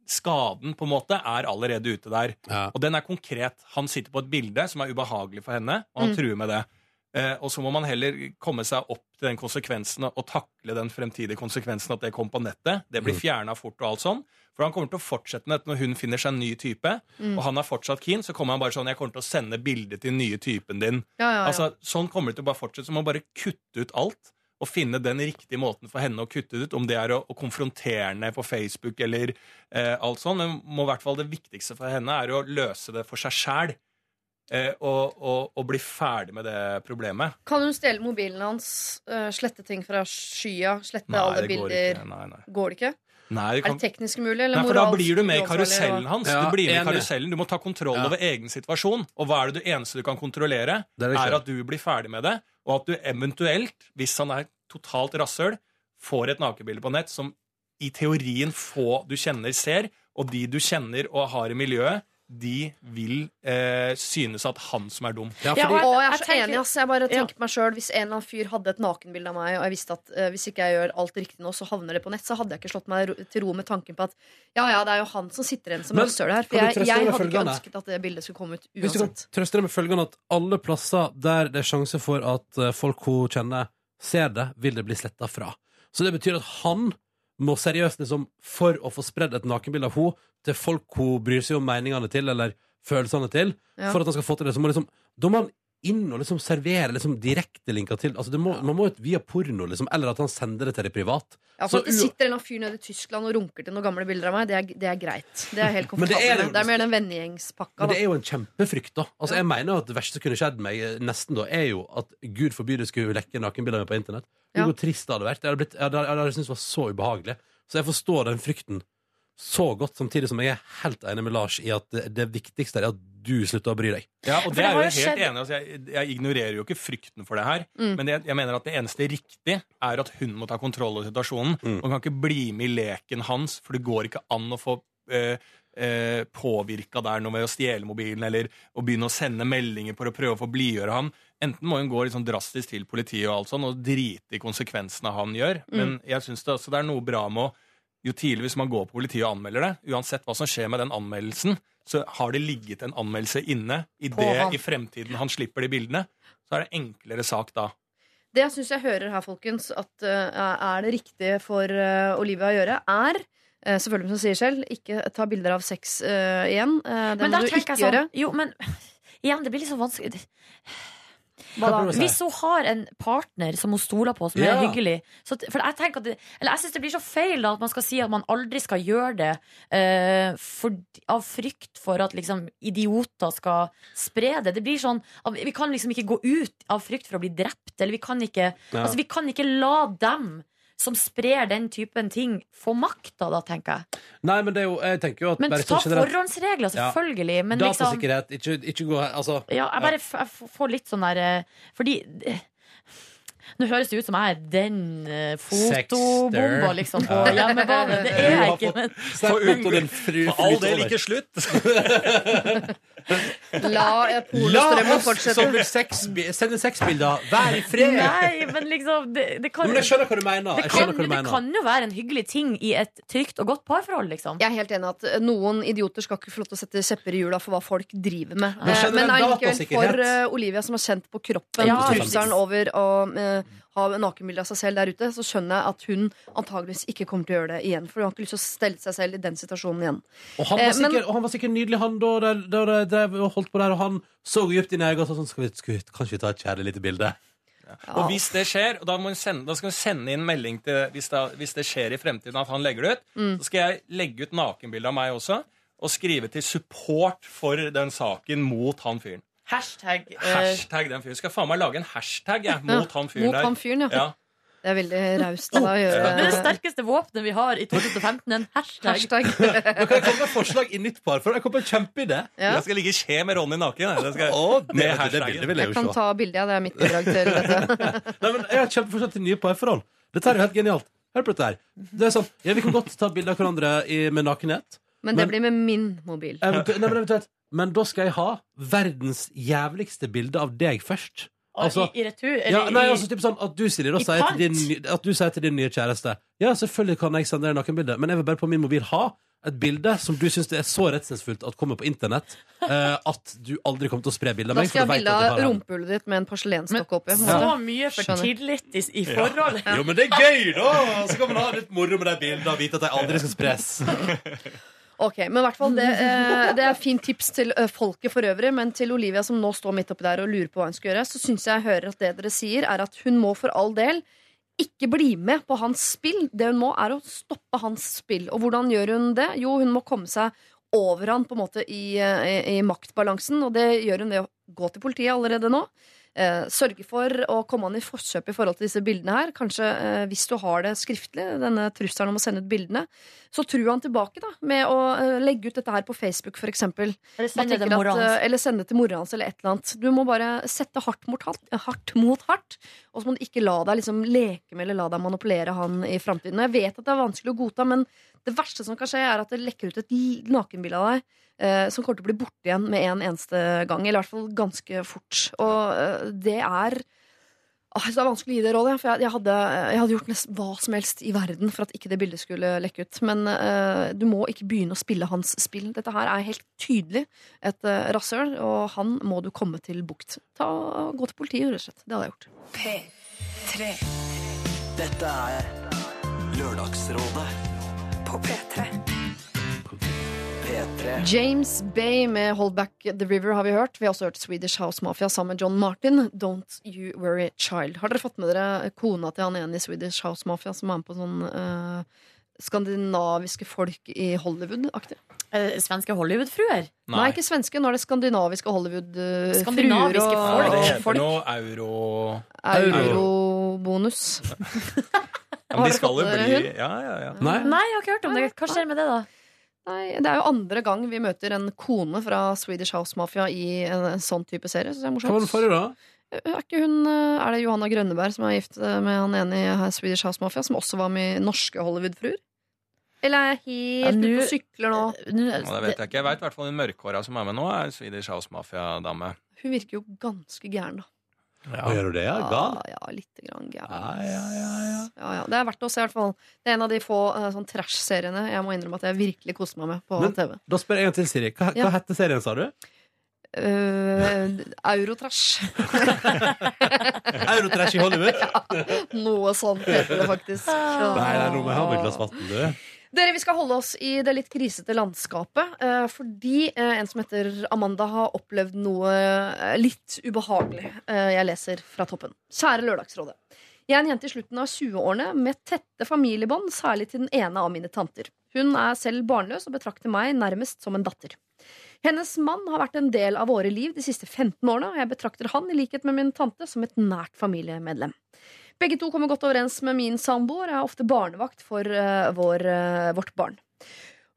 Skaden på en måte er allerede ute der. Og den er konkret. Han sitter på et bilde som er ubehagelig for henne, og han Mm. truer med det. Eh, og så må man heller komme seg opp til den konsekvensen og takle den fremtidige konsekvensen at det kom på nettet. Det blir Mm. fjerna fort og alt sånn. For han kommer til å fortsette med dette når hun finner seg en ny type, Mm. og han er fortsatt keen, så kommer han bare sånn 'Jeg kommer til å sende bilde til den nye typen din'. Ja, ja, ja. Altså, sånn kommer det til å bare fortsette. Så man bare kutte ut alt. Og finne den riktige måten for henne å kutte det ut. Om det er å, å konfrontere henne på Facebook eller eh, alt sånn. Men må i hvert fall det viktigste for henne er å løse det for seg sjæl. Eh, og, og, og bli ferdig med det problemet. Kan hun stjele mobilen hans, øh, slette ting fra skya, slette Nei, alle går bilder? ikke. Nei, nei. Går det ikke? Nei, kan... Er det teknisk mulig, eller Nei, for da blir du med i karusellen hans. Ja, du blir med i karusellen. Du må ta kontroll Ja. over egen situasjon. Og hva er det du eneste du kan kontrollere? Det er det er at du blir ferdig med det, og at du eventuelt, hvis han er totalt rasshøl, får et nakenbilde på nett som i teorien få du kjenner, ser, og de du kjenner og har i miljøet, de vil eh, synes at han som er dum. Ja, Ja, og jeg er så enig. ass. Jeg bare tenker på meg selv Hvis en eller annen fyr hadde et nakenbilde av meg, og jeg visste at eh, hvis ikke jeg gjør alt riktig nå, så havner det på nett, så hadde jeg ikke slått meg ro til ro med tanken på at ja, ja, det er jo han som sitter igjen som rasshøl her. For kan jeg, jeg hadde følgende? ikke ønsket at det bildet skulle komme ut hvis du kan trøste deg med følgende at alle plasser der det er sjanse for at eh, folk hun kjenner, ser det, vil det bli sletta fra. Så det betyr at han må seriøst, liksom, for å få spredd et nakenbilde av henne til folk hun bryr seg om meningene til, eller følelsene til, Ja. for at han skal få til det, så må liksom Da må han inn og liksom servere liksom direktelinka til Altså det må, Man må ut via porno, liksom, eller at han sender det til det privat. Ja, Så for at det sitter en fyr nede i Tyskland og runker til noen gamle bilder av meg, det er, det er greit. Det er helt komfortabelt. det er det- er mer den vennegjengspakka. Men det er jo en kjempefrykt, da. Altså, Jeg mener at det verste som kunne skjedd meg, eh, nesten da, er jo at Gud forby det skulle lekke nakenbilder på internett. Ja. Hvor trist det hadde vært. Jeg hadde, blitt, jeg hadde, jeg hadde syntes det var så ubehagelig. Så jeg forstår den frykten så godt, samtidig som jeg er helt enig med Lars i at det, det viktigste er at du slutter å bry deg. Ja, og det det er jo helt skjedd- enig. Altså, jeg, jeg ignorerer jo ikke frykten for det her. Mm. Men jeg, jeg mener at det eneste riktige er at hun må ta kontroll over situasjonen. Mm. Hun kan ikke bli med i leken hans, for det går ikke an å få øh, eh, påvirka der noe ved å stjele mobilen eller å begynne å sende meldinger for å prøve å få blidgjøre han. Enten må hun gå sånn drastisk til politiet og alt sånn, og drite i konsekvensene han gjør. Men jeg syns det, også det er noe bra med å jo tidligere hvis man går på politiet og anmelder det, uansett hva som skjer med den anmeldelsen, så har det ligget en anmeldelse inne i På det han. i fremtiden han slipper de bildene. Så er det enklere sak da. Det jeg syns jeg hører her, folkens, at eh, er det riktige for eh, Olivia å gjøre, er eh, selvfølgelig som hun sier selv, ikke ta bilder av sex igjen. Det Men må der du ikke jeg sånn gjøre. Jo, men igjen, det blir så vanskelig. Hvis hun har en partner som hun stoler på, som Ja. er hyggelig så, For jeg tenker at det, Eller jeg syns det blir så feil da at man skal si at man aldri skal gjøre det uh, for, av frykt for at liksom idioter skal spre det. Det blir sånn Vi kan liksom ikke gå ut av frykt for å bli drept, eller vi kan ikke Ja. Altså, vi kan ikke la dem som sprer den typen ting, få makta, da, tenker jeg. Nei, men det er jo, jeg tenker jo at Men bare ta sånn generelt- forhåndsregler, Ja. selvfølgelig. Men liksom Datasikkerhet, ikke, ikke gå Altså ja, jeg bare jeg får litt sånn der eh, Fordi Nå høres det ut som jeg er den eh, fotobomba liksom på hjemmebane. Det er jeg ikke. Men, Få ut av din fru For all del ikke slutt! La La pornostrømmen oss fortsette. som vil sex, sende sexbilder, være i fred! Nei, men liksom Det, det kan Jo, men jeg skjønner hva du mener. det kan, hva du det mener. kan jo være en hyggelig ting i et trygt og godt parforhold, liksom. Jeg er helt enig at eh, noen idioter skal ikke få lov til å sette kjepper i hjula for hva folk driver med. Men Eh, Men allikevel for uh, Olivia, som har kjent på kroppen Ja, trusselen over å eh, ha nakenbilde av seg selv der ute, så skjønner jeg at hun antageligvis ikke kommer til å gjøre det igjen. For hun har ikke lyst til å stelle seg selv i den situasjonen igjen. Og han, var Eh, men- sikkert, og han var sikkert nydelig, han da der, der, der, drev og holdt på der, og han så dypt inn i øynene og sa sånn skal vi, skal vi, Kanskje vi tar et kjærlig lite bilde? Og hvis det skjer, og da, må sende, da skal hun sende inn melding til hvis det, hvis det skjer i fremtiden at han legger det ut, Mm. så skal jeg legge ut nakenbilde av meg også, og skrive til support for den saken mot han fyren. Hashtag Uh, Hashtag den fyren. Skal faen meg lage en hashtag jeg, mot han fyren Mot der. han fyren, ja. Ja. Det er veldig raust av deg å Det er det sterkeste våpenet vi har i 2015. En hashtag. Hashtag. Nå kan jeg komme med forslag i nytt par, for jeg kom på en kjempeidé. Ja. Jeg skal ligge i skje med Ronny naken. jeg. Det skal, oh, det, med det, det det vil jeg Jeg kan se. ta bilde, av Det er mitt bidrag til dette. Nei, men Jeg har kjempeforslag til nye parforhold. Dette er jo helt genialt. Hør på dette her. Det er sånn, ja, Vi kan godt ta bilde av hverandre i, med nakenhet. Men det Men- blir med min mobil. Eventu nei, men, eventuelt, men da skal jeg ha verdens jævligste bilde av deg først. Altså- i, I retur? Eller Ja, nei, altså typ sånn At du Silje, da sier til din, at du sier til din nye kjæreste Ja, selvfølgelig kan jeg sende deg nakenbilde, men jeg vil bare på min mobil ha et bilde som du syns er så redselsfullt at kommer på internett, uh, at du aldri kommer til å spre bilde av Da skal jeg ha bilde av rumpehullet ditt med en porselensstokk oppi. Så mye for tillit i, i forholdet. Jo, men det er gøy, da! Så kan man ha litt moro med de bildene og vite at de aldri skal spres. Ok, men i hvert fall det, eh, det er fint tips til eh, folket for øvrig. Men til Olivia som nå står midt oppi der og lurer på hva hun skal gjøre, så syns jeg jeg hører at det dere sier, er at hun må for all del ikke bli med på hans spill. Det hun må, er å stoppe hans spill. Og hvordan gjør hun det? Jo, hun må komme seg over han på en måte i, eh, i, i maktbalansen, og det gjør hun ved å gå til politiet allerede nå. Eh, sørge for å komme han i forkjøp i forhold til disse bildene her. Kanskje eh, hvis du har det skriftlig, denne trusselen om å sende ut bildene, så truer han tilbake da med å eh, legge ut dette her på Facebook, for eksempel. Eller sende det mora hans. eh, eller sende til mora hans, eller et eller annet. Du må bare sette hardt mot hardt, hardt, mot hardt og så må du ikke la deg liksom leke med eller la deg manipulere han i framtiden. Jeg vet at det er vanskelig å godta, men det verste som kan skje, er at det lekker ut et nakenbilde av deg. eh, som kommer til å bli borte igjen med en eneste gang. Eller i hvert fall ganske fort. Og eh, det er Åh, det er vanskelig å gi det rådet, for jeg, jeg, hadde, jeg hadde gjort nesten hva som helst i verden for at ikke det bildet skulle lekke ut. Men eh, du må ikke begynne å spille hans spill. Dette her er helt tydelig et uh, rasshøl, og han må du komme til bukt. Ta, gå til politiet, rett og slett. Det hadde jeg gjort. P3 Dette er Lørdagsrådet P3. P3. James Bay med Hold Back The River har vi hørt. Vi har også hørt Swedish House Mafia sammen med John Martin. Don't You Worry Child. Har dere fått med dere kona til han ene i Swedish House Mafia som er med på sånn uh, skandinaviske folk i Hollywood-aktig? Eh, Svenske Hollywood-fruer. Nei. ikke svenske. Nå er det skandinaviske Hollywood-fruer Skandinaviske og folk. Det heter folk. noe euro... Eurobonus. Ja, Har men de skal jo bli hun? Ja, ja, ja. Nei? Nei, jeg har ikke hørt om det. Hva skjer med det, da? Nei, Det er jo andre gang vi møter en kone fra Swedish House Mafia i en, en sånn type serie. Så det er Hva var den forrige, da? Er ikke hun eh, Er det Johanna Grønneberg som er gift eh, med han ene i Swedish House Mafia, som også var med i norske Hollywood-fruer? Eller er jeg helt Ja, ute på og sykler nå? Nu, Ja, det vet jeg ikke. Jeg vet i hvert fall hun mørkhåra som er med nå, er Swedish House Mafia-dame. Hun virker jo ganske gæren, da. Hva gjør du det? Ja, gal? ja, ja lite grann gæren. Ja, ja, ja, ja. Ja, ja. Det er verdt å se, i hvert fall. Det er en av de få eh, sånn trash-seriene jeg må innrømme at jeg virkelig koser meg med på Men- TV. Da spør jeg en gang til, Siri. Hva, Ja. hva heter serien, sa du? Uh, Eurotrash. Eurotrash i Hollywood? Noe sånt heter det faktisk. Ja. Nei, det er noe med her med glass vann, du. Dere, Vi skal holde oss i det litt krisete landskapet. eh, fordi eh, en som heter Amanda, har opplevd noe eh, litt ubehagelig. Eh, jeg leser fra toppen. Kjære Lørdagsrådet. Jeg er en jente i slutten av 20-årene med tette familiebånd, særlig til den ene av mine tanter. Hun er selv barnløs og betrakter meg nærmest som en datter. Hennes mann har vært en del av våre liv de siste 15 årene, og jeg betrakter han i likhet med min tante som et nært familiemedlem. Begge to kommer godt overens med min samboer og er ofte barnevakt for uh, vår, uh, vårt barn.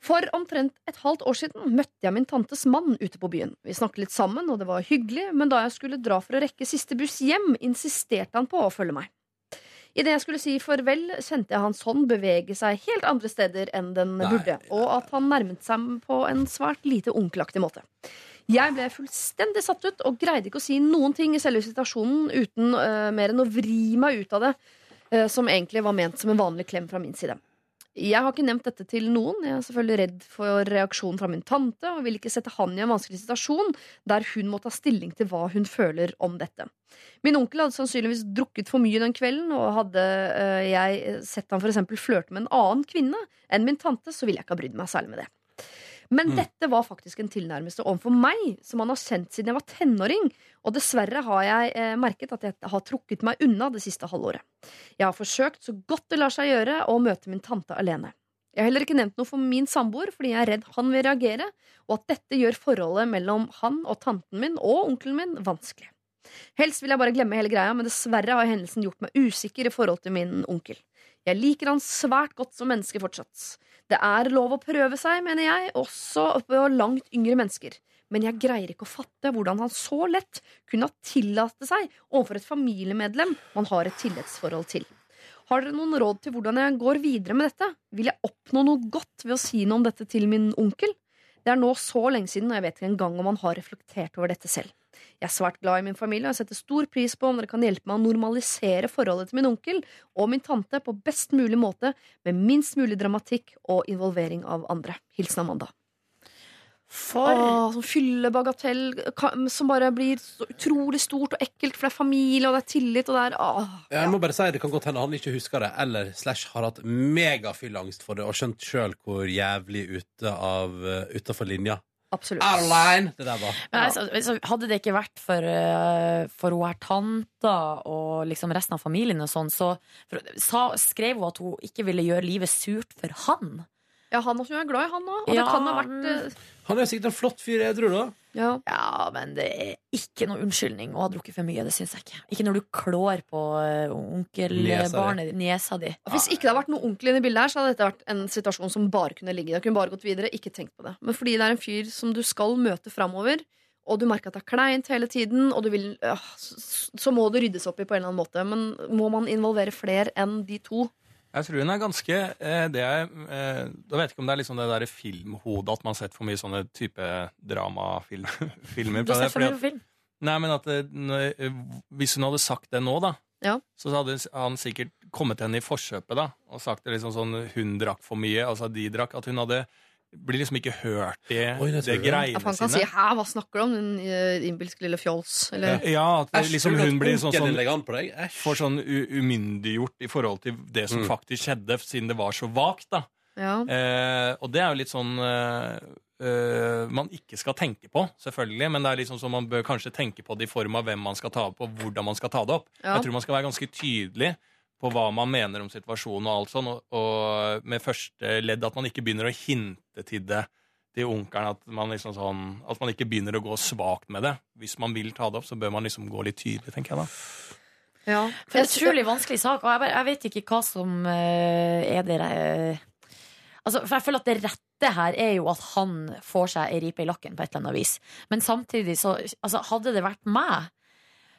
For omtrent et halvt år siden møtte jeg min tantes mann ute på byen. Vi snakket litt sammen, og det var hyggelig, men da jeg skulle dra for å rekke siste buss hjem, insisterte han på å følge meg. Idet jeg skulle si farvel, kjente jeg hans hånd bevege seg helt andre steder enn den Nei. burde, og at han nærmet seg på en svært lite onkelaktig måte. Jeg ble fullstendig satt ut og greide ikke å si noen ting i selve situasjonen uten uh, mer enn å vri meg ut av det, uh, som egentlig var ment som en vanlig klem fra min side. Jeg har ikke nevnt dette til noen. Jeg er selvfølgelig redd for reaksjonen fra min tante og vil ikke sette han i en vanskelig situasjon der hun må ta stilling til hva hun føler om dette. Min onkel hadde sannsynligvis drukket for mye den kvelden, og hadde eh, jeg sett for eksempel flørte med en annen kvinne enn min tante, så ville jeg ikke ha brydd meg særlig med det. Men dette var faktisk en tilnærmelse overfor meg, som han har kjent siden jeg var tenåring. Og dessverre har jeg eh, merket at jeg har trukket meg unna det siste halvåret. Jeg har forsøkt så godt det lar seg gjøre å møte min tante alene. Jeg har heller ikke nevnt noe for min samboer, fordi jeg er redd han vil reagere, og at dette gjør forholdet mellom han og tanten min og onkelen min vanskelig. Helst vil jeg bare glemme hele greia, men dessverre har hendelsen gjort meg usikker i forhold til min onkel. Jeg liker han svært godt som menneske fortsatt. Det er lov å prøve seg, mener jeg, også på langt yngre mennesker. Men jeg greier ikke å fatte hvordan han så lett kunne ha tillate seg overfor et familiemedlem man har et tillitsforhold til. Har dere noen råd til hvordan jeg går videre med dette? Vil jeg oppnå noe godt ved å si noe om dette til min onkel? Det er nå så lenge siden, og jeg vet ikke engang om han har reflektert over dette selv. Jeg er svært glad i min familie, og setter stor pris på om dere kan hjelpe meg å normalisere forholdet til min onkel og min tante på best mulig måte, med minst mulig dramatikk og involvering av andre. Hilsen Amanda. For Åh, sånn fyllebagatell som bare blir så utrolig stort og ekkelt, for det er familie, og det er tillit, og det er åh. Jeg må bare si Det kan godt hende han ikke husker det, eller slash har hatt megafylleangst for det og skjønt sjøl hvor jævlig ute av uh, utafor linja. Absolutt. Adeline! Det der var. Men altså, altså, hadde det ikke vært for, uh, for hun her tanta og liksom resten av familien og sånn, så for, sa, skrev hun at hun ikke ville gjøre livet surt for han. Ja, han også er glad i han òg, og det kan ha vært eh, Han er sikkert en flott fyr edru, da. ja. Ja, men det er ikke noe unnskyldning å ha drukket for mye. Det syns jeg ikke. Ikke når du klår på uh, onkelbarnet ditt, niesa di. Hvis ikke det hadde vært noe onkel inne i bildet her, så hadde dette vært en situasjon som bare kunne ligge. Det kunne bare gått videre, ikke tenkt på det. Men fordi det er en fyr som du skal møte framover, og du merker at det er kleint hele tiden, og du vil, øh, så, så må det ryddes opp i på en eller annen måte. Men må man involvere flere enn de to? Jeg tror hun er ganske eh, det er, eh, Da vet jeg ikke om det er liksom det der filmhodet at man har sett for mye sånne type dramafilmer. Du har sett for mye på film. Nei, men at det, når- eh, Hvis hun hadde sagt det nå, da, Ja. så hadde han sikkert kommet henne i forkjøpet da, og sagt det liksom sånn hun drakk for mye, altså de drakk. At hun hadde blir liksom ikke hørt i Oi, det det greiene for han kan sine. si 'hæ, hva snakker du om', din uh, innbilske lille fjols? Eller Ja, at det, liksom hun blir sånn, sånn får sånn u umyndiggjort i forhold til det som Mm. faktisk skjedde, siden det var så vagt. da. ja. Eh, og det er jo litt sånn eh, eh, man ikke skal tenke på, selvfølgelig. Men det er liksom sånn man bør kanskje tenke på det i form av hvem man skal ta opp, og hvordan man skal ta det opp. Ja. Jeg tror man skal være ganske tydelig på hva man mener om situasjonen, og alt sånn, og, og med første ledd at man ikke begynner å hinte til det til onkelen. At man liksom sånn At man ikke begynner å gå svakt med det. Hvis man vil ta det opp, så bør man liksom gå litt tydelig, tenker jeg da. ja. For det er en utrolig vanskelig sak, og jeg, bare, jeg vet ikke hva som eh, er det Altså, for jeg føler at det rette her er jo at han får seg ei ripe i lakken på et eller annet vis. Men samtidig, så altså, Hadde det vært meg,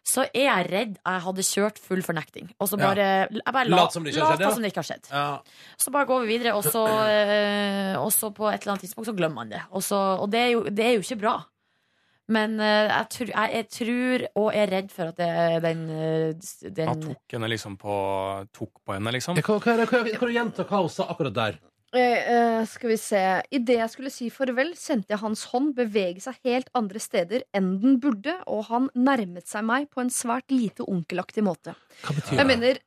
så er jeg redd jeg hadde kjørt full fornekting. Og så bare, jeg bare la, Lat som det ikke har skjedd, ja. som det ikke har skjedd. Ja. Så bare går vi videre, og så, eh, og så på et eller annet tidspunkt så glemmer man det. Og, så, og det, er jo, det er jo ikke bra. Men eh, jeg, tror, jeg, jeg tror og er redd for at det er den, eh, den Han tok henne liksom på Tok på henne, liksom. Hva, hva, hva, kan du gjenta hva hun sa akkurat der? Eh, eh, skal vi se Idet jeg skulle si farvel, kjente jeg hans hånd bevege seg helt andre steder enn den burde, og han nærmet seg meg på en svært lite onkelaktig måte. Hva betyr det? Jeg mener,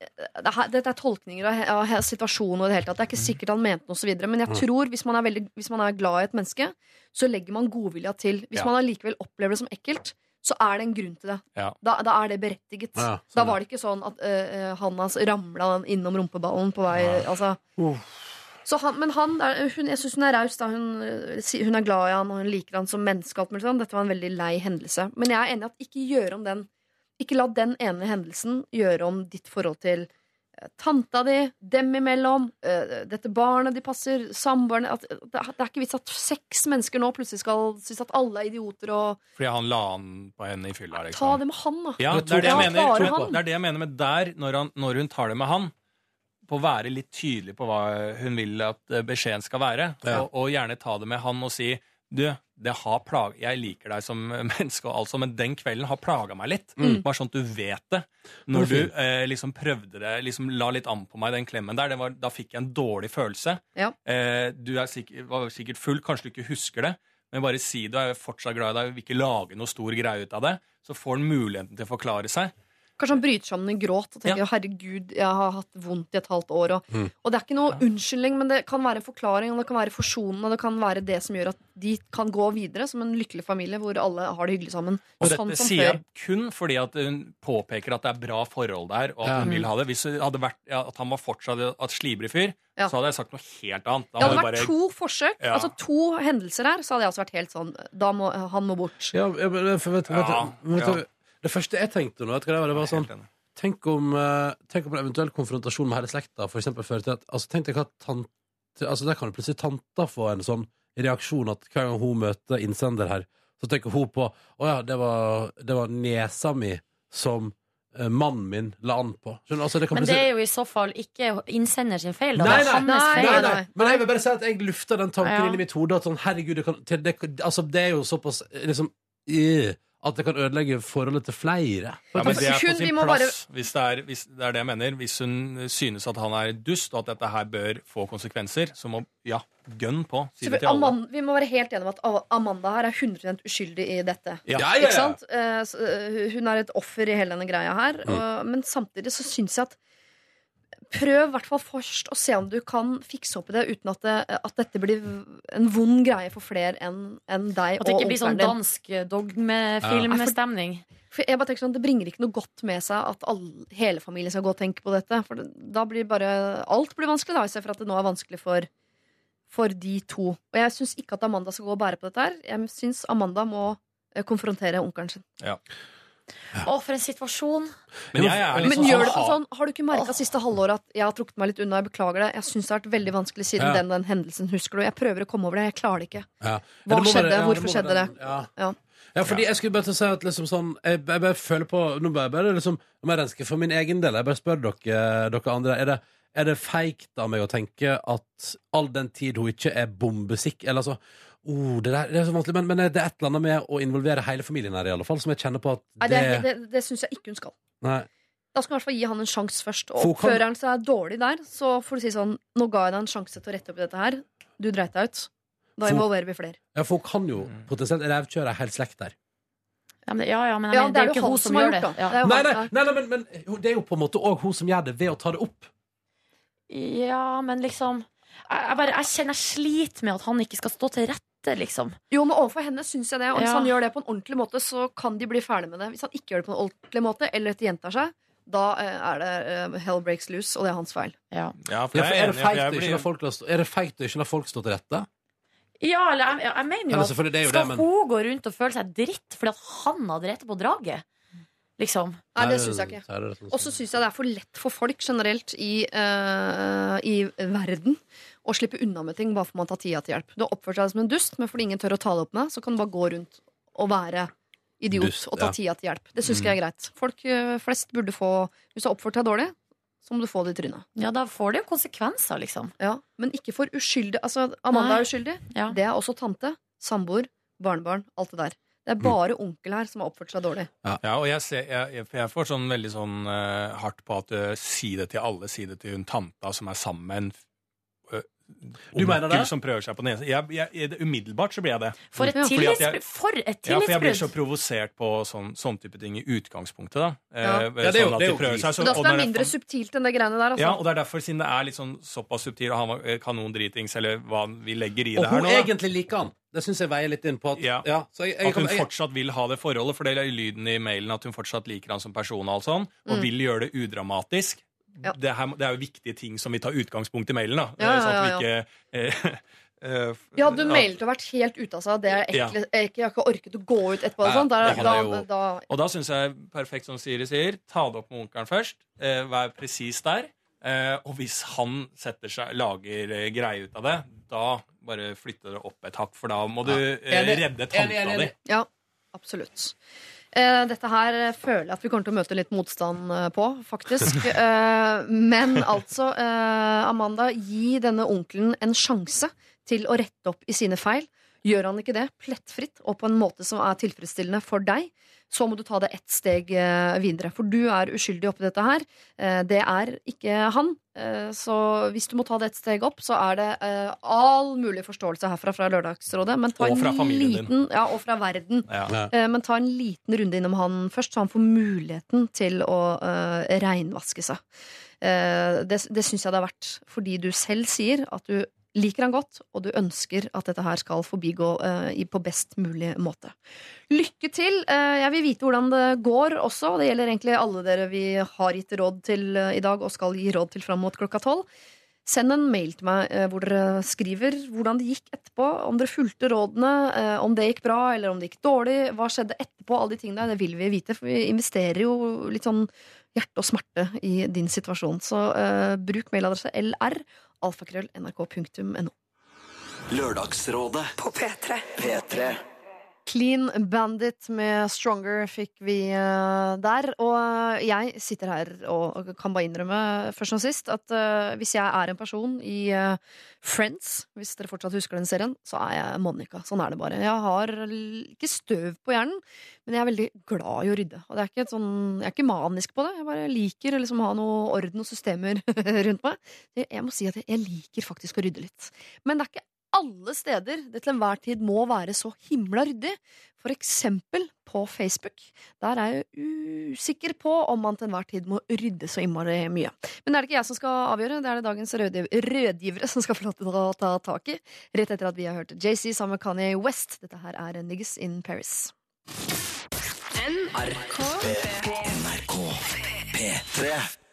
Dette er tolkninger av, av situasjonen. og det hele tatt Det er ikke sikkert han mente noe, så videre, men jeg tror hvis man, er veldig, hvis man er glad i et menneske, så legger man godvilja til. Hvis Ja. man allikevel opplever det som ekkelt, så er det en grunn til det. Ja. Da, da er det berettiget. Ja, sånn, da var det ikke sånn at uh, han hans ramla innom rumpeballen på vei altså. Så han, men han, hun, jeg syns hun er raus. Hun, eh, hun er glad i han, og hun liker han som menneske. alt sånn. Dette var en veldig lei hendelse. Men jeg er enig i at ikke gjør om den Ikke la den ene hendelsen gjøre om ditt forhold til eh, tanta di, dem imellom, eh, dette barnet de passer, samboerne det, er- det er ikke vits at seks mennesker nå plutselig skal synes at alle er idioter og Fordi han la an på henne i fylla, Ta liksom. det med han, da. Ja, det er det, jeg mener, det er det jeg mener med der, når, han, når hun tar det med han. På å være litt tydelig på hva hun vil at eh, beskjeden skal være. Ja. Og, og gjerne ta det med han og si Du, det har plag jeg liker deg som menneske, og altså, men den kvelden har plaga meg litt. Mm. Bare sånn at du vet det. Når du eh, liksom prøvde det, liksom la litt an på meg, den klemmen der, det var, da fikk jeg en dårlig følelse. Ja. Eh, du er sikkert, var sikkert full, kanskje du ikke husker det, men bare si det, og jeg er fortsatt glad i deg, vil ikke lage noe stor greie ut av det. Så får han muligheten til å forklare seg. Kanskje han bryter sammen i gråt og tenker Ja. 'herregud, jeg har hatt vondt i et halvt år'. Og, Mm. og det er ikke noe unnskyldning, men det kan være en forklaring, og det kan være forsonende, og det kan være det som gjør at de kan gå videre som en lykkelig familie hvor alle har det hyggelig sammen. Og Sånn dette som sier jeg kun fordi at hun påpeker at det er bra forhold der, og at Ja. hun vil ha det. Hvis det hadde vært ja, at han var fortsatt et slibrig fyr, Ja. så hadde jeg sagt noe helt annet. Da Det hadde vært bare- to forsøk, Ja. altså to hendelser her, så hadde jeg også vært helt sånn Da må han må bort. Ja, vet, vet, Ja, vet, ja. vet, Det første jeg tenkte nå, vet du hva det var, det var sånn Tenk om, eh, tenk om en eventuell konfrontasjon med hele slekta for eksempel fører til at altså, Tenk deg hva tante altså, Der kan jo plutselig tanta få en sånn reaksjon at hver gang hun møter innsender her, så tenker hun på Å ja, det var, det var nesa mi som eh, mannen min la an på. Skjønner du? Altså, det kan Men det plutselig er jo i så fall ikke innsender sin feil. Da. Nei, det er nei, hans feil. Nei, nei. Men jeg vil bare si at jeg lufta den tanken Ja. inn i mitt hode at sånn, herregud, det, kan, til, det, altså, det er jo såpass liksom, øh, at det kan ødelegge forholdet til flere. Ja, men det er på sin må plass, hvis, det er, hvis det er det jeg mener. Hvis hun synes at han er dust, og at dette her bør få konsekvenser, så må ja, gønn på. Si det til alle. Amanda, vi må være helt enige om at Amanda her er 100 uskyldig i dette. Ja. Ja, ja, Ikke sant? Eh, eh, Hun er et offer i hele denne greia her. Og, men samtidig så syns jeg at Prøv i hvert fall først å se om du kan fikse opp i det uten at, det, at dette blir en vond greie for flere enn en deg At det og ikke blir sånn din. dansk dogmefilmstemning. For jeg bare tenker sånn, Det bringer ikke noe godt med seg at alle, hele familien skal gå og tenke på dette. For det, da blir bare Alt blir vanskelig, da, i stedet for at det nå er vanskelig for, for de to. Og jeg syns ikke at Amanda skal gå og bære på dette her. Jeg syns Amanda må eh, konfrontere onkelen sin. Å, for en situasjon. Men jeg er litt Men sånn, gjør det på sånn, Har du ikke merka siste halvåret at jeg har trukket meg litt unna? Jeg beklager det. Jeg syns det har vært veldig vanskelig siden Ja. den, den hendelsen. Husker du? Jeg prøver å komme over det. Jeg klarer det ikke. Ja. Hva Ja, det skjedde? være- ja, Hvorfor det skjedde være- det? Ja. Ja. Ja, fordi jeg skulle bare til å si at liksom sånn Jeg, jeg bare føler på Nå bare, bare liksom må jeg renske for min egen del. Jeg bare spør dere, dere andre. Er det, er det feigt av meg å tenke at all den tid hun ikke er bombesikker Eller altså oh, det, der, det er så vanskelig, men, men det er et eller annet med å involvere hele familien her, i alle fall, som jeg kjenner på at Nei, det, det, det, det syns jeg ikke hun skal. Nei. Da skal hun i hvert fall gi han en sjanse først. Og oppfører han seg dårlig der, så får du si sånn Nå ga jeg deg en sjanse til å rette opp i dette her. Du dreit deg ut. Da involverer vi flere. Ja, for hun kan jo Mm. potensielt revkjøre ei hel slekt der. Ja, men, ja, ja, men Ja, det er jo ikke hun som gjør det. Nei, nei, nei, nei men, men det er jo på en måte òg hun som gjør det, ved å ta det opp. ja, men liksom jeg, jeg, bare, jeg kjenner jeg sliter med at han ikke skal stå til rette, liksom. Jo, men overfor henne syns jeg det. Og hvis Ja. han gjør det på en ordentlig måte, så kan de bli ferdig med det. Hvis han ikke gjør det på en ordentlig måte, eller etter gjentar seg, da eh, er det eh, hell breaks loose, og det er hans feil. Ja, Ja, for jeg er er for jeg blir- folk er det feigt å ikke la folk stå til rette? ja eller jeg, jeg mener jo at skal det, men hun gå rundt og føle seg dritt fordi at han hadde rett på draget? Liksom. Nei, det syns jeg ikke. og så syns jeg det er for lett for folk generelt i, uh, i verden å slippe unna med ting bare for man tar tida til hjelp. Du har oppført deg som en dust, men fordi ingen tør å ta det opp med, så kan du bare gå rundt og være idiot Dust, og ta ja. tida til hjelp. Det syns ikke jeg er greit. Folk eh, flest burde få Hvis du har oppført deg dårlig, så må du få det i trynet. Ja, da får det jo konsekvenser, liksom. Ja, men ikke for uskyldig. Altså, Amanda Nei. er uskyldig. Ja. Det er også tante, samboer, barnebarn, alt det der. Det Mm. er bare onkel her som har oppført seg dårlig. Ja, og jeg, ser, jeg, jeg, jeg får sånn veldig sånn uh, hardt på at uh, si det til alle, si det til hun tanta som er sammen med en Du mener det? som prøver seg på nesen. Jeg, jeg, jeg, umiddelbart så blir jeg det. For et Ja. Tillitsbrudd! For Ja, for jeg blir så provosert på sånn, sånn type ting i utgangspunktet, da. Ja. Eh, Ja, det er jo- sånn at det de prøver seg, så- Men det er være mindre subtilt enn det greiene der. Altså. Ja, og det er derfor, siden det er litt sånn såpass subtil, og han var kanondritings, eller hva vi legger i Og det her hun Og hun egentlig liker han. Det syns jeg veier litt inn på at Ja. så jeg, jeg, At hun jeg, fortsatt vil ha det forholdet, for det er lyden i mailen at hun fortsatt liker han som person, og alt sånn, og Mm. vil gjøre det udramatisk. Ja. Det, her, det er jo viktige ting som vi tar utgangspunkt i mailen, da. Ja, ja, Sånn at vi ikke eh, eh, Ja, du mailet og vært helt ute av seg. Det er Ja. ekkelt. Jeg, har ikke orket å gå ut etterpå. Nei, sånt. Da, det da, jo- da, Og da syns jeg perfekt som Siri sier, ta det opp med onkelen først. Eh, vær presis der. Eh, og hvis han setter seg, lager eh, greie ut av det, da bare flytte det opp et hakk, for da må du eh, redde tanta di. ja, absolutt. Eh, dette her føler jeg at vi kommer til å møte litt motstand eh, på, faktisk. Eh, men altså, Amanda, gi denne onkelen en sjanse til å rette opp i sine feil. Gjør han ikke det plettfritt og på en måte som er tilfredsstillende for deg, så må du ta det ett steg eh, videre. For du er uskyldig oppi dette her. Eh, Det er ikke han. Eh, Så hvis du må ta det ett steg opp, så er det all mulig forståelse herfra fra Lørdagsrådet. Men ta Og fra en familien din. Ja, og fra verden. Ja. Men ta en liten runde innom han først, så han får muligheten til å reinvaske seg. Eh, det det syns jeg det er verdt, fordi du selv sier at du liker han godt, og du ønsker at dette her skal forbigå uh, på best mulig måte. Lykke til! Uh, jeg vil vite hvordan det går også. Det gjelder egentlig alle dere vi har gitt råd til uh, i dag, og skal gi råd til fram mot klokka tolv. Send en mail til meg hvor dere skriver hvordan det gikk etterpå. Om dere fulgte rådene, om det gikk bra eller om det gikk dårlig. Hva skjedde etterpå? Alle de tingene det vil vi vite, for vi investerer jo litt sånn hjerte og smerte i din situasjon. Så eh, bruk mailadresse lr alfakrøll nrk.no. Lørdagsrådet På P3. P3 Clean Bandit med Stronger fikk vi eh, der. Og eh, jeg sitter her og kan bare innrømme først og sist at eh, hvis jeg er en person i eh, Friends, hvis dere fortsatt husker den serien, så er jeg Monica. Sånn er det bare. Jeg har ikke støv på hjernen, men jeg er veldig glad i å rydde. Og er sånn, jeg er ikke manisk på det. Jeg bare liker å liksom ha noe orden og systemer rundt meg. Jeg må si at jeg liker faktisk å rydde litt. Men det er ikke alle steder det til enhver tid må være så himla ryddig. For eksempel på Facebook. Der er jeg usikker på om man til enhver tid må rydde så innmari mye. Men det er det ikke jeg som skal avgjøre, det er det dagens rødgiv- rødgivere som skal få lov til å ta tak i. Rett etter at vi har hørt JC sammen med Kanye West. Dette her er Niggas in Paris. NRK P3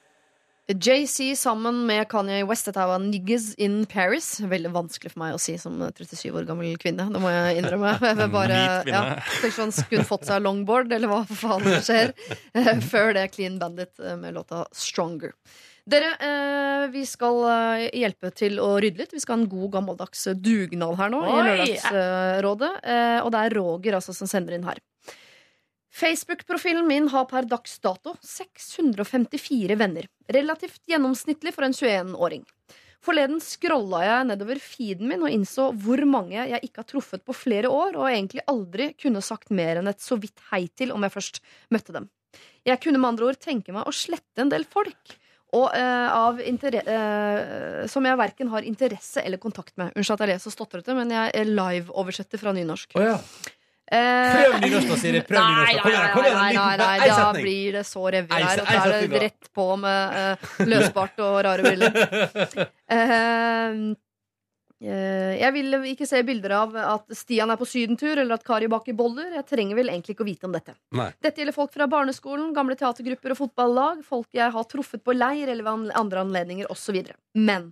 JC sammen med Kanye West. Dette var Niggas in Paris. Veldig vanskelig for meg å si som 37 år gammel kvinne. Det må jeg innrømme. Jeg bare, ja, Kanskje han skulle fått seg longboard, eller hva faen det skjer. Eh, Før det Clean Bandit eh, med låta Stronger. Dere, eh, vi skal hjelpe til å rydde litt. Vi skal ha en god gammeldags dugnad her nå i Lørdagsrådet. Eh, og det er Roger altså, som sender inn her. Facebook-profilen min har per dags dato 654 venner. Relativt gjennomsnittlig for en 21-åring. Forleden scrolla jeg nedover feeden min og innså hvor mange jeg ikke har truffet på flere år, og egentlig aldri kunne sagt mer enn et så vidt hei til om jeg først møtte dem. Jeg kunne med andre ord tenke meg å slette en del folk. Og eh, eh, Som jeg verken har interesse eller kontakt med. Unnskyld at jeg leser stotrete, men jeg live-oversetter fra nynorsk. Oh, ja. Eh, Prøv nynorsk, Siri. Prøv nynorsk. Nei, nei, nei, nei, nei, da blir det så revy her. Og da er det rett på med eh, løsbart og rare briller. Eh, jeg vil ikke se bilder av at Stian er på sydentur, eller at Kari baker boller. Jeg trenger vel egentlig ikke å vite om dette. Dette gjelder folk fra barneskolen, gamle teatergrupper og fotballag, folk jeg har truffet på leir eller ved an- andre anledninger osv. Men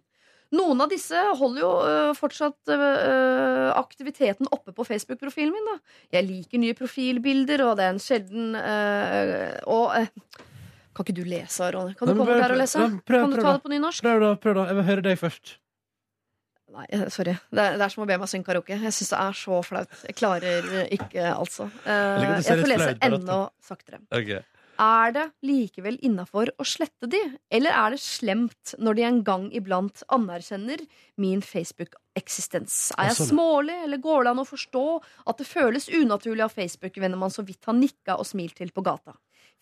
noen av disse holder jo øh, fortsatt øh, aktiviteten oppe på Facebook-profilen min. da Jeg liker nye profilbilder, og det er en sjelden øh, Og øh, Kan ikke du lese, Ronny? Kan du Nei, komme opp her og lese? ja, prøv- kan du prøv ta da. det på nynorsk? Prøv, da. prøv da Jeg vil høre deg først. Nei, eh, sorry. Det er, det er som å be meg synge karaoke. Jeg syns det er så flaut. Jeg klarer ikke, altså. Eh, jeg får lese enda saktere. Ok Er det likevel innafor å slette de, eller er det slemt når de en gang iblant anerkjenner min Facebook-eksistens? Er jeg sånn, smålig, eller går det an å forstå at det føles unaturlig av Facebook-venner man så vidt har nikka og smilt til på gata?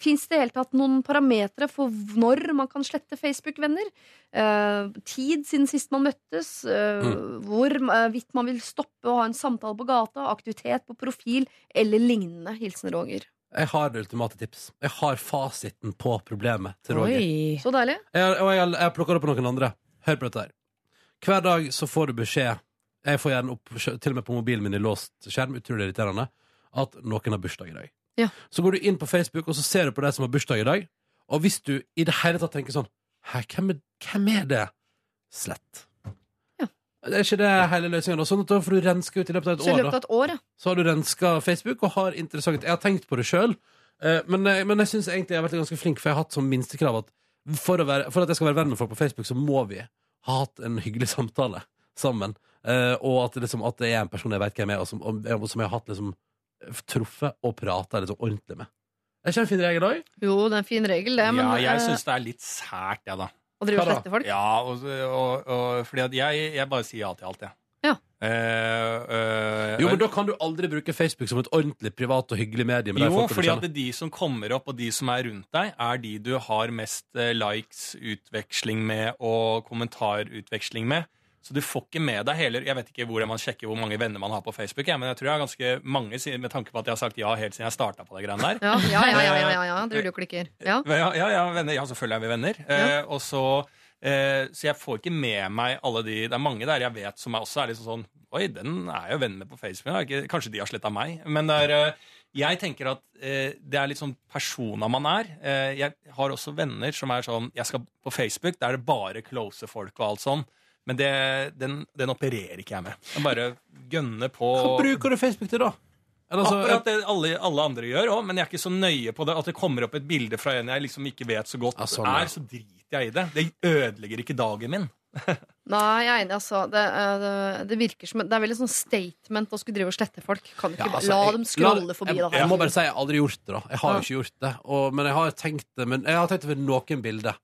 Fins det i hele tatt noen parametere for når man kan slette Facebook-venner? Eh, tid siden sist man møttes? Eh, Mm. Hvor eh, vidt man vil stoppe å ha en samtale på gata? Aktivitet på profil? Eller lignende? Hilsen Roger. Jeg har det ultimate tips. Jeg har fasiten på problemet til Roger. Oi. Så deilig. Jeg, og jeg, jeg plukker på noen andre. Hør på dette her. Hver dag så får du beskjed Jeg får gjerne opp, til og med på mobilen min i låst skjerm, utrolig irriterende, at noen har bursdag i dag. Ja. Så går du inn på Facebook, og så ser du på de som har bursdag i dag. Og hvis du i det hele tatt tenker sånn Hæ, hvem er, hvem er det? Slett. Det er ikke det hele løsningen. Sånn at da får du renska ut i løpet av et Så i år. løpet Da. av et år, ja. Så har du renska Facebook og har interessant Jeg har tenkt på det sjøl, men, eh, men jeg syns egentlig jeg har vært ganske flink, for jeg har hatt som minstekrav at for, å være, for at jeg skal være venn med folk på Facebook, så må vi ha hatt en hyggelig samtale sammen. Eh, og at det, liksom, at det er en person jeg vet hvem er, og som, og, og som jeg har hatt liksom, truffet og prata liksom, ordentlig med. Er ikke en fin regel òg? Jo, det er en fin regel, det. Men ja, jeg eh, syns det er litt sært, jeg, da. Å drive Hva og da? slette folk? Ja, og, og, og fordi at jeg, jeg bare sier ja til alt, jeg. Ja. Eh, eh, Jo, men da kan du aldri bruke Facebook som et ordentlig privat og hyggelig medie. med de Jo, du fordi at kjenner. de som kommer opp, og de som er rundt deg, er de du har mest eh, likes, utveksling med og kommentarutveksling med. Så du får ikke med deg hele Jeg vet ikke hvor man sjekker hvor mange venner man har på Facebook, jeg, men jeg tror jeg har ganske mange, med tanke på at jeg har sagt ja helt siden jeg starta på det greiene der. Ja, ja, ja, ja, ja, ja. Det klikker. Ja. Ja, ja, ja, venner. ja selvfølgelig er vi venner. Eh, og så, eh, så jeg får ikke med meg alle de Det er mange der jeg vet som er også er liksom sånn Oi, den er jeg jo venn med på Facebook. Jeg kanskje de har sletta meg. Men er, eh, jeg tenker at eh, det er litt sånn persona man er. Eh, jeg har også venner som er sånn Jeg skal på Facebook, der er det bare close folk og alt sånn. Men det, den, den opererer ikke jeg med. Jeg bare gønner på Hva bruker du Facebook til, da? Eller, altså, Akkurat det alle, alle andre gjør òg, men jeg er ikke så nøye på det. At det kommer opp et bilde fra en jeg liksom ikke vet så godt Ja, sånn, ja. er, så driter jeg i det. Det ødelegger ikke dagen min. Nei, jeg er enig, altså. Det, eh, det, det virker som Det er veldig sånn statement å skulle drive og slette folk. Kan ikke Ja, altså, La jeg- dem scrolle forbi, jeg, da. Jeg må bare si jeg har aldri gjort det. da Jeg har Ja. jo ikke gjort det. Og, men jeg har tenkt det Men jeg har tenkt det ved noen bilder.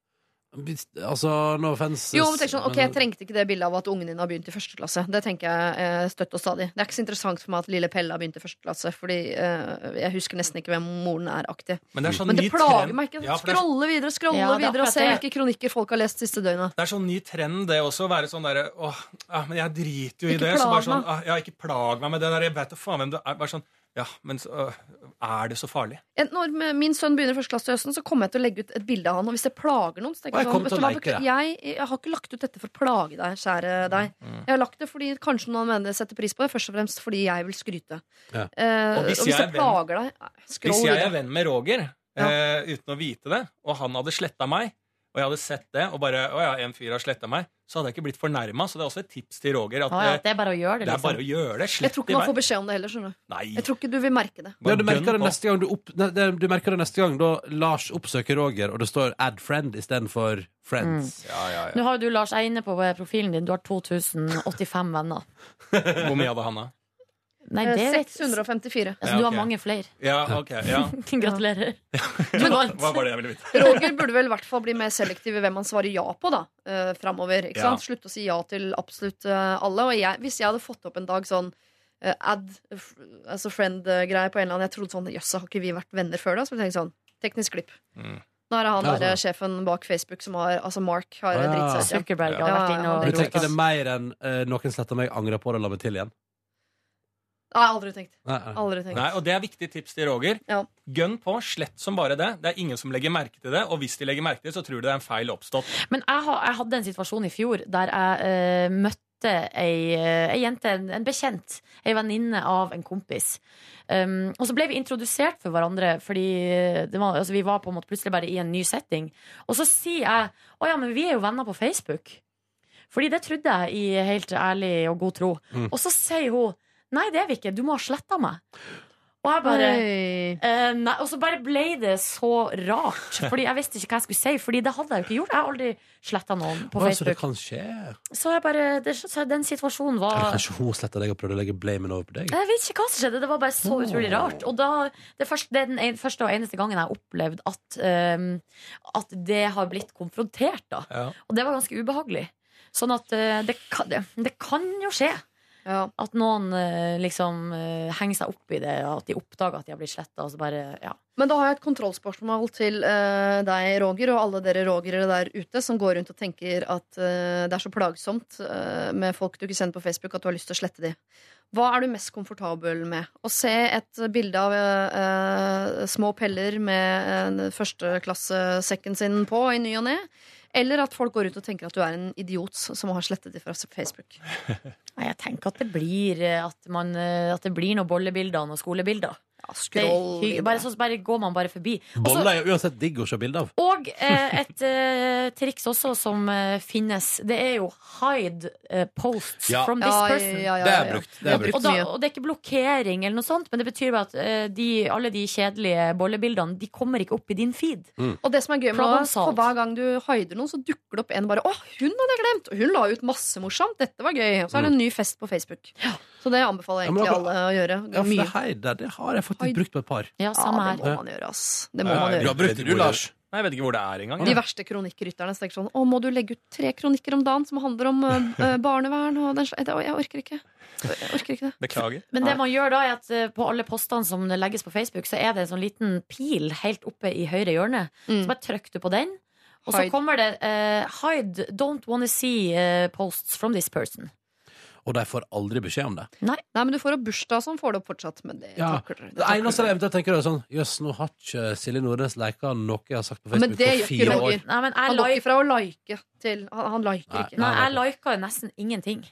Altså, no offense Jo, men tenk sånn, ok, Jeg trengte ikke det bildet av at ungen din har begynt i første klasse. Det tenker jeg eh, støtt og stadig. Det er ikke så interessant for meg at lille Pelle har begynt i første klasse, Fordi eh, jeg husker nesten ikke hvem moren er aktig. Men det er sånn Men det plager trend- meg ikke. Ja, skrolle er- videre, skrolle Ja, er videre og se hvilke kronikker folk har lest siste døgnet. Det er sånn ny trend, det også. Å være sånn derre Åh, ja, men jeg driter jo i Ikke det. Så bare sånn, ah, ja, ikke plag meg med det der. Jeg vet da faen hvem du er. Bare sånn, ja, men så, øh, er det så farlig? Når min sønn begynner første klasse i høsten, så kommer jeg til å legge ut et bilde av han. Og hvis det plager noen, så tenker jeg jeg sånn like jeg, jeg har ikke lagt ut dette for å plage deg, kjære deg. Mm, Jeg har lagt det fordi kanskje noen mener setter pris på det, først og fremst fordi jeg vil skryte. Ja. Og og hvis hvis, jeg venn- deg, eh, Hvis jeg er venn med Roger Ja. eh, uten å vite det, og han hadde sletta meg, og jeg hadde sett det, og bare Å ja, en fyr har sletta meg, så hadde jeg ikke blitt fornærma. Så det er også et tips til Roger. At Å ja, eh, det er bare å gjøre det, det er liksom. bare å gjøre det. Jeg tror ikke man får beskjed om det heller. skjønner du Nei. Jeg tror ikke du vil merke det. Nei, du merker det neste gang du, opp, ne, du merker det neste gang da Lars oppsøker Roger, og det står 'add friend' istedenfor 'friends'. Ja, ja, Nå har jo du, Lars, er på profilen din. Du har 2085 venner. Hvor mye hadde han, da? Nei, Eh, det vet 654. altså, Du har mange flere. Ja, ok, ja. Gratulerer. Du Hva var det jeg ville vite? Roger burde vel i hvert fall bli mer selektiv i hvem han svarer ja på da uh, framover. Ikke Ja. sant? Slutte å si ja til absolutt uh, alle. Og jeg, hvis jeg hadde fått opp en dag sånn uh, ad, f altså friend-greie på en eller annen Jeg trodde sånn Jøss, har ikke vi vært venner før da? Så jeg tenkte sånn Teknisk klipp. Mm. Nå er det han Ja, der, sånn. sjefen bak Facebook som har Altså Mark har Ah, ja. dritt seg ut. Zuckerberg har Ja, vært ja, inne ja, og Du er tenker det er mer enn eh, noen sletter meg, angrer på det, la meg til igjen? Nei, aldri tenkt. Nei, nei. Aldri tenkt. Nei, og Det er viktig tips til Roger. Ja. Gønn på, slett som bare det. Det er ingen som legger merke til det, og hvis de legger merke til det, så tror de det er en feil oppstått. Men jeg, ha, jeg hadde en situasjon i fjor der jeg uh, møtte ei, eh, ei jente, en, en bekjent, ei venninne av en kompis. Um, og så ble vi introdusert for hverandre, fordi det var, altså, vi var på en måte plutselig bare i en ny setting. Og så sier jeg å ja, men vi er jo venner på Facebook. Fordi det trodde jeg i helt ærlig og god tro. Mm. Og så sier hun nei, det er vi ikke, du må ha sletta meg. Og jeg bare. Eh, nei, og så bare ble det så rart. Fordi jeg visste ikke hva jeg skulle si. Fordi det hadde jeg jo ikke gjort. Jeg har aldri sletta noen på Å, så det Facebook. kan skje? Så jeg bare, det, så den situasjonen Eller var kanskje hun sletta deg og prøvde å legge blamen over på deg? jeg vet ikke hva som skjedde. Det var bare så utrolig rart. Og da, det, første, det er den en, første og eneste gangen jeg har opplevd at, ehm, at det har blitt konfrontert. Da. Ja. Og det var ganske ubehagelig. Sånn at eh, det, kan, det, det kan jo skje Ja. at noen eh, liksom eh, henger seg opp i det, at de oppdager at de har blitt sletta, ja. Men da har jeg et kontrollspørsmål til uh, deg, Roger, og alle dere Rogere der ute som går rundt og tenker at uh, det er så plagsomt uh, med folk du ikke sender på Facebook, at du har lyst til å slette de. Hva er du mest komfortabel med? Å se et bilde av eh, eh, små peller med en førsteklassesekken sin på i ny og ne? Eller at folk går ut og tenker at du er en idiot som har slettet det fra Facebook? Jeg tenker at det blir eh, At, man, eh, at det blir noen bollebilder og noen skolebilder. Ja, Det, scroll er bare, så bare går man bare forbi. Boller er uansett digg å se bilde av. og eh, et eh, triks også som eh, finnes, det er jo hide eh, posts Ja. from this Ja, person. ja, ja, Det er brukt. Det er brukt. Og, da, og det er ikke blokkering, eller noe sånt men det betyr bare at eh, de, alle de kjedelige bollebildene De kommer ikke opp i din feed. Og det som er gøy med det, for hver gang du hider noen, så dukker det opp en bare 'Å, hun hadde jeg glemt!' Og hun la ut masse morsomt. Dette var gøy. Og så er det en ny fest på Facebook. Så det anbefaler jeg Ja, men egentlig akkurat- alle å gjøre. Ja, for det, her, det, det har jeg faktisk brukt på et par. Ja, Ja, samme det må man gjøre, ass. Det må Ja, man gjøre. Du har brukt det, du, Lars. Nei, jeg vet ikke hvor det er engang. De verste kronikkrytterne tenker sånn Å, må du legge ut tre kronikker om dagen som handler om eh, barnevern og den slags Jeg orker ikke. Jeg orker ikke det. Beklager. Men det man gjør da, er at eh, på alle postene som legges på Facebook, så er det en sånn liten pil helt oppe i høyre hjørne. Mm. Så bare trykk du på den, og så kommer det uh, Hide, don't wanna see uh, posts from this person. Og de får aldri beskjed om det. Nei, men du får opp bursdag som får det opp fortsatt. Men det Ja. takler dere. Det eneste jeg eventuelt tenker er sånn Jøss, nå har ikke Silje Nordnes leika noe jeg har sagt på Facebook for på fire år. Nei, men jeg Han går ikke fra å like til Han, han liker Nei. ikke. nei, Nei, jeg liker jo nesten ingenting.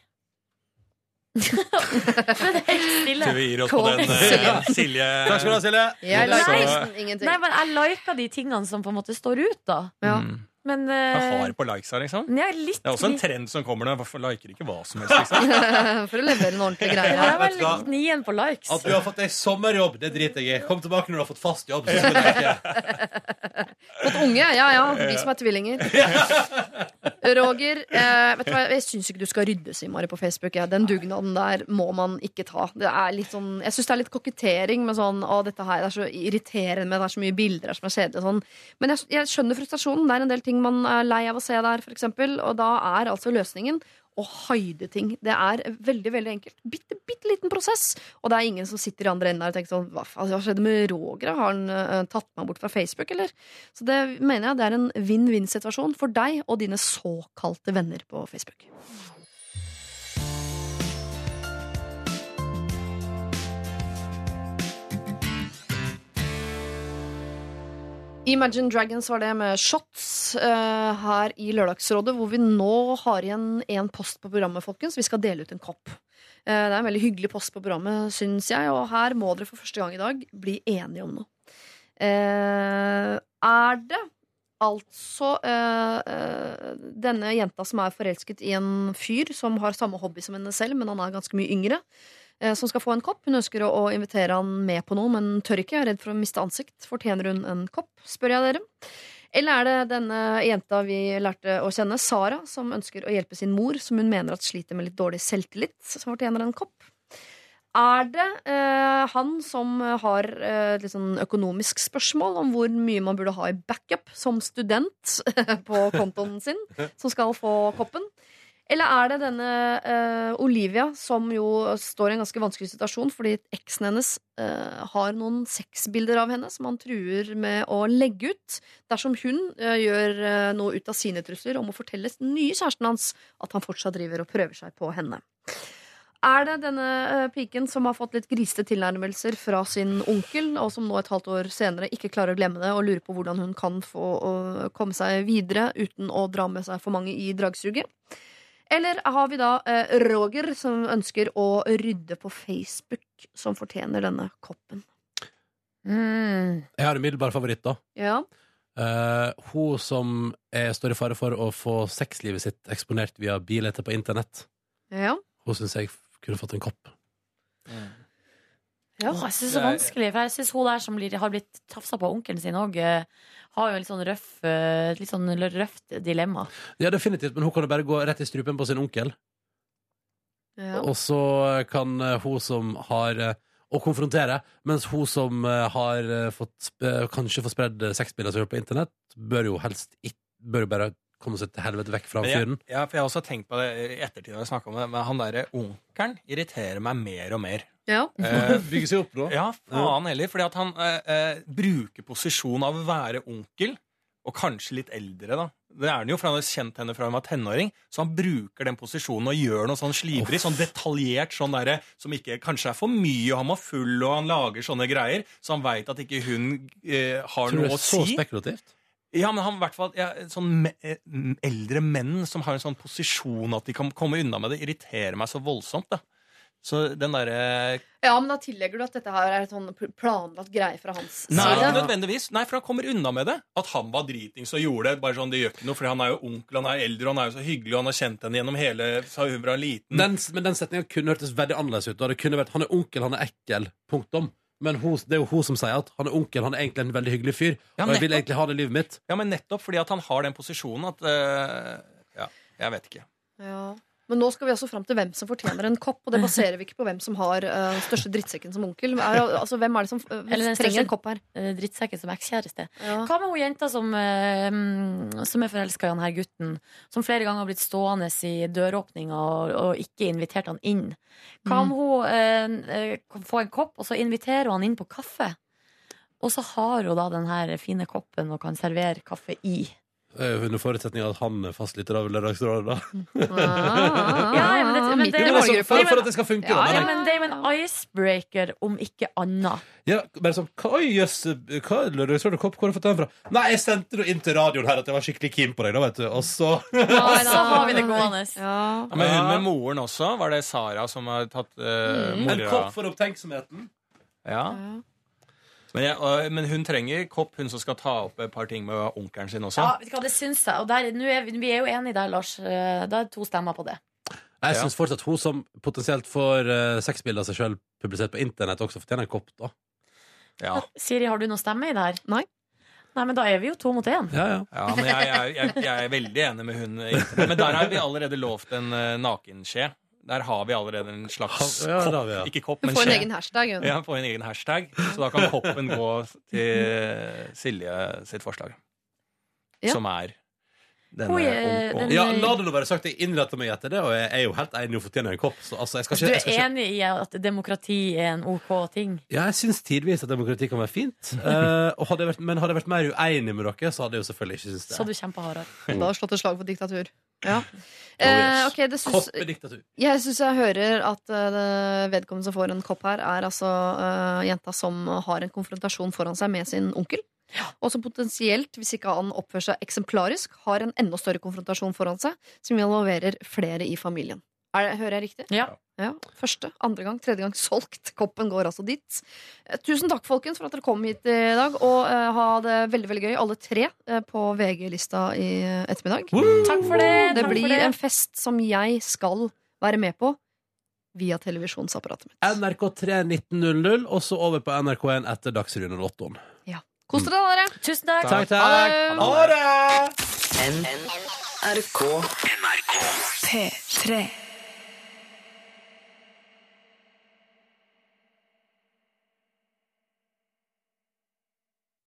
Men helt stille. Til vi gir oss på den eh, Silje Takk skal du ha, Silje. Jeg liker Nei. nesten ingenting. Nei, men jeg liker de tingene som på en måte står ut, da. Ja. Mm. Men Jeg eh, har på her, liksom. er litt Det er også en trend som kommer nå. Jeg liker ikke hva som helst, liksom? For å levere noen ordentlige Jeg greier. er vet nien gnien på likes. At du har fått deg sommerjobb, det driter jeg i. Kom tilbake når du har fått fast jobb. Så skal. Fått unge, ja ja. Vi som er tvillinger. Roger, eh, vet du hva, jeg syns ikke du skal rydde Mari på Facebook. Ja. Den dugnaden der må man ikke ta. Det er litt sånn, jeg syns det er litt kokettering med sånn Å, dette her det er så irriterende, det er så mye bilder her som er kjedelige og sånn. Men jeg, jeg skjønner frustrasjonen. Det er en del ting man er lei av å se der, eksempel. Og da er altså løsningen å hide ting. Det er veldig veldig enkelt. Bitte, bitte liten prosess. Og det er ingen som sitter i andre enden der og tenker sånn Hva, hva skjedde med Roger? Har han uh, tatt meg bort fra Facebook, eller? Så det mener jeg det er en vinn-vinn-situasjon for deg og dine såkalte venner på Facebook. Imagine Dragons var det med shots uh, her i Lørdagsrådet, hvor vi nå har igjen én post på programmet, folkens. Vi skal dele ut en kopp. Uh, det er en veldig hyggelig post på programmet, syns jeg, og her må dere for første gang i dag bli enige om noe. Uh, er det altså denne jenta som er forelsket i en fyr som har samme hobby som henne selv, men han er ganske mye yngre, som skal få en kopp. Hun ønsker å, invitere han med på noe, men tør ikke. Er redd for å miste ansikt. Fortjener hun en kopp, spør jeg dere. Eller er det denne jenta vi lærte å kjenne, Sara, som ønsker å hjelpe sin mor, som hun mener at sliter med litt dårlig selvtillit, som fortjener en kopp? Er det eh, han som har eh, et litt sånn økonomisk spørsmål om hvor mye man burde ha i backup som student på kontoen sin, som skal få koppen? Eller er det denne uh, Olivia, som jo står i en ganske vanskelig situasjon fordi eksen hennes uh, har noen sexbilder av henne som han truer med å legge ut dersom hun uh, gjør noe ut av sine trusler om å fortelle den nye kjæresten hans at han fortsatt driver og prøver seg på henne. Er det denne piken som har fått litt grisete tilnærmelser fra sin onkel, og som nå et halvt år senere ikke klarer å glemme det og lurer på hvordan hun kan få komme seg videre uten å dra med seg for mange i dragsuget? Eller har vi da eh, Roger, som ønsker å rydde på Facebook, som fortjener denne koppen? Mm. Jeg har en umiddelbar favoritt, da. Ja. Eh, hun som er, står i fare for å få sexlivet sitt eksponert via bilder på internett. ja. Hun syns jeg kunne fått en kopp. Ja. Jeg synes det er vanskelig, for jeg synes hun der som har blitt tafsa på onkelen sin òg, har jo en litt sånn røff, eh, litt sånn røft dilemma. Ja, definitivt, men hun kan jo bare gå rett i strupen på sin onkel. ja. Og så kan eh, hun som har eh, Å konfrontere, mens hun som eh, har eh, fått, eh, kanskje får spredd eh, sexbilder som gjør på internett, bør jo helst ikke Bør jo bare komme seg til helvete vekk fra fyren. ja, for jeg har også tenkt på det i ettertid når jeg om det, men han derre onkelen irriterer meg mer og mer. Ja. Eh, Bygge seg opp da. ja, faen heller. Fordi at han eh, eh, bruker posisjon av å være onkel, og kanskje litt eldre, da. Det er han jo, for han har kjent henne fra hun var tenåring. Så han bruker den posisjonen og gjør noe sånn slibrig, sånn detaljert sånn derre som ikke kanskje er for mye, og han må full, og han lager sånne greier, så han veit at ikke hun eh, har Tror du det er så spekulativt? Ja, men han i hvert fall ja, sånn me eh, eldre menn som har en sånn posisjon at de kan komme unna med det, irriterer meg så voldsomt. da. Så den derre ja, men da tillegger du at dette her er et sånn planlagt greie fra hans Nei, ikke side. nødvendigvis. Nei, for han kommer unna med det. At han var dritings og gjorde det. bare sånn, Det gjør ikke noe, for han er jo onkel, han er eldre, han er jo så hyggelig, og han har kjent henne gjennom hele sa hun var liten. Den, men den setninga kunne hørtes veldig annerledes ut. Det kunne vært 'han er onkel, han er ekkel'. Punktum. Men hun, det er jo hun som sier at han er onkel, han er egentlig en veldig hyggelig fyr. Ja, og jeg vil egentlig ha det livet mitt. Ja, men nettopp fordi at han har den posisjonen at uh, Ja, jeg vet ikke. Ja. Men nå skal vi også fram til hvem som fortjener en kopp, og det baserer vi ikke på hvem som har uh, største drittsekken som onkel. Er, altså, hvem er det som uh, Eller den trenger en kopp her? Eh, Drittsekken som ekskjæreste. Ja. Hva med hun jenta som, mm, som er forelska i han her gutten? Som flere ganger har blitt stående i døråpninga og, og ikke invitert han inn. Hva om hun uh, kan en kopp, og så inviterer hun han inn på kaffe? Og så har hun da den her fine koppen og kan servere kaffe i. Eh, Under forutsetning av at han er fastlytter av Lørdagsrådet, da. Ah, Ja, ja, men det- men det- Men altså, for, for at det skal funke, Ja, da. Ja, Men, det er jo en icebreaker, om ikke annet. ja, bare sånn Oi, jøss, hva er Lørdagsrådet? Hvor har du fått den fra? Nei, jeg sendte det inn til radioen her at jeg var skikkelig keen på deg, da, vet du. Og så Og så har vi det gående. Ja. Men hun med moren også? Var det Sara som har tatt uh, En kopp for opptenksomheten. Ja. Ja. Men, jeg, men hun trenger kopp, hun som skal ta opp et par ting med onkelen sin også. Ja, vet du hva, det syns jeg. Og der, er vi, er jo enige der, Lars. Eh, Da er to stemmer på det. Jeg syns fortsatt hun som potensielt får uh, sexbilder av seg sjøl publisert på internett, også fortjener en kopp, da. Ja. Siri, har du noe stemme i det her? Nei. Nei, men da er vi jo to mot én. Ja, ja. Ja, men jeg, jeg, jeg, jeg er veldig enig med hun. Men der har vi allerede lovt en uh, nakenskje. Der har vi allerede en slags Ja, kopp. det har vi, ja. Ikke kopp, men får en egen hashtag. Hun. Ja, får en egen hashtag. Så da kan koppen gå til Silje sitt forslag. Ja. Som er denne Oi, er, den- ja, la det nå være sagt. Jeg innretter meg etter det, og jeg er jo helt enig. i å fortjene en kopp. Så, altså, jeg skal Du ikke, jeg er ikke enig i at demokrati er en OK ting? Ja, jeg syns tidvis at demokrati kan være fint. uh, og hadde jeg vært, men hadde jeg vært mer uenig med dere, så hadde jeg jo selvfølgelig ikke syntes det. Så du kjempa hardere. Da har slått et slag for diktatur. Ja. Oh, Eh, yes. ok, det syns, Koppediktatur. jeg syns jeg hører at uh, vedkommende som får en kopp her, er altså uh, jenta som har en konfrontasjon foran seg med sin onkel. Og som potensielt, hvis ikke han oppfører seg eksemplarisk, har en enda større konfrontasjon foran seg, som involverer flere i familien. Er det, hører jeg riktig? Ja. Ja, Første, andre gang, tredje gang solgt. Koppen går altså dit. Eh, Tusen takk, folkens, for at dere kom hit i dag. Og uh, ha det veldig veldig gøy, alle tre, uh, på VG-lista i ettermiddag. ettermiddag. Takk for det! Det takk for blir det. en fest som jeg skal være med på via televisjonsapparatet mitt. NRK 3 1900, og så over på NRK1 etter Dagsrevyen 08. Kos dere, da, dere! Tusen takk. Takk, takk. Ha det! NRK. NRK. P3.